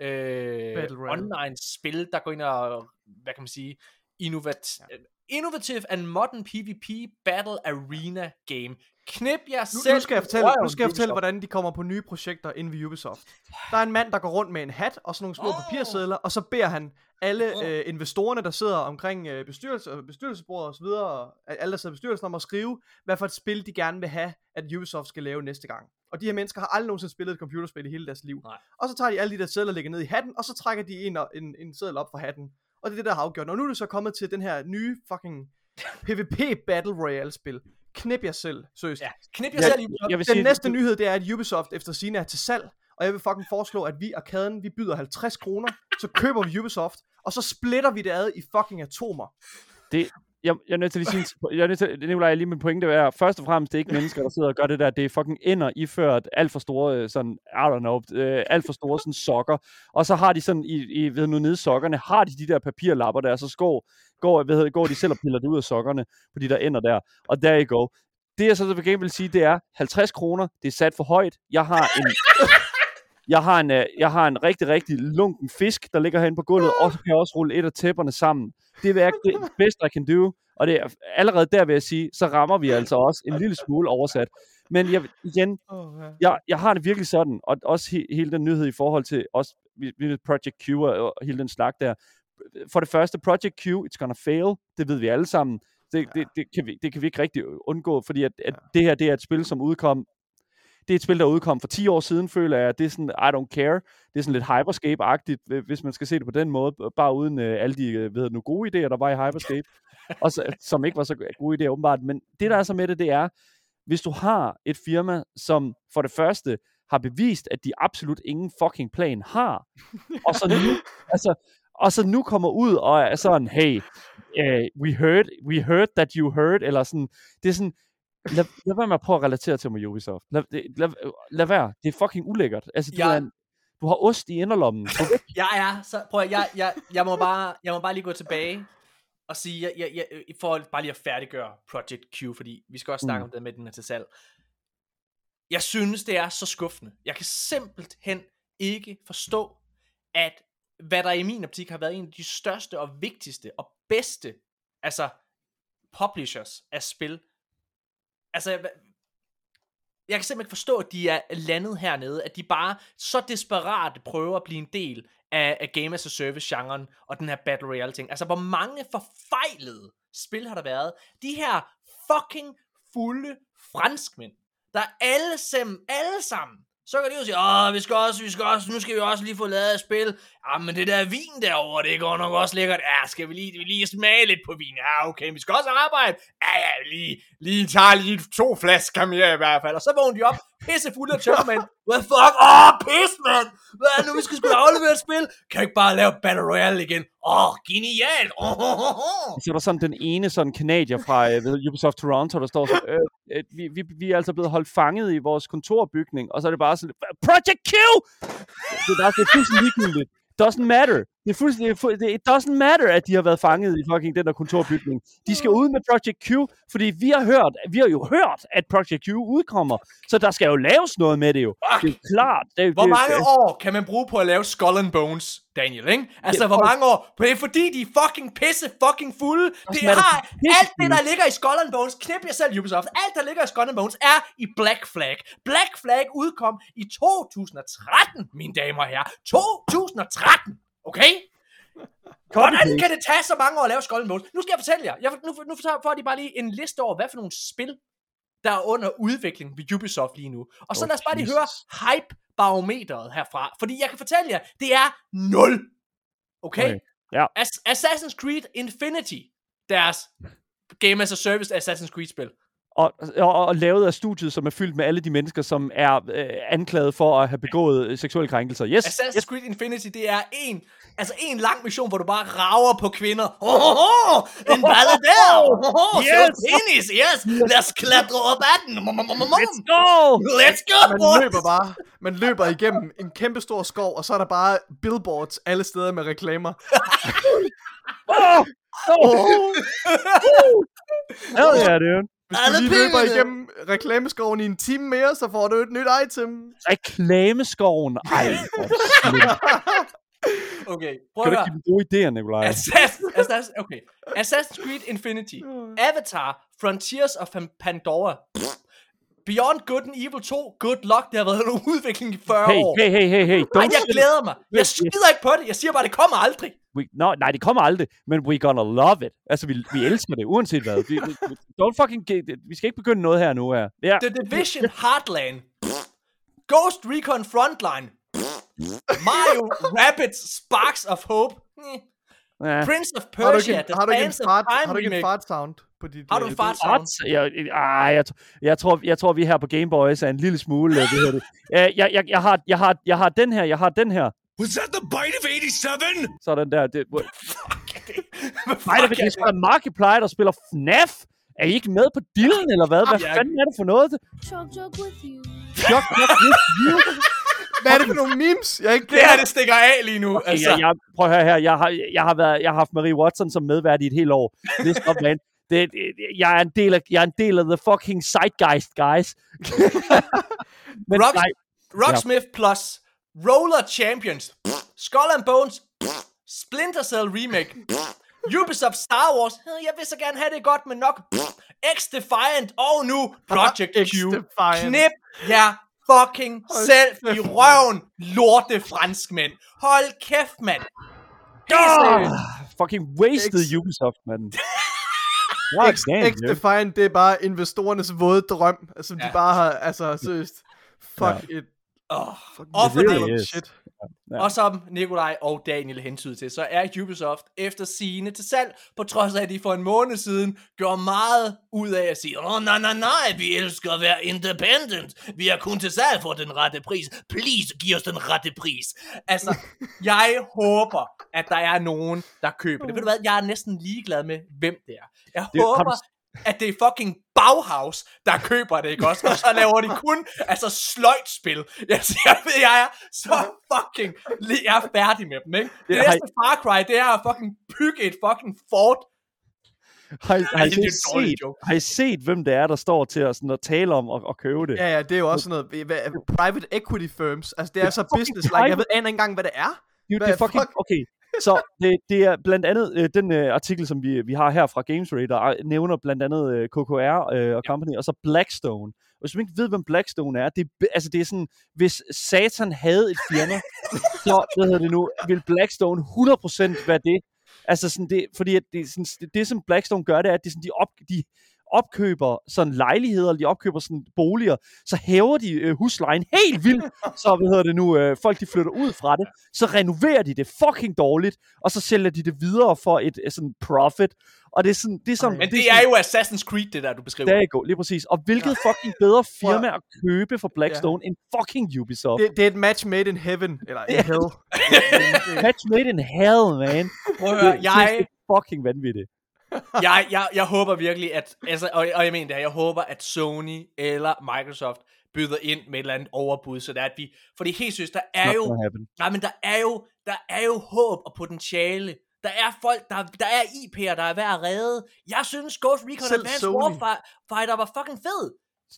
øh, Battle Royale. online spil, der går ind og, hvad kan man sige, innovat ja. Innovative and modern PvP battle arena game. Knip jer Nu, selv nu skal jeg fortælle, nu skal jeg fortælle hvordan de kommer på nye projekter inden ved Ubisoft. Der er en mand, der går rundt med en hat og sådan nogle små Åh. papirsedler, og så beder han alle øh, investorerne, der sidder omkring øh, bestyrelse, bestyrelsesbordet og så videre, alle, der sidder i bestyrelsen, om at skrive, hvad for et spil de gerne vil have, at Ubisoft skal lave næste gang. Og de her mennesker har aldrig nogensinde spillet et computerspil i hele deres liv. Nej. Og så tager de alle de der sedler og lægger ned i hatten, og så trækker de en, en, en seddel op fra hatten. Og det er det, der har afgjort. Og nu er det så kommet til den her nye fucking PvP Battle Royale spil. Knip jer selv, seriøst. Ja, knip jer Jeg, selv Ubisoft. jeg vil Den sige, næste nyhed, det er, at Ubisoft efter sine er til salg, og jeg vil fucking foreslå, at vi arkaden, vi byder 50 kroner, så køber vi Ubisoft, og så splitter vi det ad i fucking atomer jeg, jeg er nødt til at lige sige, jeg er nødt til, Nicolaj, lige min pointe er, først og fremmest, det er ikke mennesker, der sidder og gør det der, det er fucking ender iført alt for store, øh, sådan, I don't know, øh, alt for store sådan sokker, og så har de sådan, i, i ved nu nede i sokkerne, har de de der papirlapper der, så går, går, hvad hedder går de selv og piller det ud af sokkerne, på de der ender der, og der I go. Det jeg så til gengæld vil sige, det er 50 kroner, det er sat for højt, jeg har en, jeg har en, øh, jeg har en rigtig, rigtig lunken fisk, der ligger herinde på gulvet, og så kan jeg også rulle et af tæpperne sammen. Det er det best I can do, og det er allerede der vil jeg sige, så rammer vi altså også en lille smule oversat. Men jeg, igen, ja. jeg, jeg har det virkelig sådan, og også he, hele den nyhed i forhold til også Project Q og, hele den slag der. For det første, Project Q, it's gonna fail, det ved vi alle sammen. Det, det, det, kan, vi, det kan vi ikke rigtig undgå, fordi at, at det her det er et spil, som udkom det er et spil, der udkom for 10 år siden, føler jeg. Det er sådan, I don't care. Det er sådan lidt Hyperscape-agtigt, hvis man skal se det på den måde. Bare uden øh, alle de øh, ved nu, gode idéer, der var i Hyperscape. og så, som ikke var så gode idéer, åbenbart. Men det, der er så med det, det er, hvis du har et firma, som for det første har bevist, at de absolut ingen fucking plan har, og så nu, altså, og så nu kommer ud og er sådan, hey, uh, we heard, we heard that you heard, eller sådan, det er sådan, lad, lad være med at prøve at relatere til mig, Ubisoft. Lad, lad, lad være. Det er fucking ulækkert. Altså, du, Jeg- er en, du har ost i inderlommen. Jeg er, så prøv at, jeg, jeg, jeg, må bare, jeg må bare lige gå tilbage og sige, jeg, jeg, jeg, for bare lige at færdiggøre Project Q, fordi vi skal også snakke Mm. om det med den her til salg. Jeg synes, det er så skuffende. Jeg kan simpelthen ikke forstå, at hvad der i min optik har været en af de største og vigtigste og bedste, altså publishers af spil. Altså, jeg kan simpelthen ikke forstå, at de er landet hernede, at de bare så desperat prøver at blive en del af, af Game as a Service-genren og den her Battle Royale-ting. Altså, hvor mange forfejlede spil har der været? De her fucking fulde franskmænd, der alle sammen, alle sammen, så kan de jo sige, åh, vi skal også, vi skal også, nu skal vi også lige få lavet et spil. Ja, men det der vin derovre, det går nok også lækkert. Ja, skal vi lige, vi lige smage lidt på vin? Ja, okay, vi skal også arbejde. Ja, ja, lige, lige tager lige to flasker mere i hvert fald. Og så vågner de op, pisse fulde af tømmermænd. Hvad fuck? Åh, oh, pis, mand! Hvad nu, vi skal skulle aflevere et spil? Kan jeg ikke bare lave Battle Royale igen? Åh, oh, genialt! Oh, oh, oh. så er der sådan den ene sådan kanadier fra øh, ved Ubisoft Toronto, der står så, øh, øh, vi, vi, vi er altså blevet holdt fanget i vores kontorbygning, og så er det bare sådan, Project Q! Det er, ligegyldigt. Doesn't matter. Det er fuldstændig, fu- det, it doesn't matter, at de har været fanget i fucking den der kontorbygning. De skal ud med Project Q, fordi vi har hørt, vi har jo hørt, at Project Q udkommer, så der skal jo laves noget med det jo. Det er klart. Det er, Hvor det, mange år kan man bruge på at lave Skull and Bones, Daniel, ikke? Altså, Ja, hvor mange år? Det er fordi, de er fucking pisse fucking fulde. Det det har alt det, der ligger i Skull and Bones. Knip jer selv, Ubisoft. Alt, der ligger i Skull and Bones, er i Black Flag. Black Flag udkom i 2013, mine damer og herrer. 2013! Okay? Hvordan kan det tage så mange år at lave Skull Bones? Nu skal jeg fortælle jer. Jeg, nu, nu får de bare lige en liste over, hvad for nogle spil, der er under udvikling ved Ubisoft lige nu. Og så Oh, lad os bare lige høre hype-barometeret herfra. Fordi jeg kan fortælle jer, det er 0. Okay? Okay, ja. As- Assassin's Creed Infinity, deres Game as a Service Assassin's Creed-spil. Og, og, og lavet af studiet, som er fyldt med alle de mennesker, som er øh, anklaget for at have begået øh, seksuelle krænkelser. Yes, Assassin's yes. Creed Infinity, det er en, altså en lang mission, hvor du bare rager på kvinder. Oh, oh, oh, en balle der. Oh, oh, Yes. yes. penis, yes. Lad os klatre op ad den. Let's go! Let's go, Man løber bare, man løber igennem en kæmpe stor skov, og så er der bare billboards alle steder med reklamer. Oh, oh. Hell yeah, dude. Hvis Alle du lige løber igennem reklameskoven i en time mere, så får du et nyt item. Reklameskoven. Ej. Okay, prøv Kan at du høre. ikke give dem gode idéer, Nikolaj? Assassin's, Assassin's, okay. Assassin's Creed Infinity, Avatar, Frontiers of Pan- Pandora, Beyond Good and Evil 2, good luck, det har været en udvikling i 40 Hey, år. hey, hey, hey, hey. Ej, Don't jeg say- glæder mig. Jeg skider ikke på det. Jeg siger bare, det kommer aldrig. We, no, nej, det kommer aldrig, men we gonna love it. Altså, vi, vi elsker det, uanset hvad. Vi, vi, don't fucking get, vi skal ikke begynde noget her nu her. Ja, The Division Heartland, Ghost Recon Frontline, Mario Rabbids Sparks of Hope. Prince of Har du Persia, ikke, har du ikke en fart, har du ikke en fart sound på dit... Har du en øh, fart What? sound? Jeg, ej, jeg, jeg, tror, jeg tror, vi her på Game Boys er en lille smule... øh, Hvad hedder det? Jeg, jeg, jeg, jeg, har, jeg, har, jeg har den her, jeg har den her. Was that the bite of 87? Sådan der. Det, nej, det, fuck det er sgu da Markiplier, der spiller FNAF. Er I ikke med på dillen, eller hvad? Hvad Ja. fanden er det for noget? Chug jug with you. Chok, chok, with you. Hvad er det for nogle memes? Jeg er ikke Det her, det stikker af lige nu. Okay, altså. jeg, jeg, prøv at høre her. Jeg har, jeg, har været, jeg har haft Marie Watson som medvært i et helt år. Det er. Det, jeg, er en del af, jeg er en del af the fucking zeitgeist, guys. Men Rock- nej, Rocksmith Plus, Roller Champions, Skull and Bones, Splinter Cell Remake, Ubisoft Star Wars, "Øh, jeg vil så gerne have det godt, men nok, X-Defiant, og nu Project Q. Knip jer fucking selv i røven, lorte franskmænd. Hold kæft, mand. Ah, fucking wasted X- Ubisoft, mand. X, damn, X. Defiant, det er bare investorernes våde drøm, som ja. De bare har, altså seriøst, fuck ja. it. Åh, Fuck Og for really det, is. shit. Ja. Og som Nikolaj og Daniel hentyder til, så er Ubisoft efter sine til salg, på trods af, at de for en måned siden gjorde meget ud af at sige, åh, oh, nej, nej, nej, vi elsker at være independent. Vi er kun til salg for den rette pris. Please, giv os den rette pris. Altså, jeg håber, at der er nogen, der køber det. Ved du hvad, jeg er næsten ligeglad med, hvem det er. Jeg Det- håber, at det er fucking Bauhaus, der køber det, ikke også? Og så laver de kun, altså, sløjtspil. Jeg, jeg ved, jeg er så fucking, li- jeg er færdig med dem, ikke? Det Det næste Far Cry, det er at fucking bygge et fucking fort. Har, I- har, I det er en set, har I set, hvem det er, der står til at, sådan, at tale om at, at købe det? Ja, ja, det er jo også sådan noget, hvad, private equity firms, altså det er så fucking business, like, jeg ved aner ikke engang, hvad det er. Det, er jo- Hvad det er fucking, fuck? okay, så det, det er blandt andet øh, den øh, artikel, som vi, vi har her fra Games Radar, øh, nævner blandt andet øh, KKR øh, og company, og så Blackstone. Og hvis man ikke ved, hvem Blackstone er, det, altså det er sådan, hvis Satan havde et firma, så, hvad hedder det nu, vil Blackstone 100% være det. Altså sådan det, fordi at det, sådan, det, som Blackstone gør, det er, at det er sådan, de, op, de opkøber sådan lejligheder, eller de opkøber sådan boliger, så hæver de øh, huslejen helt vildt, så hvad hedder det nu, øh, folk de flytter ud fra det, så renoverer de det fucking dårligt, og så sælger de det videre for et øh, sådan profit, og det er sådan, det er sådan, Men det er jo Assassin's Creed, det der, du beskriver. der er go, lige præcis. Og hvilket fucking bedre firma at købe for Blackstone end fucking Ubisoft. Det, det er et match made in heaven, eller in hell. Match made in hell, man. Prøv at Det, høre, det jeg, er fucking vanvittigt. Jeg, jeg, jeg håber virkelig, at, altså, og, og jeg mener det jeg håber, at Sony eller Microsoft byder ind med et eller andet overbud, så det er, at vi, fordi helt seriøst, der er Not jo, nej, men der er jo, der er jo håb og potentiale. Der er folk, der, der er IP'er, der er værd at redde. Jeg synes Ghost Recon Selv Advanced Sony. Warfighter var fucking fed.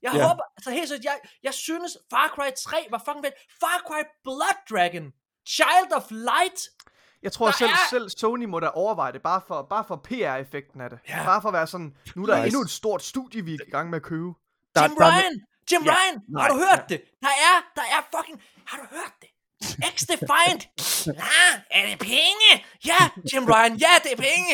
Jeg Ja. håber, altså helt seriøst, jeg, jeg synes Far Cry 3 var fucking fedt. Far Cry Blood Dragon, Child of Light, Jeg tror Der selv, er- selv Sony må da overveje det, bare for, bare for PR-effekten af det. Ja. Bare for at være sådan, nu er der Nice. endnu et stort studie, vi er i gang med at købe. Der- Jim der er- Ryan! Jim Ja, Ryan! nej, har du hørt det? Der er, der er fucking... Har du hørt det? X-Defiant! ah, er det penge? Ja, Jim Ryan, ja, det er penge!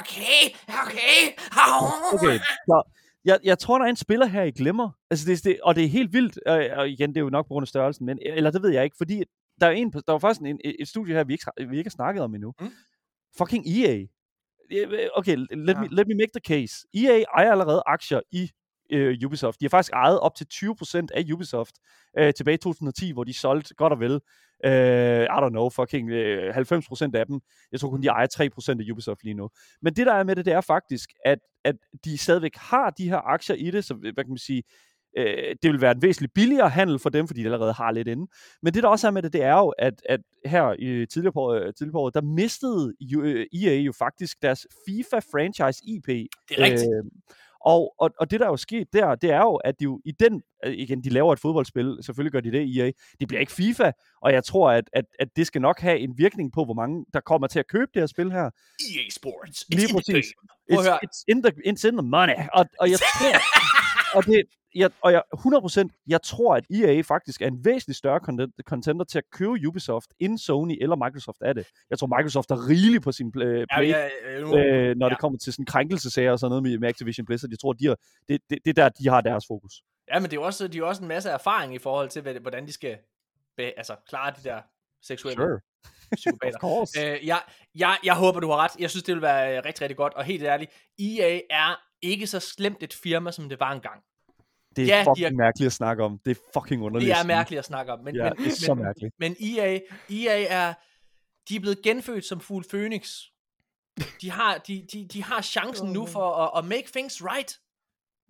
Okay, okay. Oh. Okay, så jeg, jeg tror, der er en spiller her, I glemmer. Altså, det, er- det, og det er helt vildt, øh, og igen, det er jo nok på grund af størrelsen, men, eller det ved jeg ikke, fordi der er en, der var faktisk en, et, studie her, vi ikke, vi ikke har snakket om endnu. Mm. Fucking EA. Øh, Okay, let, Ja. me, let me make the case. EA ejer allerede aktier i øh, Ubisoft. De har faktisk ejet op til 20% af Ubisoft øh, tilbage i 2010, hvor de solgte godt og vel, øh, I don't know, fucking øh, 90% af dem. Jeg tror kun, de ejer 3% af Ubisoft lige nu. Men det, der er med det, det er faktisk, at, at de stadigvæk har de her aktier i det, så hvad kan man sige, øh, det vil være en væsentligt billigere handel for dem, fordi de allerede har lidt inde. Men det, der også er med det, det er jo, at, at her i tidligere på, tidligere på året, der mistede øh, EA jo faktisk deres FIFA-franchise IP. Det er rigtigt. Øh, Og, og, og det, der er jo sket der, det er jo, at de jo i den, øh, igen, de laver et fodboldspil, selvfølgelig gør de det, EA. Det bliver ikke FIFA, og jeg tror, at, at, at det skal nok have en virkning på, hvor mange der kommer til at købe det her spil her. EA Sports. Lige It's in the præcis. game. Prøv at It's, it's, in the, it's in the money. Og, og jeg tror, og det, jeg, og jeg, 100%, jeg tror, at EA faktisk er en væsentlig større contender til at købe Ubisoft, end Sony eller Microsoft er det. Jeg tror, Microsoft er rigeligt på sin pl- Ja, ja, ja, øh, når ja. det kommer til sådan krænkelsesager og sådan noget med, med Activision Blizzard. Jeg tror, de har, det, det, det er der, de har deres fokus. ja, men det er jo også, de har også en masse erfaring i forhold til, hvad, hvordan de skal be, altså, klare de der seksuelle Sure. psykopater. Øh, jeg, jeg, jeg håber, du har ret. Jeg synes, det vil være rigtig, rigtig godt. Og helt ærligt, EA er ikke så slemt et firma, som det var engang. Det er ja, de fucking er- mærkeligt at snakke om. Det er fucking underligt. Det er mærkeligt at snakke om. Men, Ja, men, det er så men, mærkeligt. Men EA, EA er, de er blevet genfødt som Fugl Phoenix. De har, de, de, de har chancen nu for at, at make things right.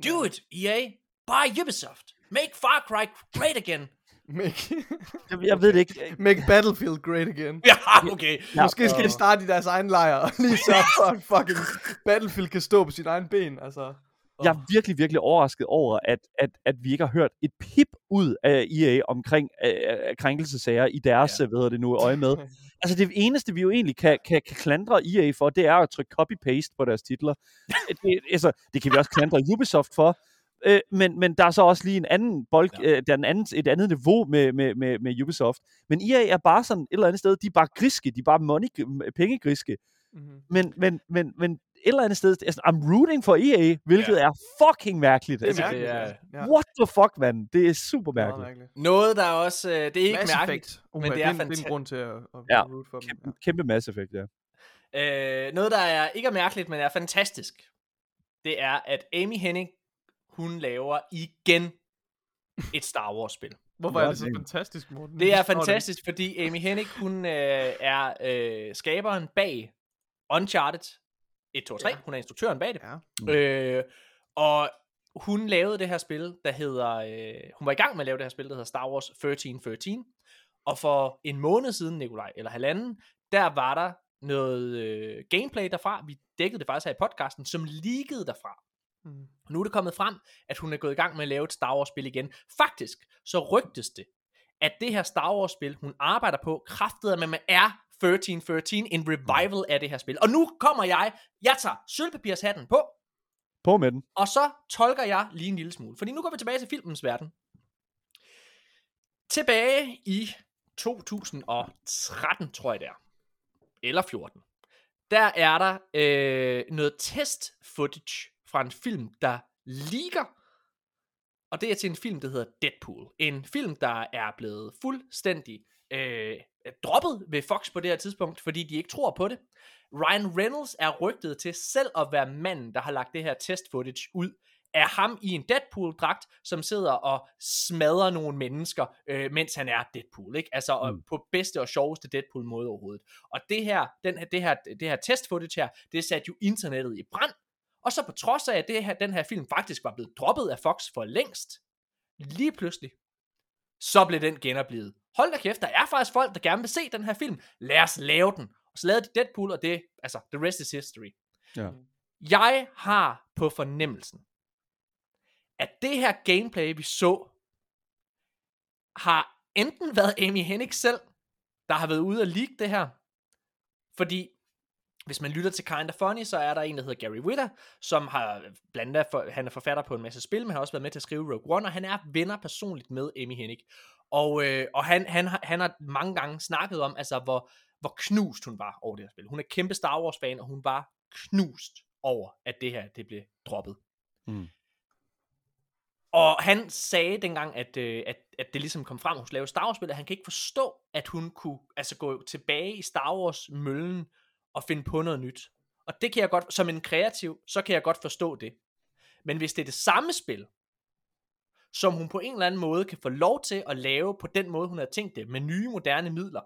Do it, EA. Buy Ubisoft. Make Far Cry great again. Make, Jeg, jeg ved det ikke. make Battlefield great again. Ja, okay. Ja, Måske skal de starte i deres egen lejr, og lige sørge for, at fucking Battlefield kan stå på sine egne ben, altså. Jeg er virkelig, virkelig overrasket over, at, at, at vi ikke har hørt et pip ud af EA omkring øh, øh, krænkelsesager i deres, ja. hvad hedder det nu, øje med. Altså det eneste, vi jo egentlig kan, kan, kan klandre EA for, det er at trykke copy-paste på deres titler. det, altså, det kan vi også klandre Ubisoft for. Øh, men, men der er så også lige en anden bold, Ja. øh, der er en anden, et andet niveau med, med, med, med Ubisoft. Men EA er bare sådan et eller andet sted, de er bare griske, de er bare money, pengegriske. Mm-hmm. Men, men, men, men eller andet sted, altså, I'm rooting for EA, hvilket ja. er fucking mærkeligt. Det er altså, mærkeligt, er- ja. What the fuck, mand? Det er super mærkeligt. mærkeligt. Noget, der er også, øh, det er ikke Mass mærkeligt, Effect. Uh, men det det er en, det er en grund til at, at Ja. root for dem. Ja. Kæmpe, kæmpe Mass Effect, ja. Øh, noget, der er ikke er mærkeligt, men er fantastisk, det er, at Amy Hennig, hun laver igen et Star Wars-spil. Hvorfor er det så det- fantastisk, Morten? Det er fantastisk, fordi Amy Hennig, hun øh, er øh, skaberen bag Uncharted 1, 2 3. Ja. Hun er instruktøren bag det. Ja. Øh, og hun lavede det her spil, der hedder... Øh, hun var i gang med at lave det her spil, der hedder Star Wars 1313. Og for en måned siden, Nikolaj, eller halvanden, der var der noget øh, gameplay derfra. Vi dækkede det faktisk her i podcasten, som leakede derfra. Mm. Og nu er det kommet frem, at hun er gået i gang med at lave et Star Wars spil igen. Faktisk, så rygtes det, at det her Star Wars spil, hun arbejder på, kraftet med, med er 1313, en revival af det her spil. Og nu kommer jeg, jeg tager sølvpapirshatten på, På med den. og så tolker jeg lige en lille smule. Fordi nu går vi tilbage til filmens verden. Tilbage i 2013, tror jeg det er. Eller 14. Der er der øh, noget test footage fra en film, der ligger. Og det er til en film, der hedder Deadpool. En film, der er blevet fuldstændig øh, droppet ved Fox på det her tidspunkt, fordi de ikke tror på det. Ryan Reynolds er rygtet til selv at være manden, der har lagt det her test footage ud af ham i en Deadpool-dragt, som sidder og smadrer nogle mennesker, øh, mens han er Deadpool, ikke? Altså mm. På bedste og sjoveste Deadpool-måde overhovedet. Og det her, den, her- det her, det her test footage her, det satte jo internettet i brand, og så på trods af, at det her, den her film faktisk var blevet droppet af Fox for længst, lige pludselig, så blev den genoplevet. Hold da kæft, der er faktisk folk, der gerne vil se den her film. Lad os lave den. Og så lavede de Deadpool, og det, altså, the rest is history. Ja. Jeg har på fornemmelsen, at det her gameplay, vi så, har enten været Amy Hennig selv, der har været ude og leak det her, fordi hvis man lytter til Kinda Funny, så er der en, der hedder Gary Whitta, som har blandt andet, for, han er forfatter på en masse spil, men har også været med til at skrive Rogue One, og han er venner personligt med Amy Hennig. Og, øh, og han, han, har, han har mange gange snakket om, altså hvor, hvor knust hun var over det her spil. Hun er kæmpe Star Wars fan, og hun var knust over, at det her det blev droppet. Mm. Og han sagde dengang, at, øh, at, at det ligesom kom frem, at hun skulle lave Star Wars-spil, at han kan ikke forstå, at hun kunne altså, gå tilbage i Star Wars-møllen at finde på noget nyt. Og det kan jeg godt, som en kreativ, så kan jeg godt forstå det. Men hvis det er det samme spil, som hun på en eller anden måde kan få lov til at lave på den måde, hun har tænkt det, med nye, moderne midler.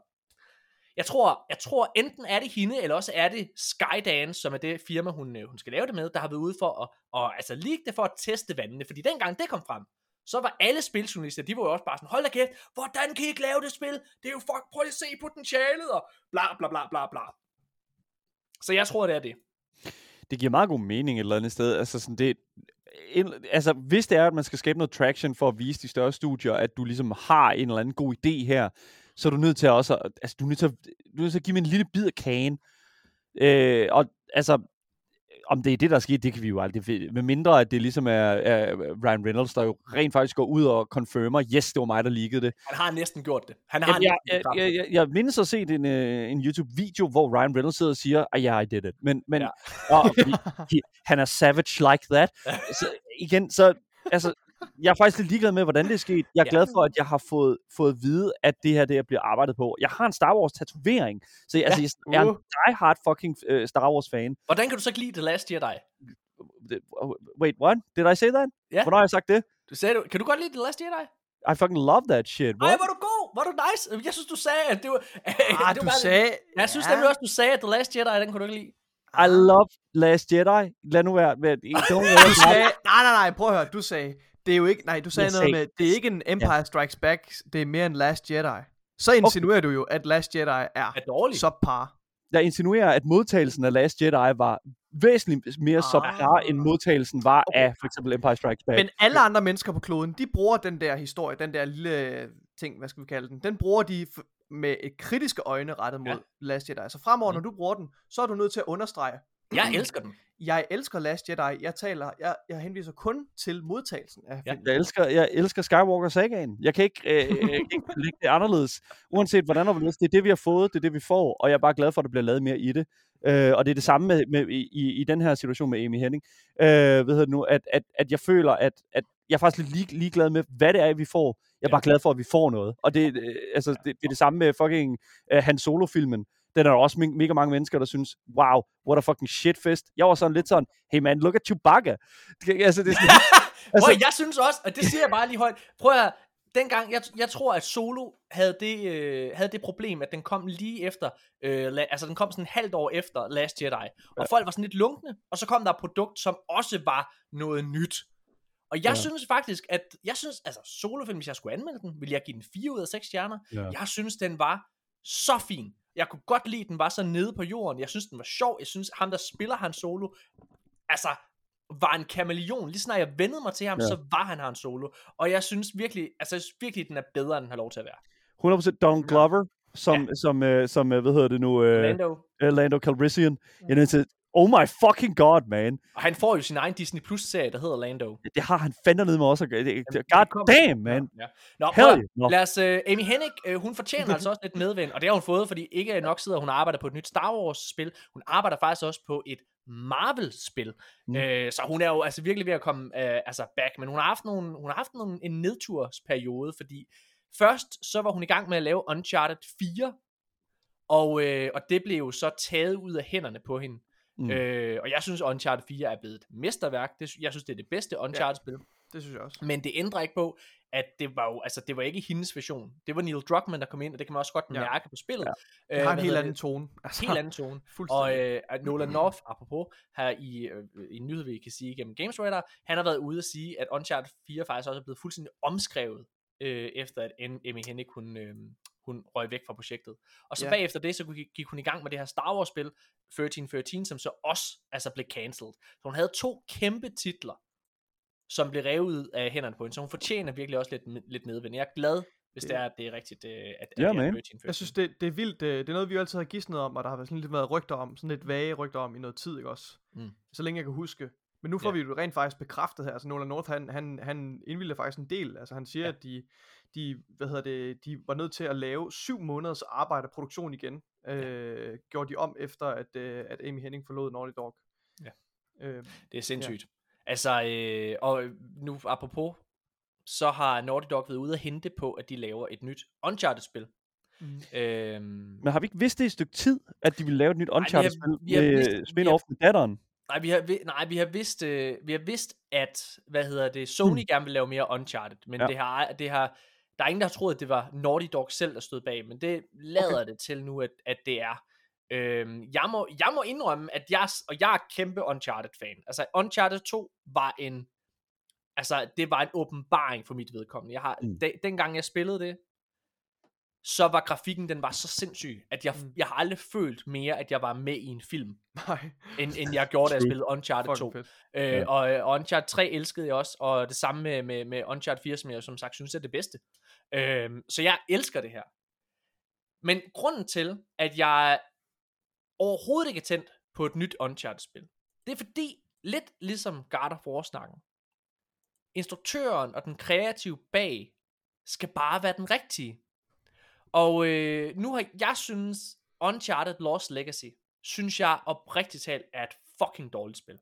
Jeg tror, jeg tror enten er det hende, eller også er det Skydance, som er det firma, hun, øh, hun skal lave det med, der har været ude for at, og, altså, lige det for at teste vandene. Fordi dengang det kom frem, så var alle spiljournalister, de var jo også bare sådan, hold da kæft, hvordan kan I ikke lave det spil? Det er jo fuck, prøv lige at se potentialet, og bla bla bla bla bla. Så jeg tror, det er det. det giver meget god mening et eller andet sted. Altså sådan det, en, altså, hvis det er, at man skal skabe noget traction for at vise de større studier, at du ligesom har en eller anden god idé her, så er du nødt til at også, at- altså, du er nødt til at, du er nødt til at give mig en lille bid af kagen. Øh, og altså, om det er det, der er sket, det kan vi jo aldrig vide. Med mindre, at det ligesom er, er Ryan Reynolds, der jo rent faktisk går ud og confirmer, yes, det var mig, der liggede det. Han har næsten gjort det. Han har Jamen, jeg, jeg, jeg, jeg, jeg mindes at se en, uh, en YouTube-video, hvor Ryan Reynolds sidder og siger, yeah, I did it. Men, men Ja. og, fordi, he, han er savage like that. Så igen, så altså, jeg er faktisk lidt ligeglad med, hvordan det er sket. Jeg er Ja. glad for, at jeg har fået, fået at vide, at det her det bliver arbejdet på. Jeg har en Star Wars-tatovering, så jeg, altså, jeg er en die-hard fucking uh, Star Wars-fan. Hvordan kan du så ikke lide The Last Jedi? Det- Wait, what? Did I say that? Ja. Hvornår har jeg sagt det? Du sagde, du, kan du godt lide The Last Jedi? I fucking love that shit. What? var du god. Var du nice. Jeg synes, du sagde, at det var... Ah, det var du sagde... Jeg synes nemlig også, du sagde, at The Last Jedi, den kunne du ikke lide. I love Last Jedi. Lad nu være. Med, don't Du sagde... Nej, nej, nej, prøv at høre. Du sagde... Det er jo ikke... Nej, du sagde Jeg noget med... Det er ikke en Empire Strikes Back. Det er mere en Last Jedi. Så insinuerer du jo, at Last Jedi er Er dårlig. subpar. der insinuerer, at modtagelsen af Last Jedi var væsentligt mere Ah. subpar, end modtagelsen var Okay. af for eksempel Empire Strikes Back. Men alle andre mennesker på kloden, de bruger den der historie, den der lille ting, hvad skal vi kalde den, den bruger de med et kritiske øjne rettet mod ja. Last Jedi. Så fremover, Mm. når du bruger den, så er du nødt til at understrege, Jeg elsker den. jeg elsker Last Jedi, jeg taler, jeg, jeg henviser kun til modtagelsen af Ja. filmen. jeg elsker, jeg elsker Skywalker sagaen. Jeg kan ikke, øh, jeg kan ikke lægge det anderledes. Uanset hvordan og. Det er det, vi har fået. Det er det, vi får. Og jeg er bare glad for, at der bliver lavet mere i det. Øh, og det er det samme med, med, i, i, i den her situation med Amy Henning. Øh, hvad hedder det nu? At, at, at jeg føler, at, at jeg er faktisk lidt lig, ligeglad med, hvad det er, vi får. Jeg er bare glad for, at vi får noget. Og det, øh, altså, det, det er det samme med fucking uh, Han Solo-filmen. Den er der også me- mega mange mennesker, der synes, wow, what a fucking shitfest. Jeg var sådan lidt sådan, hey man, look at Chewbacca. Det, altså, det er sådan, Altså, Prøv, jeg synes også, og det siger jeg bare lige højt. Prøv at dengang, jeg, jeg tror, at Solo havde det, øh, havde det problem, at den kom lige efter, øh, la, altså den kom sådan et halvt år efter Last Jedi, og folk var sådan lidt lunkne, og så kom der et produkt, som også var noget nyt. Og jeg Ja. ja. synes faktisk, at, jeg synes, altså solofilm, hvis jeg skulle anmelde den, ville jeg give den 4 ud af 6 stjerner. Ja. Jeg synes, den var så fin. Jeg kunne godt lide, at den var så nede på jorden. Jeg synes, den var sjov. Jeg synes, ham, der spiller Han Solo, altså, var en kameleon. Lige snart jeg vendede mig til ham, Ja. så var han Han Solo. Og jeg synes virkelig, altså jeg synes virkelig, den er bedre, end den har lov til at være. 100% Donald Glover, som, ja. som, øh, som øh, hvad hedder det nu, øh, Lando. øh, Lando Calrissian. Jeg er nødt til, oh my fucking god, man. Og han får jo sin egen Disney Plus-serie, der hedder Lando. Det har han fandme ned med også at gøre. God damn, man. Ja. Nå, prøv, lad os, uh, Amy Hennig, uh, hun fortjener altså også lidt medvind, og det har hun fået, fordi ikke nok sidder hun arbejder på et nyt Star Wars-spil, hun arbejder faktisk også på et Marvel-spil, Mm. uh, så hun er jo altså virkelig ved at komme uh, altså back, men hun har haft, nogle, hun har haft nogle, en nedtursperiode, fordi først så var hun i gang med at lave Uncharted 4, og, øh, og det blev jo så taget ud af hænderne på hende. Mm. Øh, og jeg synes, Uncharted 4 er blevet et mesterværk. Det, jeg synes, det er det bedste Uncharted-spil. Det synes jeg også. Men det ændrer ikke på, at det var jo, altså det var ikke hendes version. Det var Neil Druckmann, der kom ind, og det kan man også godt Ja. mærke på spillet. Det har en helt anden tone. Altså, Helt anden tone. Og øh, Nolan North, apropos, her i, øh, i en nyhed, vi kan sige gennem Games Radar, han har været ude at sige, at Uncharted 4 faktisk også er blevet fuldstændig omskrevet, øh, efter at Em- Amy Hennig hun, øh, hun røg væk fra projektet. Og så ja. bagefter det, så gik, gik hun i gang med det her Star Wars spil, 1313, som så også altså blev cancelled. Så hun havde to kæmpe titler, som blev revet ud af hænderne på hende, så hun fortjener virkelig også lidt, lidt medvind. Jeg er glad, hvis Det- det er, at det er rigtigt, øh, at, at Ja, det er man. 1313. Jeg synes, det, det er vildt. øh, Det er noget, vi altid har gidsnet om, og der har været sådan lidt været rygter om, sådan lidt vage rygter om i noget tid, ikke også? Mm. Så længe jeg kan huske. Men nu får Ja. vi jo rent faktisk bekræftet her. Altså Nolan North, han, han, han indvilder faktisk en del. Altså han siger, Ja. at de, de, hvad hedder det, de var nødt til at lave syv måneders arbejde og produktion igen. Øh, gjorde de om efter, at, øh, at Amy Henning forlod Naughty Dog. Ja. Øh, Det er sindssygt. Ja. Altså, øh, og nu apropos, så har Naughty Dog været ude at hente på, at de laver et nyt Uncharted-spil. mm. Øhm, Men har vi ikke vidst det i et stykke tid, at de ville lave et nyt Uncharted-spil med spin-off med datteren? Nej, vi har, vi, nej, vi har vidst, øh, vi har vidst, at, hvad hedder det, Sony Hmm. gerne vil lave mere Uncharted, men Ja. det, har, det har, der er ingen, der har troet, at det var Naughty Dog selv, der stod bag, men det lader okay. det til nu, at, at det er. Øhm, jeg, må, jeg må indrømme, at jeg, og jeg er kæmpe Uncharted-fan. Altså, Uncharted 2 var en, altså, det var en åbenbaring for mit vedkommende. Jeg har, mm. de, dengang jeg spillede det, så var grafikken, den var så sindssyg, at jeg, Mm. jeg har aldrig følt mere, at jeg var med i en film, Nej. end, end jeg gjorde, da jeg spillede Uncharted 2. Fucking fedt. Øh, Ja. og, og Uncharted 3 elskede jeg også, og det samme med, med, med Uncharted 4, som jeg som sagt synes er det bedste. Øh, så jeg elsker det her. Men grunden til, at jeg overhovedet ikke er tændt på et nyt Uncharted-spil, det er fordi, lidt ligesom God of War-snakken, instruktøren og den kreative bag skal bare være den rigtige. Og øh, nu har jeg synes, Uncharted Lost Legacy, synes jeg oprigtigt talt er et fucking dårligt spil.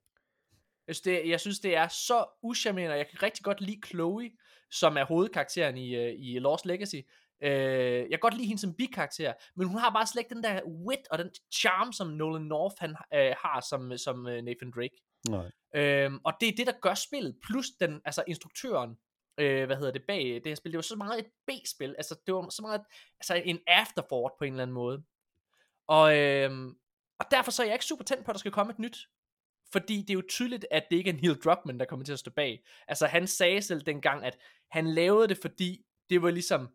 Jeg synes, det, jeg synes, det er så uschammerende, og jeg kan rigtig godt lide Chloe, som er hovedkarakteren i, øh, i Lost Legacy. Øh, jeg kan godt lide hende som bikarakter, men hun har bare slet ikke den der wit og den charm, som Nolan North han, øh, har som, som øh, Nathan Drake. Nej. Øhm, og det er det, der gør spillet, plus den, altså instruktøren, øh, hvad hedder det, bag det her spil, det var så meget et B-spil, altså det var så meget, altså en afterthought på en eller anden måde. Og, øh, og derfor så er jeg ikke super tændt på, at der skal komme et nyt. Fordi det er jo tydeligt, at det ikke er Neil Druckmann, der kommer til at stå bag. Altså han sagde selv dengang, at han lavede det, fordi det var ligesom,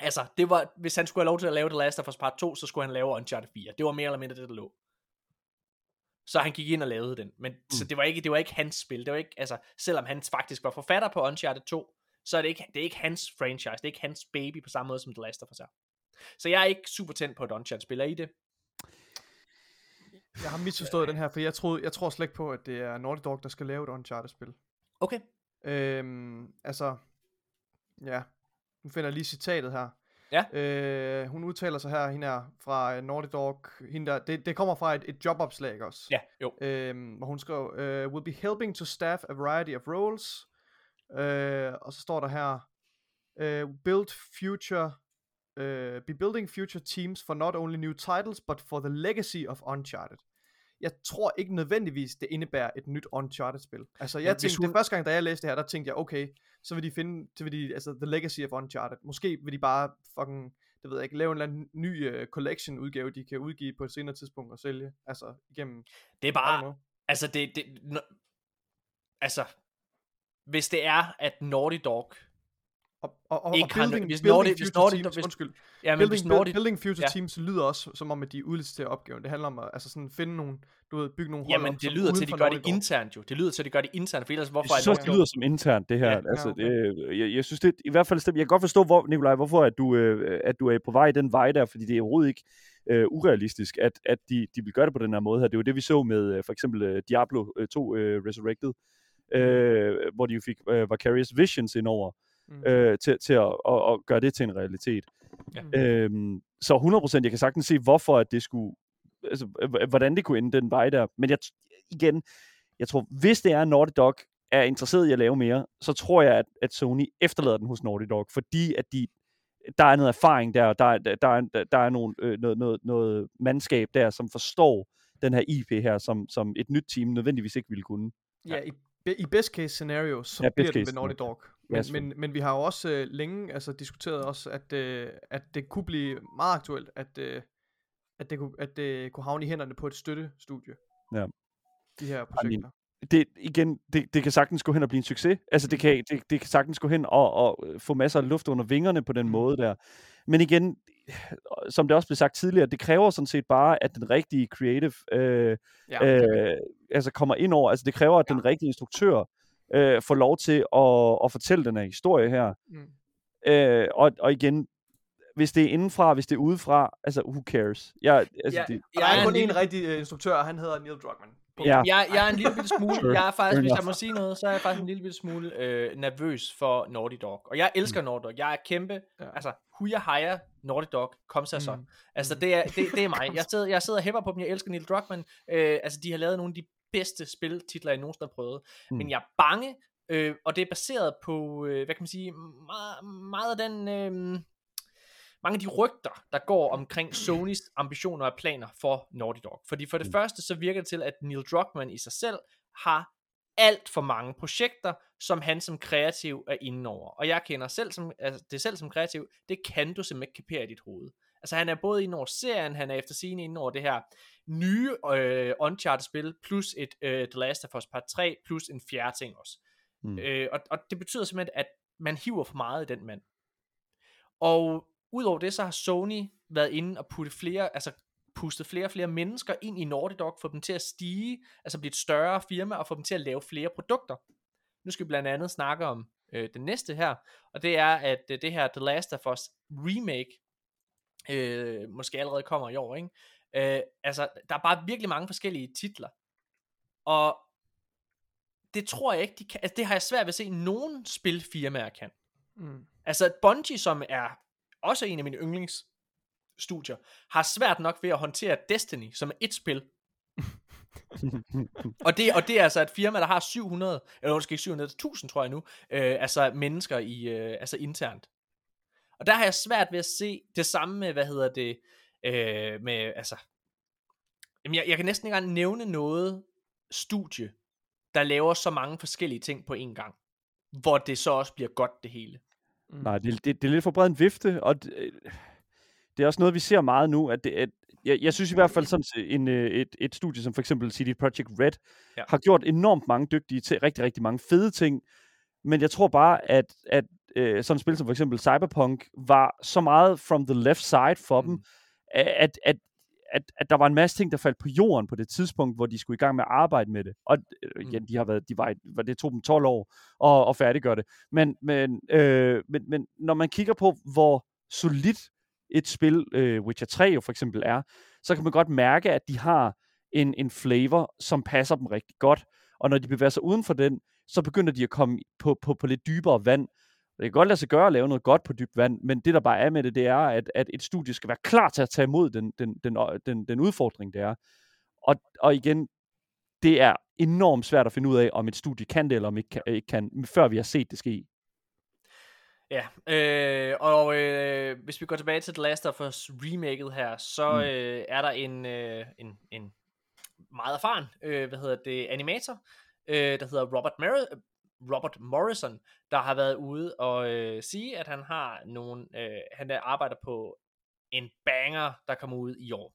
altså det var, hvis han skulle have lov til at lave The Last of Us Part 2, så skulle han lave Uncharted 4. Det var mere eller mindre det, der lå. Så han gik ind og lavede den. Men mm. så det var ikke det var ikke hans spil. Det var ikke altså selvom han faktisk var forfatter på Uncharted 2, så er det ikke det er ikke hans franchise. Det er ikke hans baby på samme måde som The Last of Us. Så jeg er ikke super tændt på et Uncharted spil. Er I det? Jeg har misforstået den her, for jeg, troede, jeg tror slet ikke på, at det er Naughty Dog, der skal lave et Uncharted-spil. Okay. Øhm, altså, ja, nu finder jeg lige citatet her. Ja. Øh, hun udtaler sig her, hende er fra uh, Naughty Dog. Hende der, det, det kommer fra et, et jobopslag også. Ja, jo. Øhm, hvor hun skrev, uh, will be helping to staff a variety of roles. Øh, og så står der her, uh, build future, uh, be building future teams for not only new titles, but for the legacy of Uncharted. Jeg tror ikke nødvendigvis, det indebærer et nyt Uncharted-spil. Altså, jeg hvis tænkte, hun- det første gang, da jeg læste det her, der tænkte jeg, okay, så vil de finde, så vil de, altså, the legacy of Uncharted. Måske vil de bare fucking, det ved jeg ikke, lave en eller anden ny uh, collection-udgave, de kan udgive på et senere tidspunkt og sælge, altså, igennem, Det er bare altså det, det no, altså hvis det er at Naughty Dog Og, og, og, Ikke og building, hvis building Naughty- hvis teams, hvis- undskyld, ja, men building, hvis Naughty, building future ja. teams lyder også som om, at de udliciterer opgaven. Det handler om at altså sådan finde nogle, du ved, bygge nogle hold Jamen, det lyder til, at de gør det Naughty Dog. internt jo. Det lyder til, at de gør det internt, for ellers hvorfor Jeg er synes også, det Naughty lyder som internt, det her. Ja, Ja, altså, okay. det, jeg, jeg synes, det i hvert fald. Jeg kan godt forstå, hvor, Nikolaj, hvorfor at du, øh, at du er på vej den vej der, fordi det er overhovedet ikke øh, urealistisk, at, at de, de vil gøre det på den her måde her. Det var det, vi så med øh, for eksempel øh, Diablo øh, 2 øh, Resurrected, øh, hvor de jo fik øh, Vicarious Visions indover, Mm. øh, til, til at, at, at gøre det til en realitet. Ja. Øhm, så 100%, jeg kan sagtens se, hvorfor at det skulle, altså, hvordan det kunne ende den vej der. Men jeg, igen, jeg tror, hvis det er, Naughty Dog er interesseret i at lave mere, så tror jeg, at, at Sony efterlader den hos Naughty Dog, fordi at de, der er noget erfaring der, og der, er- der, der, er, der er nogle, øh, noget, noget, noget mandskab der, som forstår den her IP her, som, som et nyt team nødvendigvis ikke ville kunne. Ja, i, i best case scenario, så Ja, bliver det ved Naughty. Dog. Men, men, men vi har jo også øh, længe altså, diskuteret også, at, øh, at det kunne blive meget aktuelt, at, øh, at, det kunne, at det kunne havne i hænderne på et støttestudie. Ja. De her projekter. det, igen, det, det kan sagtens gå hen og blive en succes. Altså, det kan, det, det kan sagtens gå hen og, og øh, få masser af luft under vingerne på den Mm. måde der. Men igen, som det også blev sagt tidligere, det kræver sådan set bare, at den rigtige creative øh, Ja, er øh, altså kommer ind over. Altså, det kræver, at den rigtige instruktør øh, får lov til at, at fortælle den her historie her. Mm. Øh, og, og igen, hvis det er indenfra, hvis det er udefra, altså, who cares? Jeg, altså, Ja, det, der er en kun lille- én rigtig øh, instruktør, og han hedder Neil Druckmann. Ja, Jeg, jeg er en lille bitte smule, Sure. jeg er faktisk, hvis jeg må sige noget, så er jeg faktisk en lille bitte smule øh, nervøs for Naughty Dog. Og jeg elsker Naughty Dog. Jeg er kæmpe, Ja. altså, jeg hire Naughty Dog, kom så så. Mm. Altså, det er, det, det er mig. Jeg sidder, jeg sidder og hæpper på dem. Jeg elsker Neil Druckmann. Øh, altså, de har lavet nogle af de bedste spiltitler, jeg nogensinde har prøvet. Mm. Men jeg er bange, øh, og det er baseret på, øh, hvad kan man sige, meget, meget af den... Øh, mange af de rygter, der går omkring Sonys ambitioner og planer for Naughty Dog. Fordi for det Mm. første, så virker det til, at Neil Druckmann i sig selv har alt for mange projekter, som han som kreativ er inde over. Og jeg kender selv som, altså det selv som kreativ, det kan du simpelthen ikke kapere i dit hoved. Altså han er både inde over serien, han er efter sigende inde over det her nye øh, Uncharted-spil, plus et øh, The Last of Us Part 3, plus en fjerde ting også. Mm. Øh, og, og det betyder simpelthen, at man hiver for meget i den mand. Og udover det, så har Sony været inde og putte flere, altså pustet flere og flere mennesker ind i Naughty Dog, få dem til at stige, altså blive et større firma, og få dem til at lave flere produkter. Nu skal vi blandt andet snakke om øh, den næste her, og det er, at øh, det her The Last of Us remake, øh, måske allerede kommer i år, ikke? Øh, altså, der er bare virkelig mange forskellige titler, og det tror jeg ikke, de kan, altså, det har jeg svært ved at se, nogen spilfirmaer kan. Mm. Altså Bungie, som er også en af mine yndlingsstudier, har svært nok ved at håndtere Destiny, som er et spil. og, det, og det er altså et firma, der har 700, eller måske 700.000 tror jeg nu, øh, altså mennesker i, øh, altså internt. Og der har jeg svært ved at se det samme med, hvad hedder det, øh, med, altså, jamen jeg, jeg kan næsten ikke engang nævne noget studie, der laver så mange forskellige ting på en gang, hvor det så også bliver godt det hele. Mm. Nej, det, det, det er lidt for bred en vifte, og det, øh, det er også noget, vi ser meget nu, at, det, at jeg, jeg synes i hvert fald sådan en, øh, et, et studie som for eksempel CD Projekt Red Ja. ja. har gjort enormt mange dygtige til rigtig, rigtig mange fede ting, men jeg tror bare, at, at øh, sådan et spil som for eksempel Cyberpunk var så meget from the left side for mm. dem, at, at, at, at der var en masse ting, der faldt på jorden på det tidspunkt, hvor de skulle i gang med at arbejde med det. Og øh, igen, de har været, de var, var, det tog dem 12 år at, at færdiggøre det. Men, men, øh, men, men når man kigger på, hvor solidt et spil, øh, Witcher 3 jo for eksempel er, så kan man godt mærke, at de har en, en flavor, som passer dem rigtig godt. Og når de bevæger sig uden for den, så begynder de at komme på, på, på lidt dybere vand. Det kan godt lade sig gøre at lave noget godt på dybt vand, men det der bare er med det, det er, at, at et studie skal være klar til at tage imod den, den, den, øh, den, den udfordring, det er. Og, og igen, det er enormt svært at finde ud af, om et studie kan det, eller om ikke kan, ikke kan, før vi har set det ske. Ja, øh, og øh, hvis vi går tilbage til The Last of Us remaket her, så Mm. øh, er der en, øh, en, en meget erfaren, øh, hvad hedder det, animator, øh, der hedder Robert, Mer- Robert Morrison, der har været ude og øh, sige, at han har nogle, øh, han der arbejder på en banger, der kommer ud i år.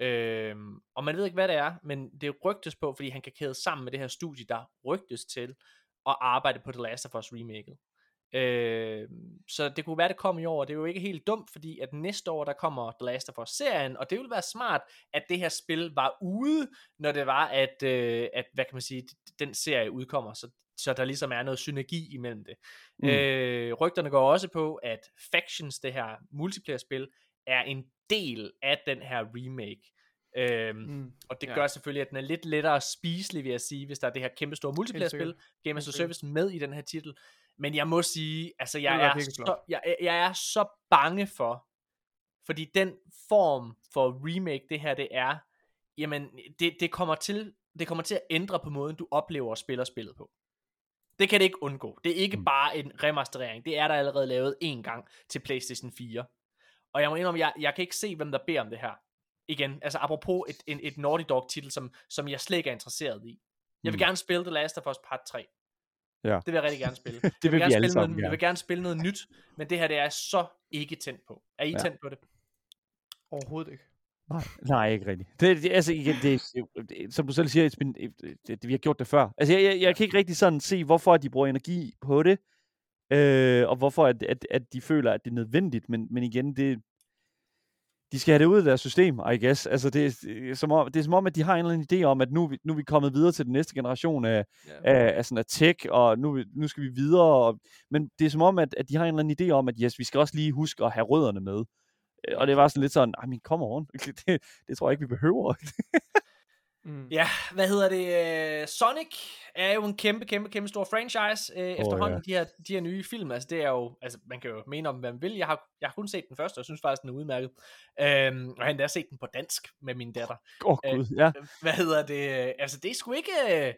Øhm, og man ved ikke, hvad det er, men det rygtes på, fordi han kan kæde sammen med det her studie, der rygtes til at arbejde på The Last of Us remaket. Øh, så det kunne være, det kom i år, og det er jo ikke helt dumt, fordi at næste år, der kommer The Last of Us-serien, og det ville være smart, at det her spil var ude, når det var, at, øh, at hvad kan man sige, den serie udkommer, så, så der ligesom er noget synergi imellem det. Mm. Øh, rygterne går også på, at Factions, det her multiplayer-spil, er en del af den her remake. Øhm, Mm. og det ja. gør selvfølgelig, at den er lidt lettere spiselig, vil jeg sige, hvis der er det her kæmpe store multiplayer-spil. Game as a Service med i den her titel. Men jeg må sige, altså jeg er, virkelig så, jeg, jeg er så bange for, fordi den form for remake, det her det er, jamen det, det, kommer til, det kommer til at ændre på måden, du oplever og spiller spillet på. Det kan det ikke undgå. Det er ikke Mm. bare en remasterering. Det er der allerede lavet en gang til PlayStation 4. Og jeg må indrømme, jeg, jeg kan ikke se, hvem der beder om det her. Igen, altså apropos et, et, et Naughty Dog titel, som, som jeg slet ikke er interesseret i. Jeg vil Mm. gerne spille The Last of Us Part 3. Ja. Det vil jeg rigtig gerne spille. Det jeg vil vi gerne alle spille sammen noget, Jeg vil gerne spille noget nyt, men det her det er så ikke tændt på. Er I Ja. tændt på det? Overhovedet ikke. Nej, nej, ikke rigtigt. Det, det, altså, igen, det, det, som du selv siger, det, det, vi har gjort det før. Altså, jeg, jeg, jeg kan ikke rigtig sådan se, hvorfor de bruger energi på det, øh, og hvorfor at, at, at de føler, at det er nødvendigt. Men, men igen, det, de skal have det ud af deres system, I guess. Altså, det, er som om, det er som om, at de har en eller anden idé om, at nu, vi- nu er vi kommet videre til den næste generation af, Ja. af, af, sådan af tech, og nu, nu skal vi videre. Og, men det er som om, at, at de har en eller anden idé om, at yes, vi skal også lige huske at have rødderne med. Øh, Og det var sådan lidt sådan, I mean, come on. Det, det tror jeg ikke, vi behøver. Mm. Ja, hvad hedder det? Øh, Sonic er jo en kæmpe, kæmpe, kæmpe stor franchise øh, oh, efterhånden. ja. De, her, de her nye film, altså det er jo, altså man kan jo mene om, hvad man vil. Jeg har, jeg har kun set den første, og synes faktisk, den er udmærket. Øhm, og han har set den på dansk med min datter. Åh, oh, Øh, gud, ja. Hvad hedder det? Altså det er sgu ikke, øh,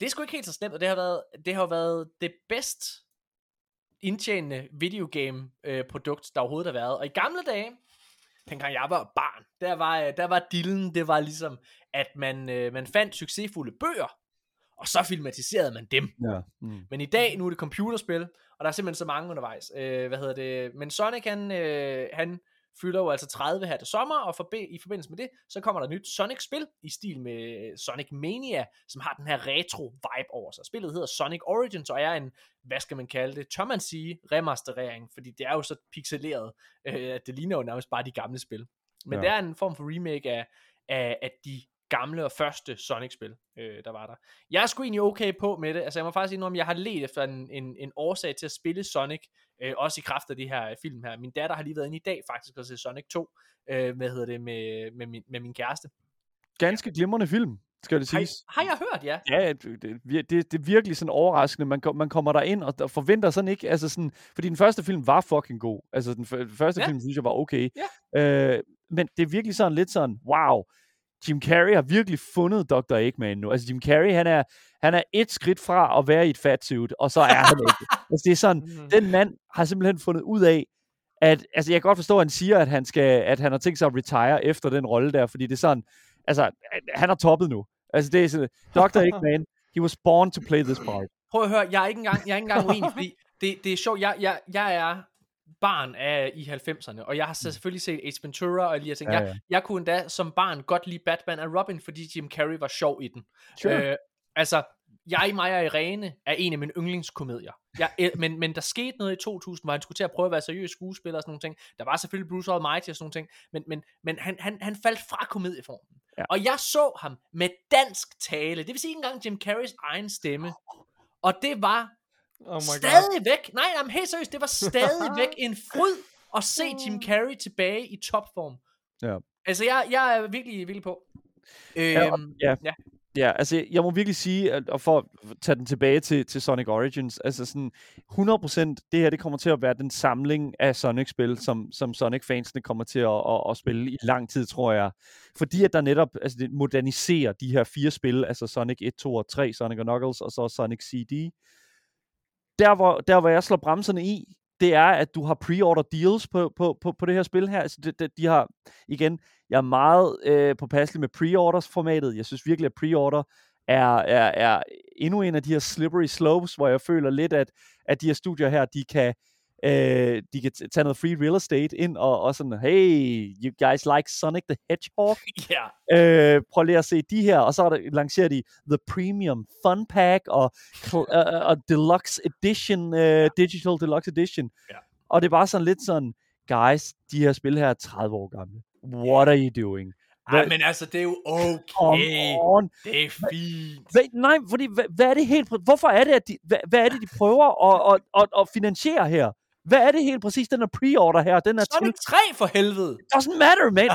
det er sgu ikke helt så slemt, og det har været, det har været det bedst indtjenende videogame øh, der overhovedet har været. Og i gamle dage, dengang jeg var barn, der var, øh, der var dillen, det var ligesom, at man, øh, man fandt succesfulde bøger, og så filmatiserede man dem. ja. Mm. Men i dag, nu er det computerspil, og der er simpelthen så mange undervejs. Øh, hvad hedder det? Men Sonic, han, øh, han fylder jo altså 30 her til sommer, og for, i forbindelse med det, så kommer der et nyt Sonic-spil i stil med Sonic Mania, som har den her retro-vibe over sig. Spillet hedder Sonic Origins, og er en, hvad skal man kalde det, tør man sige, remasterering, fordi det er jo så pixeleret, øh, at det ligner jo nærmest bare de gamle spil. Men ja. det er en form for remake af, af, af de gamle og første Sonic-spil, øh, der var der. Jeg er sgu egentlig okay på med det. Altså jeg må faktisk sige, om jeg har let efter en, en, en årsag til at spille Sonic, øh, også i kraft af de her øh, film her. Min datter har lige været inde i dag faktisk og se Sonic 2, øh, hvad hedder det, med, med, min, med min kæreste. Ganske glimrende film, skal det Har, siges. har jeg hørt, ja? Ja, det, det, det, det er virkelig sådan overraskende. Man, man kommer der ind og, forventer sådan ikke, altså sådan, fordi den første film var fucking god. Altså den, den første Ja. film synes jeg var okay. Øh, men det er virkelig sådan lidt sådan, wow, Jim Carrey har virkelig fundet Dr. Eggman nu. Altså Jim Carrey, han er, han er et skridt fra at være i et fat suit, og så er han ikke. Altså det er sådan, Mhm. den mand har simpelthen fundet ud af, at, altså jeg kan godt forstå, at han siger, at han, skal, at han har tænkt sig at retire efter den rolle der, fordi det er sådan, altså han har toppet nu. Altså det er sådan, Dr. Eggman, he was born to play this part. Prøv at høre, jeg er ikke engang, jeg er ikke engang uenig, fordi det, det er sjovt, jeg, jeg, jeg er barn af i 90'erne, og jeg har så selvfølgelig set Ace Ventura, og lige har tænkt, Ja, ja. Jeg, jeg kunne endda som barn godt lide Batman og Robin, fordi Jim Carrey var sjov i den. Sure. Øh, altså, jeg, mig og Irene er en af mine yndlingskomedier. Jeg, men, men der skete noget i 2000, hvor han skulle til at prøve at være seriøs skuespiller og sådan nogle ting. Der var selvfølgelig Bruce Almighty og sådan nogle ting, men, men, men han, han, han faldt fra komedieformen. Ja. Og jeg så ham med dansk tale, det vil sige ikke engang Jim Carreys egen stemme. Og det var Oh my god. stadig væk, nej, jamen helt seriøst, det var stadig væk en fryd at se Jim Carrey tilbage i topform. Ja. Altså, jeg, jeg er virkelig, virkelig på. Ja, og- Øhm, ja. ja. Ja, altså jeg må virkelig sige, at, og for at tage den tilbage til, til Sonic Origins, altså sådan 100% det her, det kommer til at være den samling af Sonic-spil, som, som Sonic-fansene kommer til at, at, at spille i lang tid, tror jeg. Fordi at der netop altså det moderniserer de her fire spil, altså Sonic 1, 2 og 3, Sonic og Knuckles, og så Sonic CD. Der hvor, der, hvor jeg slår bremserne i, det er, at du har pre-order deals på, på, på, på det her spil her. Altså, de, de, de har, igen, jeg er meget øh, påpasselig med pre-orders formatet. Jeg synes virkelig, at pre-order er, er, er endnu en af de her slippery slopes, hvor jeg føler lidt, at, at de her studier her, de kan, øh, de kan t- tage noget free real estate ind, og, og sådan, hey, you guys like Sonic the Hedgehog? ja. Øh, prøv lige at se de her, og så er der, lancerer de The Premium Fun Pack og, uh, og Deluxe Edition, uh, Digital Deluxe Edition. Ja. Og det er bare sådan lidt sådan, guys, de her spil her er 30 år gamle. What are you doing? Ej, Hvad- men altså, det er jo okay. On. Det er fint. Hvad, nej, fordi hvad, hvad er det helt Hvorfor er det, at de, hvad, hvad er det, de prøver at, at, at, at finansiere her? Hvad er det helt præcis, den her pre-order her? Den er til Sonic 3 for helvede. doesn't matter, man.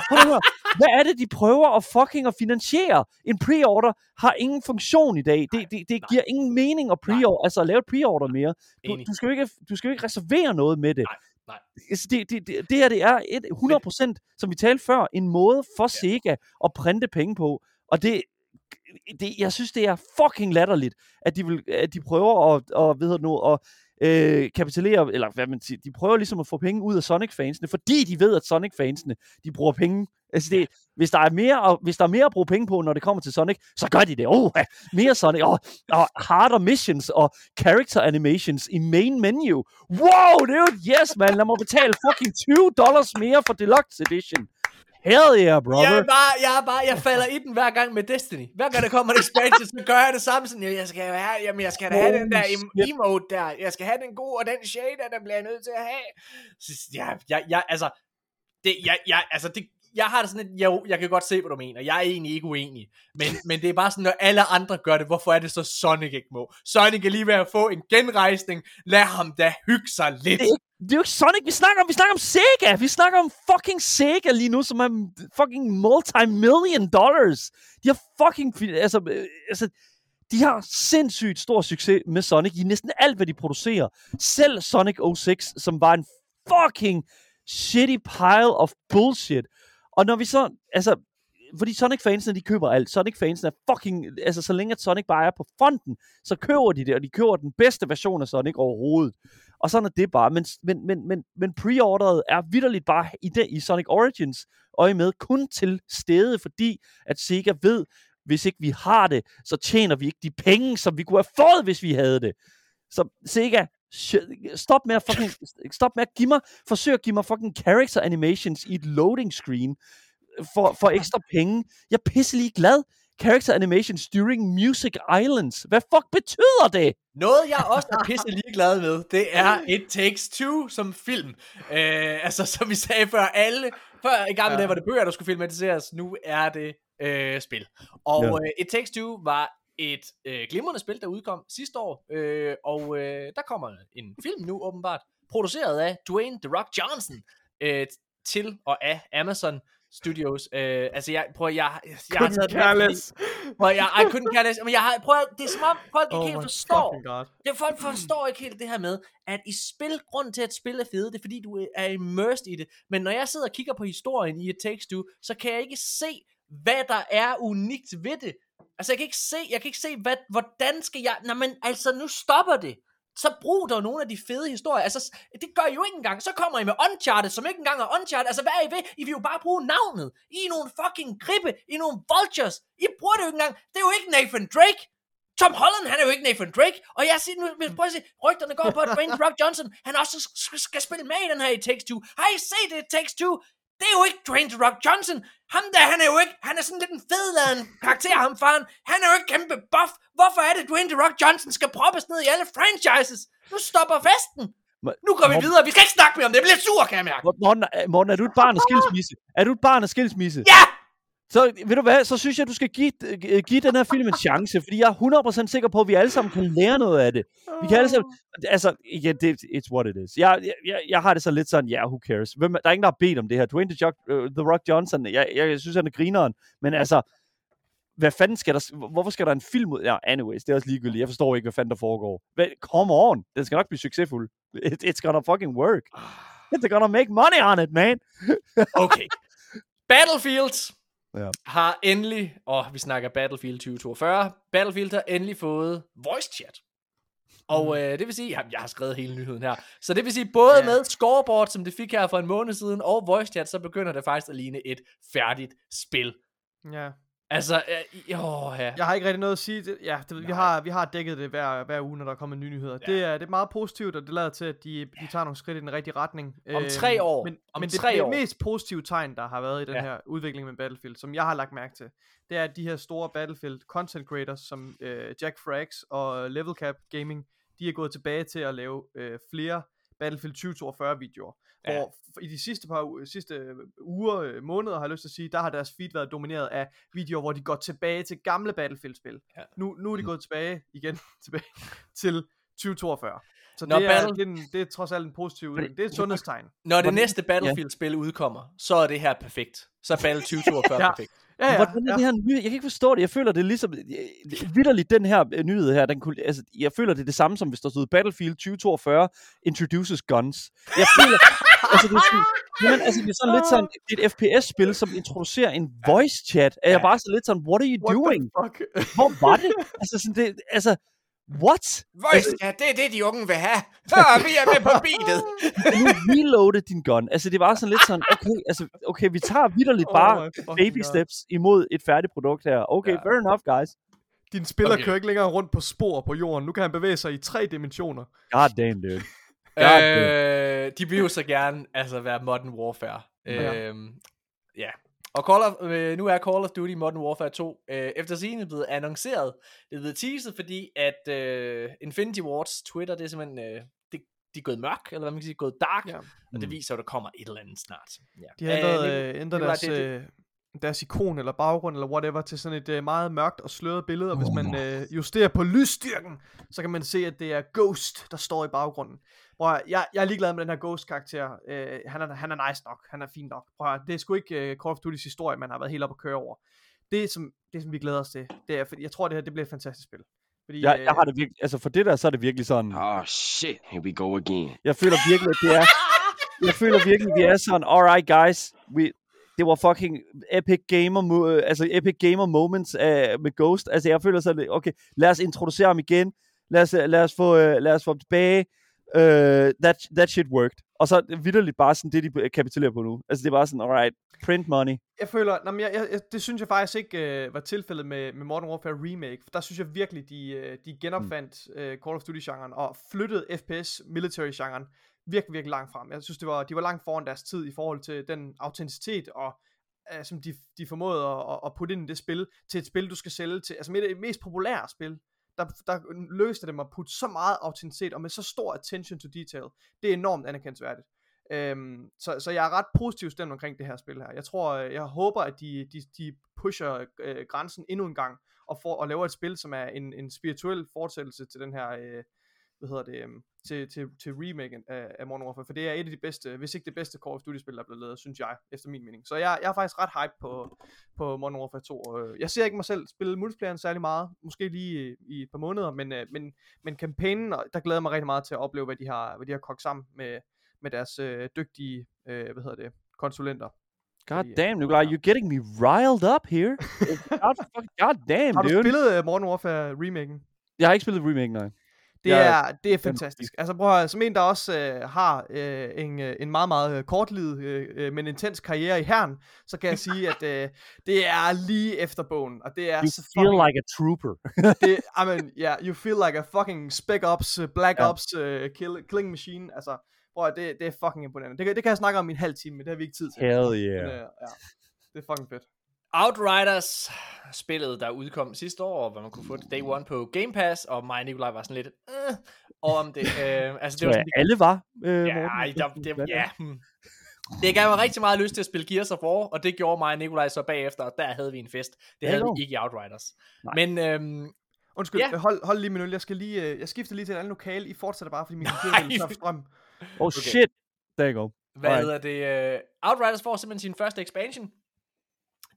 Hvad er det, de prøver at fucking at finansiere? En pre-order har ingen funktion i dag. Det, det, det giver ingen mening at pre-order, altså at lave et pre-order mere. Du, du, skal jo ikke, du skal jo ikke reservere noget med det. Nej, nej. Altså, det, det, det, det her, det er et 100%, som vi talte før, en måde for Sega at printe penge på. Og det, det, jeg synes, det er fucking latterligt, at de, vil, at de prøver at, hedder det nu, at øh, kapitalere, eller hvad man siger, de prøver ligesom at få penge ud af Sonic-fansene, fordi de ved, at Sonic-fansene, de bruger penge. Altså det, hvis, der er mere, at- hvis der er mere at bruge penge på, når det kommer til Sonic, så gør de det. Oh, mere Sonic, og, og harder missions, og character animations i main menu. Wow, dude, yes, man, lad mig betale fucking 20 dollars mere for Deluxe Edition. Hell yeah, brother. Jeg er, bare, jeg er bare, jeg falder i den hver gang med Destiny. Hver gang der kommer en expansion, så gør jeg det samme. Sådan, jeg skal have, jamen, jeg skal da have den der em- emote der. Jeg skal have den gode, og den shader, der bliver jeg nødt til at have. Så, ja, jeg, jeg, altså, det, jeg, jeg, altså, det, jeg har det sådan lidt, jo, jeg kan godt se, hvad du mener. Jeg er egentlig ikke uenig. Men, men det er bare sådan, når alle andre gør det, hvorfor er det så Sonic ikke må? Sonic er lige ved at få en genrejsning. Lad ham da hygge sig lidt. Det er, det er jo ikke Sonic, vi snakker om. Vi snakker om Sega. Vi snakker om fucking Sega lige nu, som er fucking multi-million dollars. De har fucking... Altså, øh, altså, de har sindssygt stor succes med Sonic i næsten alt, hvad de producerer. Selv Sonic 06, som var en fucking shitty pile of bullshit. Og når vi så... Altså, fordi Sonic-fansene, de køber alt. Sonic-fansene er fucking... Altså, så længe at Sonic bare er på fronten, så køber de det, og de køber den bedste version af Sonic overhovedet. Og sådan er det bare. Men, men, men, men, men pre-orderet er vidderligt bare i, det, i Sonic Origins øje med kun til stede, fordi at Sega ved, hvis ikke vi har det, så tjener vi ikke de penge, som vi kunne have fået, hvis vi havde det. Så Sega, stop med at fucking, stop med at give mig, forsøg at give mig fucking character animations i et loading screen for, for ekstra penge. Jeg er pisselig glad. Character animations during Music Islands. Hvad fuck betyder det? Noget, jeg også er pisse ligeglad med, det er It Takes Two som film. Øh, altså, som vi sagde før, alle, før i gamle Ja. dage var det bøger, der skulle filmatiseres, nu er det øh, spil. Og Ja. øh, It Takes Two var et øh, glimrende spil, der udkom sidste år, øh, og øh, der kommer en film nu åbenbart, produceret af Dwayne The Rock Johnson, øh, til og af Amazon Studios. Øh, altså, jeg prøver, jeg, jeg, jeg har taget med, fordi- Prøv, jeg, I couldn't care less. Men jeg har, prøv, det er som om folk ikke Oh helt forstår. Det, folk forstår ikke helt det her med, at i spil, grunden til at spil er fede, det er fordi du er immersed i det. Men når jeg sidder og kigger på historien i It Takes Two, så kan jeg ikke se, hvad der er unikt ved det. Altså jeg kan ikke se, jeg kan ikke se, hvad, hvordan skal jeg, nej men altså nu stopper det. Så brug dog nogle af de fede historier. Altså, det gør I jo ikke engang. Så kommer I med Uncharted, som ikke engang er Uncharted. Altså, hvad er I ved? I vil jo bare bruge navnet. I er nogle fucking gribe. I er nogle vultures. I bruger det jo ikke engang. Det er jo ikke Nathan Drake. Tom Holland, han er jo ikke Nathan Drake. Og jeg siger nu, hvis- prøv at se, rygterne går på, at Dwayne Rock Johnson, han også skal spille med i den her i Takes Two. Har I set det i Takes Two? Det er jo ikke Dwayne The Rock Johnson. Ham der, han er jo ikke, han er sådan lidt en fedladen karakter, ham faren. Han er jo ikke kæmpe buff. Hvorfor er det, Dwayne The Rock Johnson skal proppes ned i alle franchises? Nu stopper festen. Nu går vi Morten- videre. Vi skal ikke snakke mere om det. Jeg bliver sur, kan jeg mærke. Morten, er- Morten, er du et barn af skilsmisse? Er du et barn af skilsmisse? Ja! Så ved du hvad, så synes jeg, du skal give, øh, give den her film en chance, fordi jeg er 100% sikker på, at vi alle sammen kan lære noget af det. Vi kan alle sammen, altså, igen, det, it's what it is. Jeg, jeg, jeg, har det så lidt sådan, ja, yeah, who cares? Hvem, der er ingen, der har bedt om det her. Dwayne The, Rock, uh, The Rock Johnson, jeg, jeg, jeg synes, han er grineren, men altså, hvad fanden skal der, hvorfor skal der en film ud? Ja, anyways, det er også ligegyldigt. Jeg forstår ikke, hvad fanden der foregår. Hvad, come on, den skal nok blive succesfuld. It, it's gonna fucking work. They're gonna make money on it, man. Okay. Battlefield Ja. har endelig, og vi snakker Battlefield 2042, Battlefield har endelig fået voice chat. Og øh, det vil sige, jamen, jeg har skrevet hele nyheden her, så det vil sige, både Ja. med scoreboard, som det fik her for en måned siden, og voice chat, så begynder det faktisk at ligne et færdigt spil. Ja. Altså, øh, åh, ja. Jeg har ikke rigtig noget at sige. Ja, det, vi, har, vi har dækket det hver, hver uge, når der kommer nye nyheder. Ja. Det, er, det er meget positivt, og det lader til, at de, de tager nogle skridt i den rigtige retning. Om tre år. Men, Om men tre det, det år. mest positive tegn, der har været i den Ja. her udvikling med Battlefield, som jeg har lagt mærke til, det er, at de her store Battlefield content creators, som øh, Jack Frags og Level Cap Gaming, de er gået tilbage til at lave øh, flere Battlefield 2042 videoer. Ja. Hvor i de sidste par sidste øh, uger, øh, måneder, har jeg lyst til at sige, der har deres feed været domineret af videoer, hvor de går tilbage til gamle Battlefield-spil. Ja. Nu, nu er de Mm. gået tilbage igen tilbage til 2042. Så Når det er, Battle- det, er en, det er trods alt en positiv udvikling. Det er et sundhedstegn. Når det Hvordan- næste Battlefield-spil udkommer, så er det her perfekt. Så er Battle 2042 Ja. perfekt. Ja, Ja, Hvordan er ja. det her ny? Jeg kan ikke forstå det. Jeg føler, det er ligesom... Vidderligt, den her øh, nyhed her, den kunne, altså, jeg føler, det er det samme, som hvis der stod Battlefield 2042 introduces guns. Jeg føler... altså, det er sådan, jamen, altså, det er sådan lidt sådan, det er et FPS-spil, som introducerer en voice chat. Er jeg bare så lidt sådan, what are you What doing? the fuck? Hvor var det? Altså, sådan, det, altså, what? Voice chat, det er det, de unge vil have. Så vi er med på beatet. Nu reloaded din gun. Altså, det var sådan lidt sådan, okay, altså, okay, vi tager vidderligt bare Oh fucking baby God. steps imod et færdigt produkt her. Okay, Ja. fair enough, guys. Din spiller Okay. kører ikke længere rundt på spor på jorden. Nu kan han bevæge sig i tre dimensioner. God damn, dude. God Øh, de vil jo så gerne altså være Modern Warfare. Ja. Øhm, ja. Og Call of, øh, nu er Call of Duty Modern Warfare 2 øh, efter sigende blevet annonceret. Det er blevet teaset, fordi at øh, Infinity Wards Twitter, det er simpelthen, øh, det, de er gået mørk, eller hvad man kan sige, gået dark, Ja. ja. og det Mm. viser, at der kommer et eller andet snart. Ja. De har ændret, øh, ændret Nikolaj, deres, det- det- øh, deres ikon eller baggrund eller whatever til sådan et øh, meget mørkt og sløret billede. Og hvis man øh, justerer på lysstyrken, så kan man se, at det er Ghost, der står i baggrunden. Prøv at, jeg, jeg er ligeglad med den her Ghost-karakter. Øh, han, er, han er nice nok. Han er fin nok. Prøv at, det er sgu ikke øh, Call of Duty's historie, man har været helt op at køre over. Det, som, det, som vi glæder os til, det er, fordi jeg tror, det her det bliver et fantastisk spil. Fordi, Jeg, øh, jeg har det virkelig, altså for det der, så er det virkelig sådan, Oh shit, here we go again. jeg føler virkelig, at det er, jeg føler virkelig, vi er sådan, alright guys, we, det var fucking epic gamer, mo- altså epic gamer moments uh, med Ghost, altså jeg føler sådan, okay, lad os introducere ham igen, lad os, lad os få, uh, lad os få ham tilbage, uh, that, that shit worked, Og så er det vidderligt bare sådan det, de kapitulerer på nu. Altså det er bare sådan, alright, print money. Jeg føler, nej, men jeg, jeg, det synes jeg faktisk ikke øh, var tilfældet med, med Modern Warfare Remake. For der synes jeg virkelig, de, øh, de genopfandt Mm. øh, Call of Duty-genren og flyttede FPS military-genren virkelig, virkelig langt frem. Jeg synes, det var, de var langt foran deres tid i forhold til den autenticitet og øh, som de, de formåede at, at, putte ind i det spil, til et spil, du skal sælge til, altså med det mest populære spil, der, der lykkedes det dem at putte så meget autenticitet og med så stor attention to detail. Det er enormt anerkendelsesværdigt. Øhm, så, så jeg er ret positiv stemt omkring det her spil her. Jeg tror, øh, jeg håber, at de, de, de pusher øh, grænsen endnu en gang, og, får, og laver et spil, som er en, en spirituel fortsættelse til den her, øh, hvad hedder det, øh, til, til, til remaken af, af Modern Warfare, for det er et af de bedste, hvis ikke det bedste Call of Duty spil, der er blevet lavet, synes jeg, efter min mening. Så jeg, jeg er faktisk ret hype på, på Modern Warfare 2. Øh, Jeg ser ikke mig selv spille multiplayeren særlig meget, måske lige i, i et par måneder, men, øh, men, men kampagnen, der glæder jeg mig rigtig meget til at opleve, hvad de har, hvad de har kogt sammen med, med deres øh, dygtige, øh, hvad hedder det, konsulenter. God øh, damn, Nikolaj, you're getting me riled up here. God, god damn, Har du dude. spillet uh, Modern Warfare remaken? Jeg har ikke spillet remake, nej. Det Jeg- er, det er fantastisk. Altså prøv at, høre, som en, der også øh, har øh, en, øh, en meget, meget øh, kortlivet, øh, øh, men intens karriere i herren, så kan jeg sige, at øh, det er lige efter bogen, og det er You så feel fucking, like a trooper. det, I mean, yeah, you feel like a fucking Spec Ops, Black Ja. Ops, uh, kill, killing machine, altså, prøv at, det, det er fucking imponerende. Det, kan- det kan jeg snakke om i en halv time, men det har vi ikke tid til. Hell Men, yeah. øh, ja, det er fucking fedt. Outriders, spillet der udkom sidste år, hvor man kunne få det day one på Game Pass, og mig og Nikolaj var sådan lidt øh, om det. Øh, altså, det Så var ja, sådan, alle var, øh, ja, Morten. der, det, ja, hmm. det gav mig rigtig meget lyst til at spille Gears of War, og det gjorde mig og Nikolaj så bagefter, og der havde vi en fest. Det Ja, havde jo. vi ikke i Outriders. Nej. Men øhm, Undskyld, Ja. ja. hold, hold lige minut, jeg skal lige, øh, jeg skifter lige til et andet lokale, I fortsætter bare, fordi min computer vil for strøm. Oh shit. There you go. hvad hedder det? Øh, Outriders får simpelthen sin første expansion.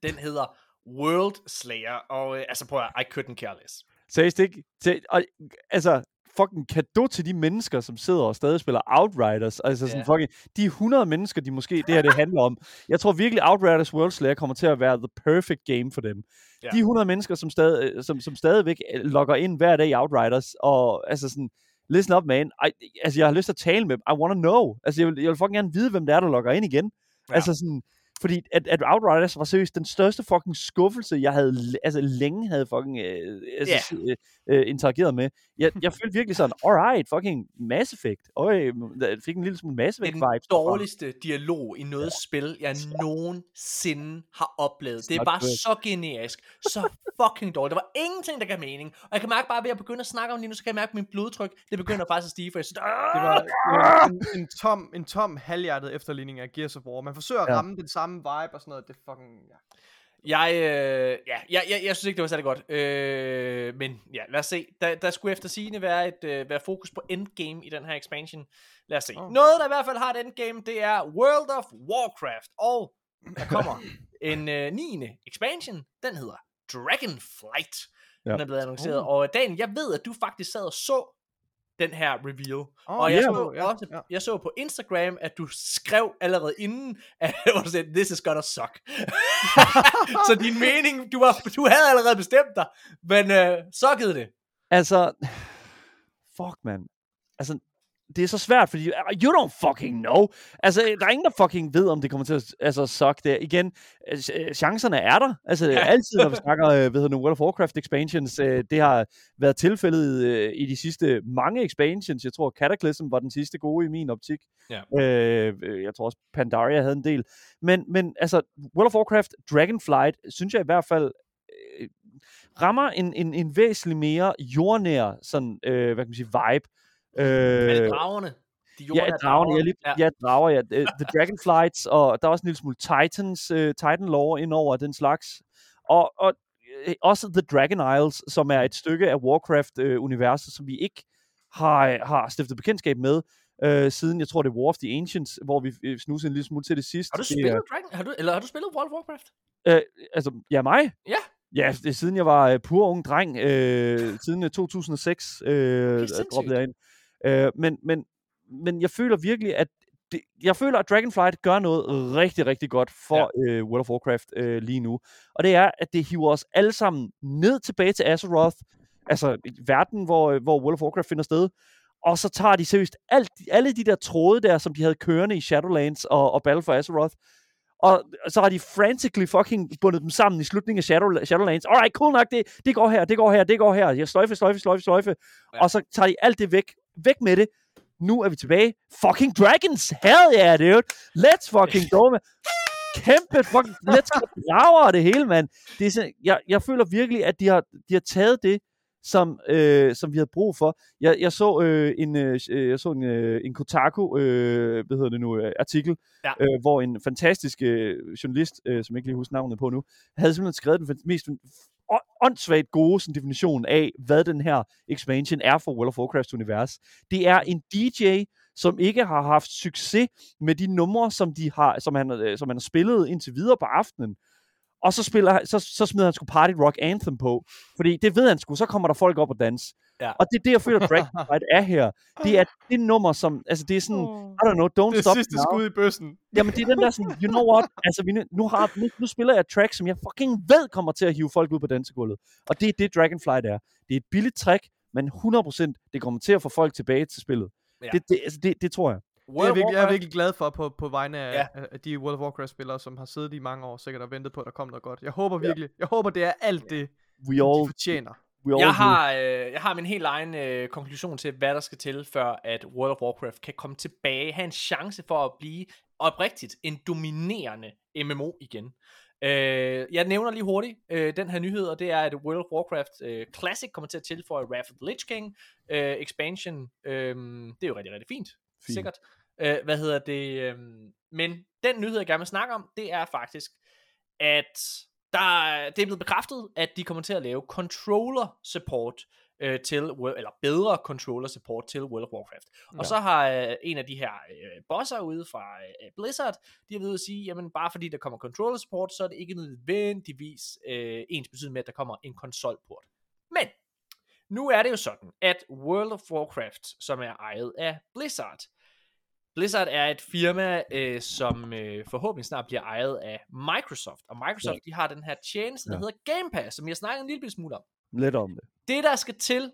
Den hedder World Slayer, og øh, altså prøv at I couldn't care less. Seriøst ikke? Til, og, altså, fucking kado til de mennesker, som sidder og stadig spiller Outriders. Altså sådan fucking, de 100 mennesker, de måske, det her det handler om. Jeg tror virkelig, Outriders World Slayer kommer til at være the perfect game for dem. Ja. De 100 mennesker, som, stadig, som, som stadigvæk øh, logger ind hver dag i Outriders, og altså sådan, listen up man, I, altså jeg har lyst til at tale med dem, I wanna know. Altså jeg vil, jeg vil fucking gerne vide, hvem det er, der logger ind igen. Ja. Altså sådan, fordi at, at Outriders var seriøst den største fucking skuffelse, jeg havde altså længe havde fucking øh, altså, øh, øh, interageret med. Jeg, jeg følte virkelig sådan, alright, fucking Mass Effect. Øj, jeg fik en lille smule Mass Det er Effect den vibes. dårligste dialog i noget spil, jeg nogensinde har oplevet. Det er bare så generisk. Så fucking dårligt. Der var ingenting, der gav mening. Og jeg kan mærke bare ved at begynde at snakke om det nu, så kan jeg mærke, at min blodtryk, det begynder faktisk at stige, for jeg synes, Det var, det var en, en, tom, en tom halvhjertet efterligning af Gears of War. Man forsøger at Ja. ramme den samme vibe og sådan noget. Det er fucking... Ja. Jeg, øh, ja, jeg, jeg, jeg synes ikke, det var særlig godt. Øh, men ja, lad os se. Der, der skulle efter sigende være, et, øh, være fokus på endgame i den her expansion. Lad os se. Oh. Noget, der i hvert fald har et endgame, det er World of Warcraft. Og der kommer en øh, 9. expansion. Den hedder Dragonflight. Den Ja. er blevet annonceret. Oh. Og Dan, jeg ved, at du faktisk sad og så den her reveal. Oh, og jeg, ja. så også, ja. jeg så på Instagram, at du skrev allerede inden, at sagde, this is gonna suck. så din mening, du, var, du havde allerede bestemt dig, men øh, suckede det. Altså, fuck man. Altså, det er så svært, fordi uh, you don't fucking know. Altså, der er ingen, der fucking ved, om det kommer til at altså, suck der. Igen, øh, ch- chancerne er der. Altså, Ja. altid, når vi snakker øh, hedder det, World of Warcraft expansions, øh, det har været tilfældet øh, i de sidste mange expansions. Jeg tror, Cataclysm var den sidste gode i min optik. Ja. Øh, øh, jeg tror også, Pandaria havde en del. Men, men altså, World of Warcraft Dragonflight, synes jeg i hvert fald, øh, rammer en, en, en væsentlig mere jordnær sådan, øh, hvad kan man sige, vibe. Øh, Er det dragerne? De Ja, dragen, ja, lige, Ja. ja. drager, ja. Øh, The Dragonflights, og der er også en lille smule Titans, uh, Titan lore ind over den slags. Og, og øh, også The Dragon Isles, som er et stykke af Warcraft-universet, som vi ikke har, har stiftet bekendtskab med, øh, siden jeg tror det er War of the Ancients, hvor vi øh, snusede en lille smule til det sidste. Har du spillet Dragon? Har du, eller har du spillet World of Warcraft? Øh, altså, ja, mig? Ja. Ja, det er siden jeg var øh, pur ung dreng, øh, siden øh, 2006 øh, droppede jeg ind. Øh, men, men, men jeg føler virkelig, at det, jeg føler, at Dragonflight gør noget rigtig, rigtig godt for ja. øh, World of Warcraft øh, lige nu. Og det er, at det hiver os alle sammen ned tilbage til Azeroth, altså verden, hvor, øh, hvor World of Warcraft finder sted, og så tager de seriøst alt, alle de der tråde der, som de havde kørende i Shadowlands og, og Battle for Azeroth, og så har de frantically fucking bundet dem sammen i slutningen af Shadow, Shadowlands. Alright, cool nok, det, det går her, det går her, det går her. Jeg sløjfe, sløjfe, sløjfe, sløjfe. Ja. Og så tager de alt det væk. Væk med det. Nu er vi tilbage. Fucking dragons! Hell yeah, dude! Let's fucking go, man. Kæmpe fucking... Let's go brager det hele, mand. Det er sådan, jeg, jeg føler virkelig, at de har, de har taget det, som, øh, som vi havde brug for. Jeg, jeg så øh, en, øh, jeg så en, øh, en Kotaku, øh, hvad hedder det nu, øh, artikel, Ja. øh, hvor en fantastisk øh, journalist, øh, som jeg ikke lige husker navnet på nu, havde simpelthen skrevet den mest åndssvagt gode sådan, definition af, hvad den her expansion er for World of Warcraft univers. Det er en DJ, som ikke har haft succes med de numre, som, de har, som, han, øh, som han har spillet indtil videre på aftenen. Og så, spiller, så, så smider han sgu Party Rock Anthem på. Fordi det ved han sgu, så kommer der folk op og danse. Ja. Og det er det, jeg føler, Dragonflight er her. Det er det nummer, som, altså det er sådan, I don't know, don't Det er stop sidste now. skud i bøssen. Jamen, det er den der sådan, you know what? Altså, vi, nu- har, nu, nu spiller jeg et track, som jeg fucking ved kommer til at hive folk ud på dansegulvet. Og det er det, Dragonflight er. Det er et billigt track, men 100% det kommer til at få folk tilbage til spillet. Ja. Det, det, altså, det, det tror jeg. Det er World jeg, of virkelig, jeg er virkelig glad for på, på vegne af, Ja. ja. af de World of Warcraft-spillere, som har siddet i mange år sikkert og ventet på, at der kom noget godt. Jeg håber virkelig, jeg håber, det er alt det, We de all, fortjener. We Jeg har, øh, jeg har min helt egen øh, konklusion til, hvad der skal til, før at World of Warcraft kan komme tilbage, have en chance for at blive oprigtigt en dominerende MMO igen. Øh, jeg nævner lige hurtigt øh, den her nyhed, og det er, at World of Warcraft øh, Classic kommer til at tilføje Wrath of the Lich King øh, expansion. Øh, det er jo rigtig, rigtig fint. fint. Fint. Sikkert. Øh, hvad hedder det? Øh, men den nyhed, jeg gerne vil snakke om, det er faktisk, at der, det er blevet bekræftet, at de kommer til at lave controller support øh, til, eller bedre controller support til World of Warcraft. Og Ja. så har øh, en af de her øh, bosser ude fra øh, Blizzard, de har ved at sige, jamen bare fordi der kommer controller support, så er det ikke nødvendigvis øh, ens betydning med, at der kommer en konsolport. Men, nu er det jo sådan, at World of Warcraft, som er ejet af Blizzard, Blizzard er et firma, øh, som øh, forhåbentlig snart bliver ejet af Microsoft. Og Microsoft, ja. de har den her tjeneste, der Ja. hedder Game Pass, som jeg snakker en lille smule om. Lidt om det. Det, der skal til,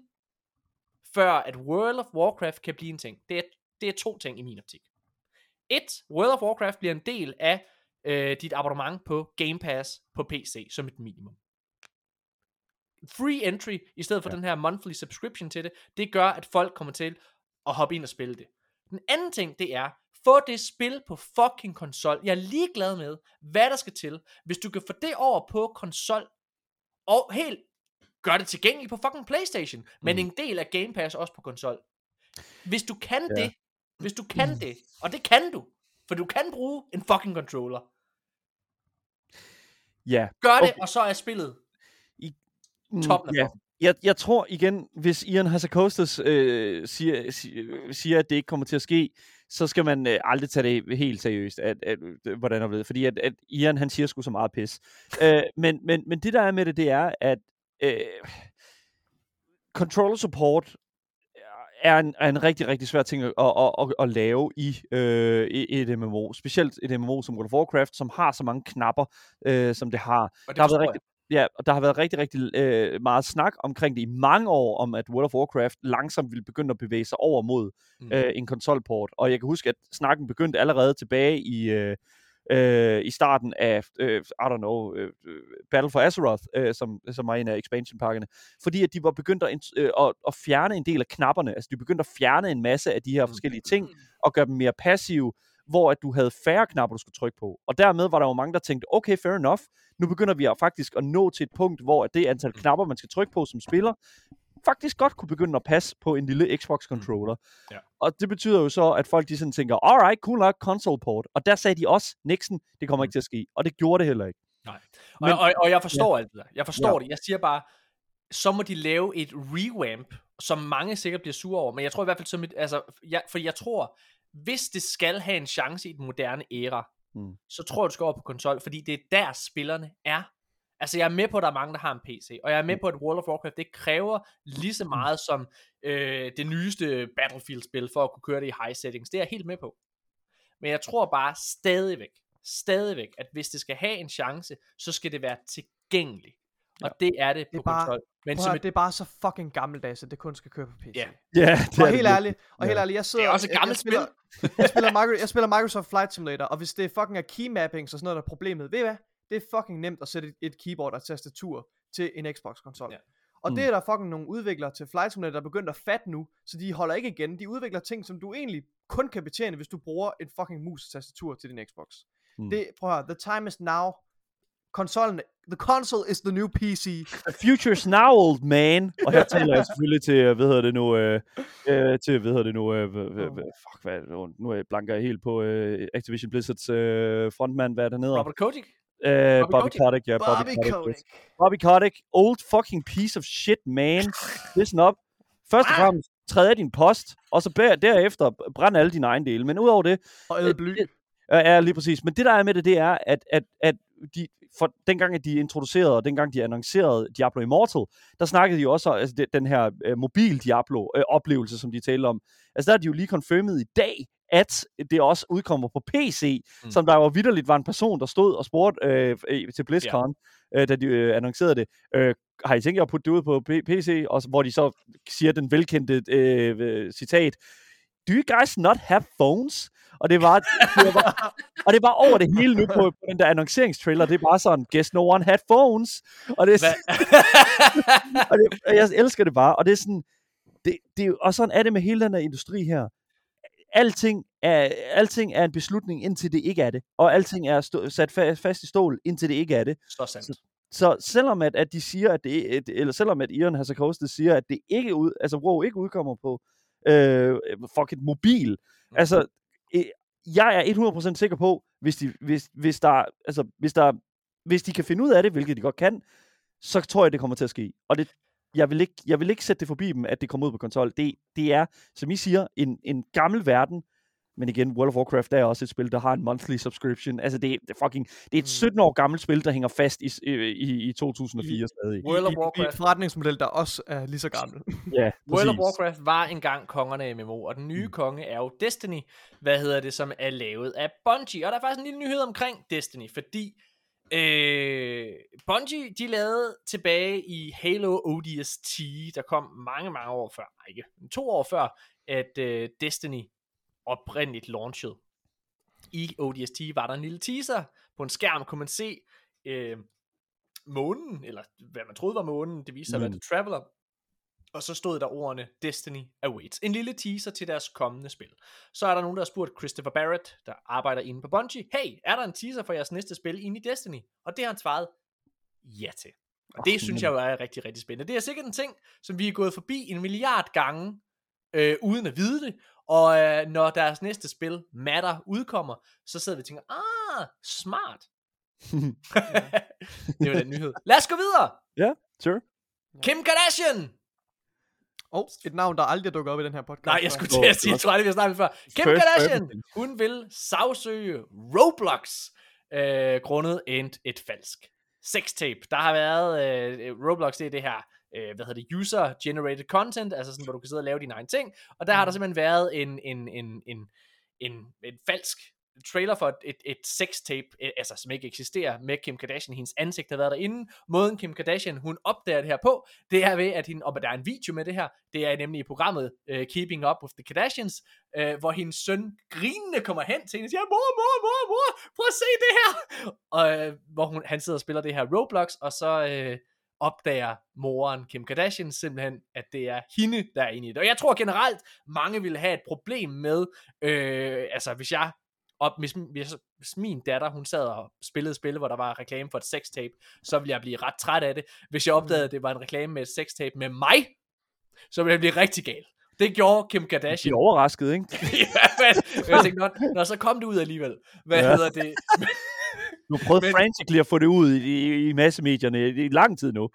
før at World of Warcraft kan blive en ting, det er, det er to ting i min optik. Et, World of Warcraft bliver en del af øh, dit abonnement på Game Pass på PC, som et minimum. Free entry, i stedet for. Ja. den her monthly subscription til det, det gør, at folk kommer til at hoppe ind og spille det. Den anden ting, det er, få det spil på fucking konsol. Jeg er ligeglad med, hvad der skal til. Hvis du kan få det over på konsol, og helt gør det tilgængeligt på fucking Playstation, men Mm. en del af Game Pass også på konsol. Hvis du kan Ja. det, hvis du kan det, og det kan du, for du kan bruge en fucking controller. Ja. Gør det, Okay. og så er spillet Mm, toppen af ja. toppen. Jeg, jeg tror igen, hvis Ian Hassakostas øh, siger, siger, at det ikke kommer til at ske, så skal man øh, aldrig tage det helt seriøst, at, at, at, hvordan er det, fordi at, at Ian han siger sgu så meget pis. øh, men, men, men det der er med det, det er, at øh, controller support er en, er en rigtig, rigtig svær ting at, at, at, at, lave i, øh, i et MMO. Specielt et MMO som World of Warcraft, som har så mange knapper, øh, som det har. Og det Der har været rigtig, ja, og der har været rigtig, rigtig øh, meget snak omkring det i mange år, om at World of Warcraft langsomt ville begynde at bevæge sig over mod Mm. øh, en konsolport. Og jeg kan huske, at snakken begyndte allerede tilbage i, øh, øh, i starten af, øh, I don't know, øh, Battle for Azeroth, øh, som, som var en af expansion-pakkerne. Fordi at de var begyndt at, øh, at, at fjerne en del af knapperne. Altså de begyndte at fjerne en masse af de her forskellige ting, og gøre dem mere passive, hvor at du havde færre knapper, du skulle trykke på. Og dermed var der jo mange, der tænkte, okay, fair enough, nu begynder vi at faktisk at nå til et punkt, hvor at det antal knapper, man skal trykke på som spiller, faktisk godt kunne begynde at passe på en lille Xbox-controller. Ja. Og det betyder jo så, at folk de sådan tænker, alright, cool nok, console port. Og der sagde de også, Nixon, det kommer ikke til at ske. Og det gjorde det heller ikke. Nej. Men- og, og, og jeg forstår ja. alt det der. Jeg forstår Ja. det. Jeg siger bare, så må de lave et revamp, som mange sikkert bliver sure over. Men jeg tror i hvert fald, som et, altså, jeg, for jeg tror, hvis det skal have en chance i den moderne æra, Mm. så tror jeg, du skal over på konsol, fordi det er der spillerne er. Altså jeg er med på, at der er mange, der har en PC, og jeg er med på, at World of Warcraft, det kræver lige så meget som øh, det nyeste Battlefield-spil, for at kunne køre det i high settings. Det er jeg helt med på. Men jeg tror bare stadigvæk, stadigvæk, at hvis det skal have en chance, så skal det være tilgængeligt. Og det er det på Det er bare- konsol. Men Prøv som et, det er bare så fucking gammeldags, at det kun skal køre på PC. Ja. Ja, det Og er helt det ærligt, og helt Ja. ærligt, jeg sidder... Det er også et jeg- jeg gammelt spiller, jeg, spiller Micro, jeg spiller Microsoft Flight Simulator, og hvis det fucking er key mappings og sådan noget, der er problemet, ved I hvad? Det er fucking nemt at sætte et, et keyboard og tastatur til en Xbox-konsol. Ja. Og Mm. det er der fucking nogle udviklere til Flight Simulator, der er begyndt at fatte nu, så de holder ikke igen. De udvikler ting, som du egentlig kun kan betjene, hvis du bruger et fucking mus og tastatur til din Xbox. Mm. Det, prøv at høre, the time is now. Konsollen, the console is the new PC. The future's now, old man. Og her taler jeg selvfølgelig til, øh, hvad hedder det nu, øh, øh, til, hvad hedder det nu, øh, hvad, fuck, hvad er det nu, nu er jeg blanker jeg helt på øh, Activision Blizzards øh, frontmand, hvad er det hedder? Robert Kotick, Øh, Bobby Bobby Kotick. Ja, Bobby, Bobby Kotick. Kotick. Bobby Kotick, old fucking piece of shit, man. Listen up. Først og fremmest, træd af din post, og så bær- derefter brænd alle dine ejendele. Men udover det, Og æde bly. Ja, ja, lige præcis. Men det der er med det, det er, at, at, at de, for dengang at de introducerede, og dengang de annoncerede Diablo Immortal, der snakkede de jo også om altså, det, den her øh, mobil Diablo-oplevelse, som de talte om. Altså der er de jo lige confirmet i dag, at det også udkommer på PC, Mm. som der jo vidderligt var en person, der stod og spurgte øh, øh, til BlizzCon, ja. øh, da de øh, annoncerede det. Øh, har I tænkt jer at putte det ud på P- PC? Og, hvor de så siger den velkendte øh, øh, citat, Do you guys not have phones? Og det var, det var og det var over det hele nu på, på den der annonceringstrailer. Det er bare sådan, guess no one had phones. Og, det er, og, det, og jeg elsker det bare. Og det er sådan, det, det, er og sådan er det med hele den her industri her. Alting er, alting er en beslutning, indtil det ikke er det. Og alting er stå, sat fa- fast i stål, indtil det ikke er det. Så sandt. Så selvom at, at de siger, at det, eller selvom at Iron Has Coasted siger, at det ikke ud, altså WoW ikke udkommer på øh, fucking mobil, Mm. altså Øh, jeg er 100% sikker på, hvis de, hvis, hvis der, altså hvis der, hvis de kan finde ud af det, hvilket de godt kan, så tror jeg, det kommer til at ske. Og det, jeg vil ikke, jeg vil ikke sætte det forbi dem, at det kommer ud på konsol. Det, det er, som I siger, en, en gammel verden, men igen, World of Warcraft er også et spil, der har en monthly subscription. Altså, det, er- fucking, det er et Mm. 17 år gammelt spil, der hænger fast i, i, i 2004 stadig. World of I, i, I Warcraft. et forretningsmodel, der også er lige så gammel. Ja, World of præcis. Warcraft var engang kongerne af MMO, og den nye mm. konge er jo Destiny, hvad hedder det, som er lavet af Bungie. Og der er faktisk en lille nyhed omkring Destiny, fordi øh, Bungie, de lavede tilbage i Halo ODST, der kom mange, mange år før, ikke, to år før, at øh, Destiny oprindeligt launchede. I ODST var der en lille teaser. På en skærm kunne man se øh, månen, eller hvad man troede var månen, det viste sig at være Mm. The Traveler, og så stod der ordene Destiny Awaits. En lille teaser til deres kommende spil. Så er der nogen, der har spurgt Christopher Barrett, der arbejder inde på Bungie, hey, er der en teaser for jeres næste spil inde i Destiny? Og det har han svaret ja til. Og det Åh, synes jeg jo er rigtig, rigtig spændende. Det er sikkert en ting, som vi er gået forbi en milliard gange, øh, uden at vide det. Og øh, når deres næste spil, Matter, udkommer, så sidder vi og tænker, ah, smart. det var den nyhed. Lad os gå videre. Sure. Kim Kardashian. Oh, et navn, der aldrig dukker op i den her podcast. Nej, jeg skulle til at sige, jeg tror aldrig, vi har snakket før. Kim First Kardashian, everything. hun vil sagsøge Roblox, øh, grundet et, et falsk sextape. Der har været, øh, Roblox det er det her, øh, hvad hedder det, user-generated content, altså sådan, hvor du kan sidde og lave dine egne ting, og der har der simpelthen været en, en, en, en, en, en falsk trailer for et, et, et sextape, øh, altså som ikke eksisterer, med Kim Kardashian. Hendes ansigt har været derinde. Måden Kim Kardashian, hun opdager det her på, det er ved, at hende, og der er en video med det her, det er nemlig i programmet uh, Keeping Up with the Kardashians, uh, hvor hendes søn grinende kommer hen til hende og siger, mor, mor, mor, mor, prøv at se det her! Og uh, hvor hun, han sidder og spiller det her Roblox, og så uh, opdager moren Kim Kardashian simpelthen, at det er hende, der er inde i det. Og jeg tror generelt, mange ville have et problem med, øh, altså hvis jeg og hvis, hvis, hvis min datter, hun sad og spillede spil, hvor der var reklame for et sextape, så ville jeg blive ret træt af det. Hvis jeg opdagede, at det var en reklame med et sextape med mig, så ville jeg blive rigtig gal. Det gjorde Kim Kardashian. er overrasket, ikke? ja, men, jeg tænkte, nå, nå, så kom det ud alligevel. Hvad ja. hedder det? Du har prøvet Men- frantically at få det ud i, i, i massemedierne i, i lang tid nu.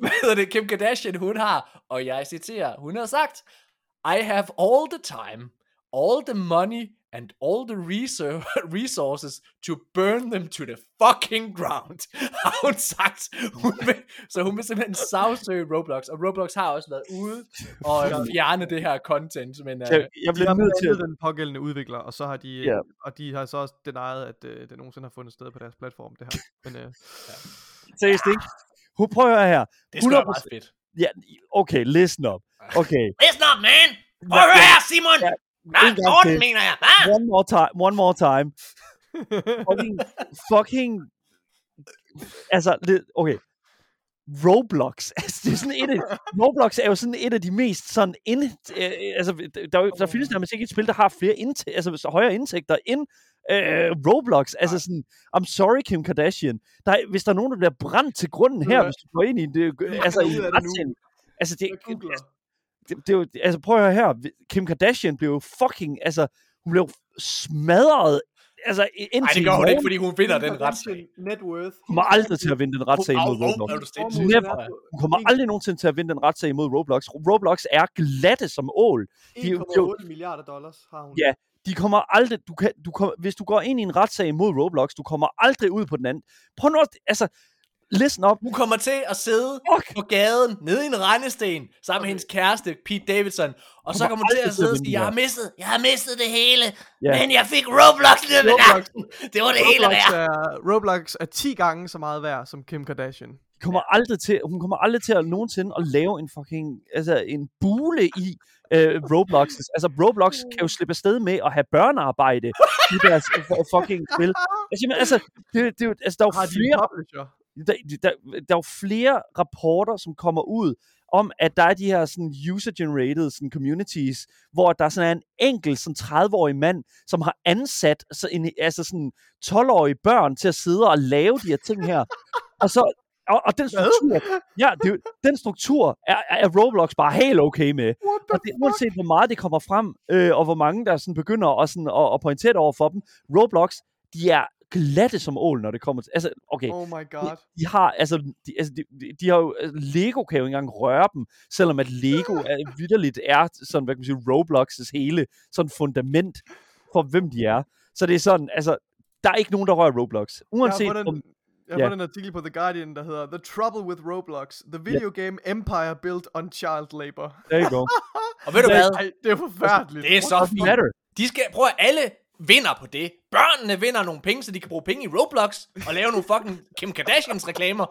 Hvad hedder det? Kim Kardashian, hun har, og jeg citerer, hun har sagt, I have all the time, all the money, and all the resources to burn them to the fucking ground, har hun sagt. Hun vil, så hun vil simpelthen sagsøge Roblox, og Roblox har også været ude og fjerne det her content, men uh, Jeg, jeg De bliver nødt til at... den pågældende udvikler, og så har de, Ja. og de har så også denied, at øh, det nogensinde har fundet sted på deres platform, det her. Men øh, Seriøst ikke? Hu- Prøv at høre her. Det skulle være meget fedt. Ja, okay, listen up. Okay, Listen up, man. Prøv at høre her, Simon. Ja, Hvad? en gang Gordon, til. mener jeg. Hvad? one more time, one more time. Fucking, fucking, altså, det, okay. Roblox, altså det er sådan et af, Roblox er jo sådan et af de mest sådan ind, øh, altså der, er der findes nærmest ikke et spil, der har flere indtæ- altså så højere indtægter end øh, Roblox. Altså sådan, I'm sorry Kim Kardashian, der er, hvis der er nogen, der bliver brændt til grunden her, Ja. hvis du går ind i det, altså i ud af en det nu. retssag. Altså det, altså, det, det, er jo, altså prøv at høre her, Kim Kardashian blev jo fucking, altså hun blev smadret, altså Nej, indtil det gør hun ikke, morgen. fordi hun vinder den retssag. Net worth. Hun kommer aldrig til at vinde den retssag Au, mod au, Roblox. er? Never. Hun kommer aldrig nogensinde til at vinde den retssag mod Roblox. Roblox er glatte som ål. De er jo- de er jo- 1,8 milliarder dollars har hun. Ja, de kommer aldrig, du kan, du kommer, hvis du går ind i en retssag mod Roblox, du kommer aldrig ud på den anden. Prøv nu, altså, listen op. Hun kommer til at sidde Fuck. på gaden, nede i en rendesten, sammen med hendes kæreste, Pete Davidson. Og så kommer hun til at sidde og sige, jeg har mistet, Jeg har mistet det hele. Ja. Men jeg fik Roblox ned ved Roblox. Det var det hele Roblox værd. er, Roblox er 10 gange så meget værd som Kim Kardashian. De kommer aldrig til, hun kommer aldrig til at nogensinde at lave en fucking, altså en bule i øh, Roblox. Altså, Roblox kan jo slippe afsted med at have børnearbejde i deres fucking spil. Altså, jamen, altså, det, det, er altså der er jo Har de flere publisher? Der, der, der er jo flere rapporter, som kommer ud om, at der er de her sådan user-generated sådan communities, hvor der sådan er en enkelt sådan 30-årig mand, som har ansat så en, altså sådan 12-årige børn til at sidde og lave de her ting her. Og så og, og den struktur, ja, det, den struktur er, er Roblox bare helt okay med. Og det, uanset hvor meget det kommer frem, øh, og hvor mange der sådan begynder at, sådan, at, at pointere det over for dem, Roblox, de er glatte som ål, når det kommer til... Altså, okay, Oh my god. de har, altså, de, altså, de, de, de har jo, altså, Lego kan jo ikke engang røre dem, selvom at Lego er, vidderligt er sådan, hvad kan man sige, Roblox's hele sådan fundament for, hvem de er. Så det er sådan, altså, der er ikke nogen, der rører Roblox. Uanset fundet om, jeg har ja. fundet en artikel på The Guardian, der hedder The Trouble with Roblox. The video game empire built on child labor. there you go. Og ved du hvad? Ej, det er forfærdeligt. Det er så fint. matter. De skal, prøv at alle vinder på det. Børnene vinder nogle penge, så de kan bruge penge i Roblox og lave nogle fucking Kim Kardashians reklamer.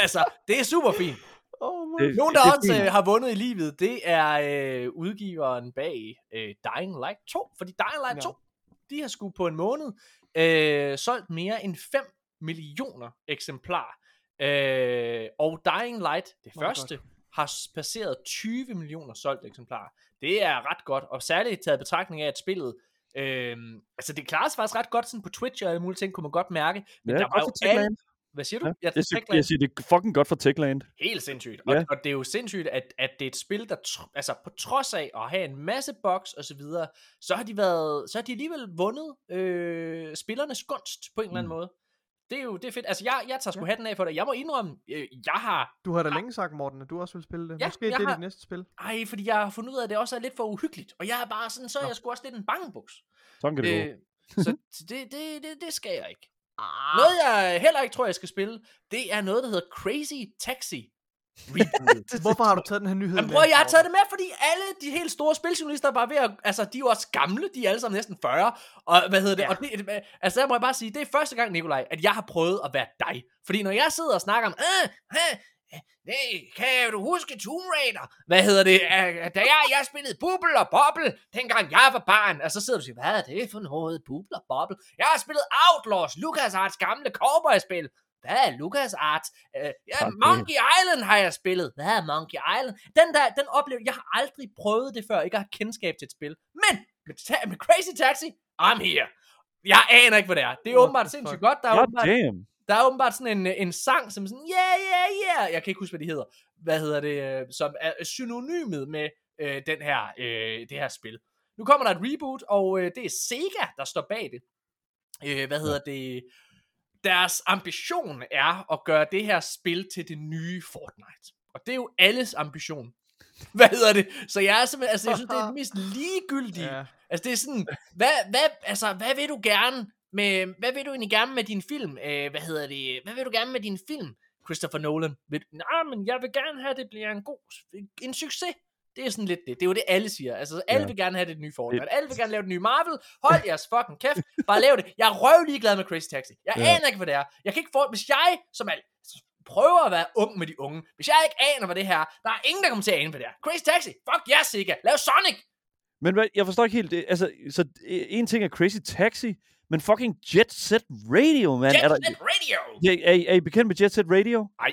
altså, det er super fint. Oh my Nogen, der det også øh, har vundet i livet, det er øh, udgiveren bag øh, Dying Light 2. Fordi Dying Light Ja. 2, de har sgu på en måned øh, solgt mere end 5 millioner eksemplarer. Øh, og Dying Light, det Meget første, har s- passeret 20 millioner solgte eksemplarer. Det er ret godt, og særligt taget i betragtning af, at spillet Øhm, altså det klarer sig faktisk ret godt sådan på Twitch og alle mulige ting, kunne man godt mærke. Men Ja, der var jo alle... Hvad siger du? Ja, Ja, jeg, siger, jeg siger, det er fucking godt for Techland. Helt sindssygt. Og, Ja. og det er jo sindssygt, at, at det er et spil, der tr- altså på trods af at have en masse box og så videre, så har de været, så har de alligevel vundet øh, spillernes gunst på en eller anden Mm. måde. Det er jo det er fedt. Altså jeg, jeg tager sgu hatten af for det. Jeg må indrømme, øh, jeg har, Du har da længe sagt, Morten, at du også vil spille det. Ja, Måske jeg det er har- dit næste spil. ej, fordi jeg har fundet ud af, at det også er lidt for uhyggeligt. Og jeg er bare sådan, så er Nå. jeg sgu også lidt en bangebuks. Sådan kan det gå. Øh, så så det, det, det, det skal jeg ikke. Noget jeg heller ikke tror, jeg skal spille, det er noget, der hedder Crazy Taxi. Reboot. Hvorfor har du taget den her nyhed Jamen prøv, jeg har taget det med, fordi alle de helt store spiljournalister er bare ved at, altså de er jo også gamle, de er alle sammen næsten 40, og hvad hedder det, ja. og det, altså der må jeg bare sige, det er første gang, Nikolaj, at jeg har prøvet at være dig. Fordi når jeg sidder og snakker om, øh, øh, det kan du huske Tomb Raider? Hvad hedder det? Øh, Da jeg, jeg spillede Bubble og Bobble, dengang jeg var barn, og så sidder du og siger, hvad er det for noget? Bubble og Bobble? Jeg har spillet Outlaws, LucasArts gamle cowboy-spil. Hvad er LucasArts? Øh, ja, det- Monkey Island har jeg spillet. Hvad er Monkey Island? Den der, den oplevelse, jeg har aldrig prøvet det før, ikke har kendskab til et spil. Men med, ta- med Crazy Taxi, I'm here. Jeg aner ikke, hvad det er. Det er What åbenbart sindssygt godt. Der er, God åbenbart, damn. der er åbenbart sådan en, en sang, som sådan, yeah, yeah, yeah. Jeg kan ikke huske, hvad de hedder. Hvad hedder det? øh, Som er synonymet med øh, den her, øh, det her spil. Nu kommer der et reboot, og øh, det er Sega, der står bag det. Øh, hvad hedder det? Deres ambition er at gøre det her spil til det nye Fortnite. Og det er jo alles ambition. Hvad hedder det? Så jeg er simpelthen, altså jeg synes, det er det mest ligegyldige. Ja. Altså det er sådan, hvad, hvad, altså, hvad vil du gerne med, hvad vil du egentlig gerne med din film? Øh, hvad hedder det? Hvad vil du gerne med din film, Christopher Nolan? Vil, nej, men jeg vil gerne have, at det bliver en god, en succes. Det er sådan lidt det. Det er jo det, alle siger. Altså, alle Ja. vil gerne have det nye Fortnite. Alle vil gerne lave det nye Marvel. Hold jeres fucking kæft. Bare lav det. Jeg er røv ligeglad med Crazy Taxi. Jeg Ja. aner ikke, hvad det er. Jeg kan ikke få... Hvis jeg, som er prøver at være ung med de unge. Hvis jeg ikke aner, hvad det her er, der er ingen, der kommer til at ane, hvad det er. Crazy Taxi, fuck ja, yeah, Sega, lav Sonic! Men hvad, jeg forstår ikke helt det. Altså, så øh, en ting er Crazy Taxi, men fucking Jet Set Radio, man. Jet er, der, Set Radio! er, I- er I bekendt med Jet Set Radio? Nej.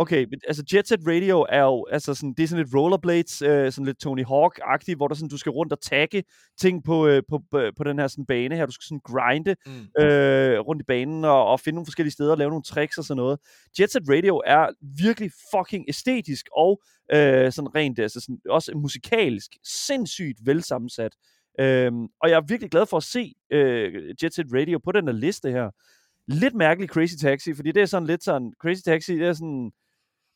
Okay, men, altså Jet Set Radio er jo, altså sådan, det er sådan lidt rollerblades, øh, sådan lidt Tony Hawk-agtigt, hvor der sådan, du skal rundt og tagge ting på, øh, på, på, den her sådan bane her. Du skal sådan grinde Mm. øh, rundt i banen og, og finde nogle forskellige steder og lave nogle tricks og sådan noget. Jet Set Radio er virkelig fucking æstetisk og øh, sådan rent, altså sådan, også musikalsk, sindssygt velsammensat. Øhm, og jeg er virkelig glad for at se øh, Jet Set Radio på den her liste her. Lidt mærkelig Crazy Taxi, fordi det er sådan lidt sådan, Crazy Taxi, det er sådan,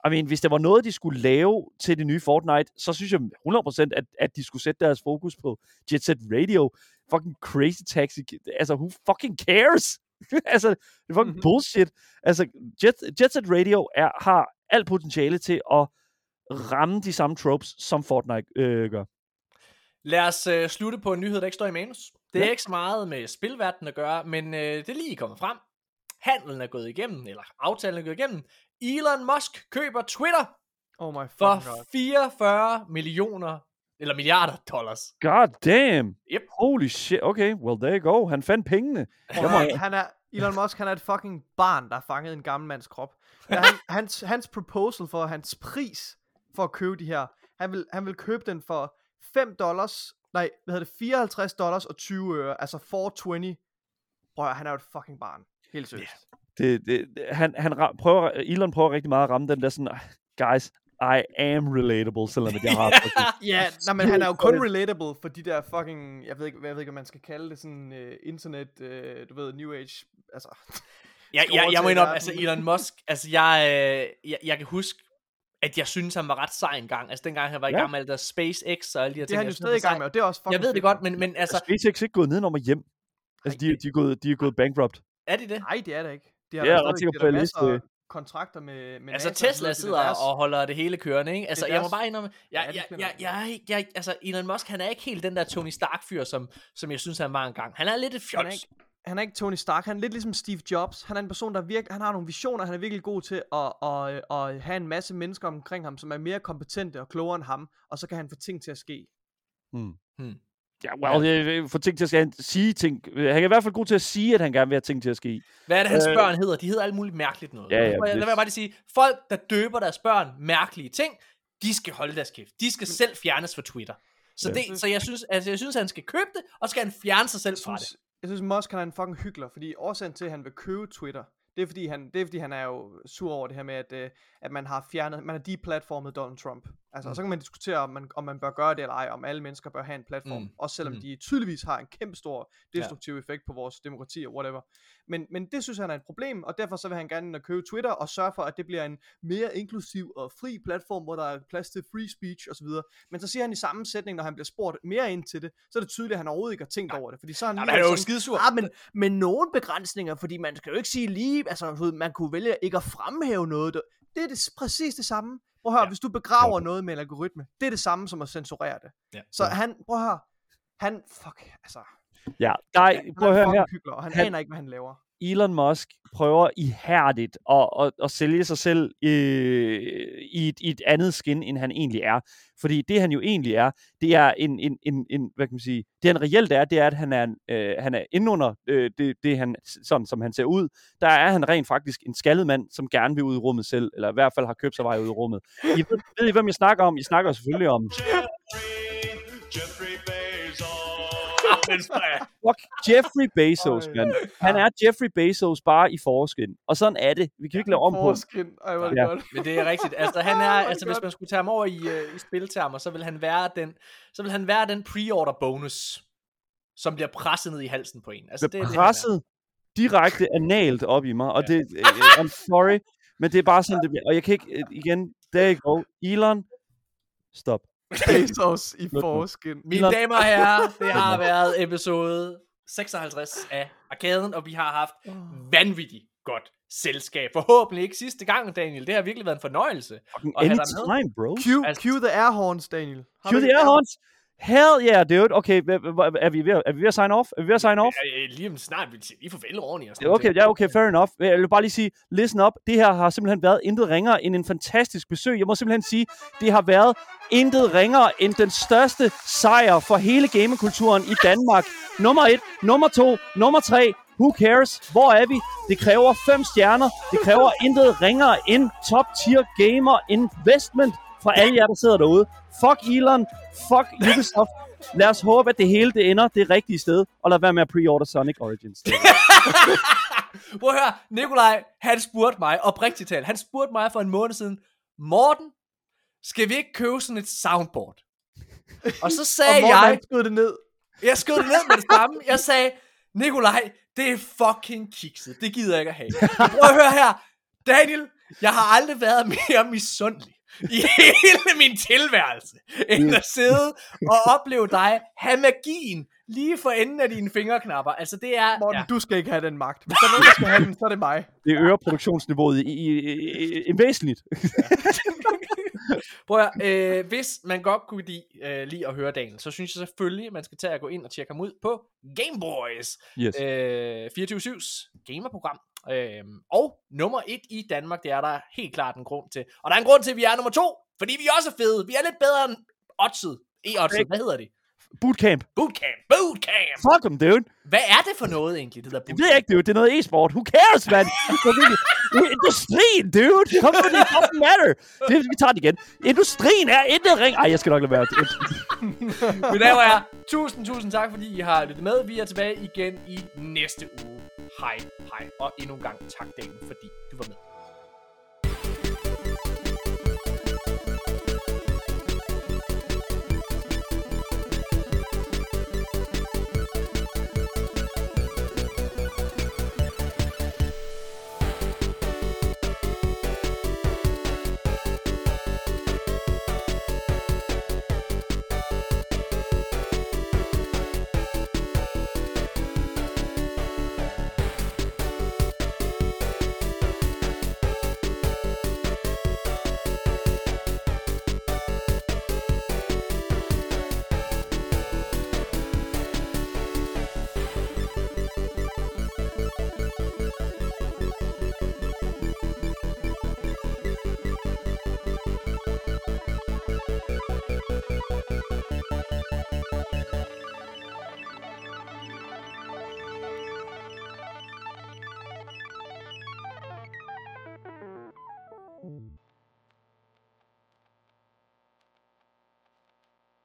I mean, hvis der var noget, de skulle lave til det nye Fortnite, så synes jeg 100% at, at de skulle sætte deres fokus på Jet Set Radio. Fucking Crazy Taxi, altså who fucking cares? altså, det er fucking Mhm. bullshit. Altså, Jet, Jet Set Radio er, har alt potentiale til at ramme de samme tropes, som Fortnite øh, gør. Lad os øh, slutte på en nyhed, der ikke står i manus. Det er Ja. ikke så meget med spilverdenen at gøre, men øh, det er lige kommet frem. Handelen er gået igennem, eller aftalen er gået igennem. Elon Musk køber Twitter Oh my for fucking god. 44 millioner, eller milliarder dollars. God damn! Yep. Holy shit. Okay, well there you go. Han fandt pengene. Jeg må- høre, han er, Elon Musk, han er et fucking barn, der har fanget en gammel mands krop. Ja, han, hans, hans proposal for hans pris for at købe de her, han vil, han vil købe den for 5 dollars, nej, hvad hedder det, 54 dollars og 20 øre, altså 420. Prøv at han er jo et fucking barn. Helt seriøst. Det, det, det- han, han prøver, Elon prøver rigtig meget at ramme den der sådan, "Ah, guys, I am relatable, selvom at jeg har Ja, nej, men han er jo kun relatable for de der fucking, jeg ved ikke, jeg ved ikke, hvad man skal kalde det, sådan uh, internet, uh, du ved, new age, altså. Jeg, Skal jeg, jeg må indrømme, altså Elon Musk, altså jeg, øh, jeg, jeg kan huske, at jeg synes, han var ret sej engang. Altså dengang han var i Ja. gang med alt der SpaceX og alle de her Det er ting. han jo stadig i gang med, og det er også fucking Jeg ved det godt, men, men altså, Er SpaceX ikke gået nedenom og hjem? Altså, de, de, er gået, de er gået bankrupt. er det det? Nej, det er det ikke. De på, har da jeg masser læste af kontrakter med, med Altså NASA og Tesla er sidder deres- og holder det hele kørende, ikke? Altså jeg må bare indrømme, Ja, jeg, jeg, jeg, jeg, jeg, altså Elon Musk, han er ikke helt den der Tony Stark-fyr, som, som jeg synes, han var engang. Han er lidt et Han er fjols. han er ikke Tony Stark, han er lidt ligesom Steve Jobs. Han er en person, der virkelig, han har nogle visioner, han er virkelig god til at, at, at have en masse mennesker omkring ham, som er mere kompetente og klogere end ham, og så kan han få ting til at ske. Ja, well, ja. for ting til at han sige ting. Han er i hvert fald god til at sige, at han gerne vil have ting til at ske. Hvad er det, hans Øh, børn hedder? De hedder alt muligt mærkeligt noget. Ja, ja, Lad det- Lad mig bare lige sige, folk, der døber deres børn mærkelige ting, de skal holde deres kæft. De skal selv fjernes fra Twitter. Så, Ja. det, så jeg, synes, altså, jeg synes, han skal købe det, og skal han fjerne sig selv Jeg fra det. synes, jeg synes Musk han er en fucking hyggelig, fordi årsagen til, at han vil købe Twitter, det er fordi han, det er, fordi han er jo sur over det her med, at, øh, at man har fjernet, man har deplatformet Donald Trump. Altså, Mm. og så kan man diskutere, om man, om man bør gøre det eller ej, om alle mennesker bør have en platform, Mm. også selvom Mm. de tydeligvis har en kæmpe stor destruktiv ja. effekt på vores demokrati og whatever. Men, men det synes han er et problem, og derfor så vil han gerne købe Twitter og sørge for, at det bliver en mere inklusiv og fri platform, hvor der er plads til free speech osv. Men så siger han i samme sætning, når han bliver spurgt mere ind til det, så er det tydeligt, at han overhovedet ikke har tænkt over det, fordi så er han Jamen, lige han er jo sådan, skidesur. Ah, men med nogle begrænsninger, fordi man skal jo ikke sige lige, altså man kunne vælge ikke at fremhæve noget. Det er det, præcis det samme. Prøv at høre, Ja. ja. hvis du begraver noget med en algoritme, det er det samme som at censurere det. Ja. Så han, prøv at høre, han, fuck, altså, Ja, nej, prøv at høre her. hykler, og Han- han aner ikke, hvad han laver. Elon Musk prøver ihærdigt at, at, at sælge sig selv øh, i, et, i et andet skin, end han egentlig er. Fordi det, han jo egentlig er, det er en, en, en, en hvad kan man sige, det han reelt er, det er, at han er, en, øh, han er indunder øh, det, det han, sådan som han ser ud. Der er han rent faktisk en skaldet mand, som gerne vil ud i rummet selv, eller i hvert fald har købt sig vej ud i rummet. I ved, ved I, hvem jeg snakker om? I snakker selvfølgelig om Fuck Jeffrey Bezos, Øj. mand. Han er Jeffrey Bezos bare i forskin. Og sådan er det. Vi kan ikke lave om på det. Forskin, ej, hvor er det Ja. godt. Men det er rigtigt. Altså, han er, Oh altså hvis man skulle tage ham over i, uh, i spiltermer, så vil han være den, så vil han være den pre-order bonus, som bliver presset ned i halsen på en. Altså, det, er det, er. presset direkte analt op i mig, og det, øh, I'm sorry, men det er bare sådan, det bliver. Og jeg kan ikke, øh, igen, there you go. Elon, stop. Bezos i nu. forskin. Mine damer og herrer, det har været episode 56 af Arkaden, og vi har haft vanvittigt godt selskab. Forhåbentlig ikke sidste gang, Daniel. Det har virkelig været en fornøjelse. Fucking anytime, bro. Cue, Altså- cue the air horns, Daniel. Har Cue the air horns. Hell yeah, dude. Okay, er vi ved, er vi ved at sign off? Er vi ved at sign off? Lige om snart, vi siger lige farvel ordentligt. Og sådan. Okay, ja, okay, fair enough. Jeg vil bare lige sige, listen up. Det her har simpelthen været intet ringere end en fantastisk besøg. Jeg må simpelthen sige, det har været intet ringere end den største sejr for hele gamekulturen i Danmark. Nummer et, nummer to, nummer tre. Who cares? Hvor er vi? Det kræver fem stjerner. Det kræver intet ringere end top tier gamer investment fra alle jer, der sidder derude. Fuck Elon. Fuck Ubisoft. Lad os håbe, at det hele det ender det rigtige sted, og lad være med at pre-order Sonic Origins. Prøv at høre, Nikolaj, han spurgte mig, oprigtigt talt, han spurgte mig for en måned siden, Morten, skal vi ikke købe sådan et soundboard? Og så Og sagde Morten, jeg, skød det ned. jeg skød det ned med det samme, jeg sagde, Nikolaj, det er fucking kikset, det gider jeg ikke at have. Prøv at høre her, Daniel, jeg har aldrig været mere misundelig i hele min tilværelse, end at sidde og opleve dig have magien lige for enden af dine fingerknapper. Altså det er... Morten, ja. du skal ikke have den magt. Hvis der er nogen, der skal have den, så er det mig. Det øger produktionsniveauet i, i, i, i væsentligt. Prøv at, høre, øh, hvis man godt kunne lide, øh, lide at høre Daniel, så synes jeg selvfølgelig, at man skal tage og gå ind og tjekke ham ud på Gameboys. Yes. Øh, 24-7's gamerprogram. Øh, og nummer et i Danmark, det er der helt klart en grund til. Og der er en grund til, at vi er nummer to, fordi vi også er fede. Vi er lidt bedre end Oddset. E-Oddset, hvad hedder det? Bootcamp. Bootcamp. Bootcamp. Fuck them, dude. Hvad er det for noget egentlig, det der Det bootcamp? ved jeg ikke, dude. Det er noget e-sport. Who cares, man? Det det Industrien, dude. Kom med det. doesn't matter. Det, vi tager det igen. Industrien er intet ring. Ej, jeg skal nok lade være. Mine damer og tusind, tusind tak, fordi I har lyttet med. Vi er tilbage igen i næste uge hej, hej, og endnu en gang tak, Daniel, fordi du var med.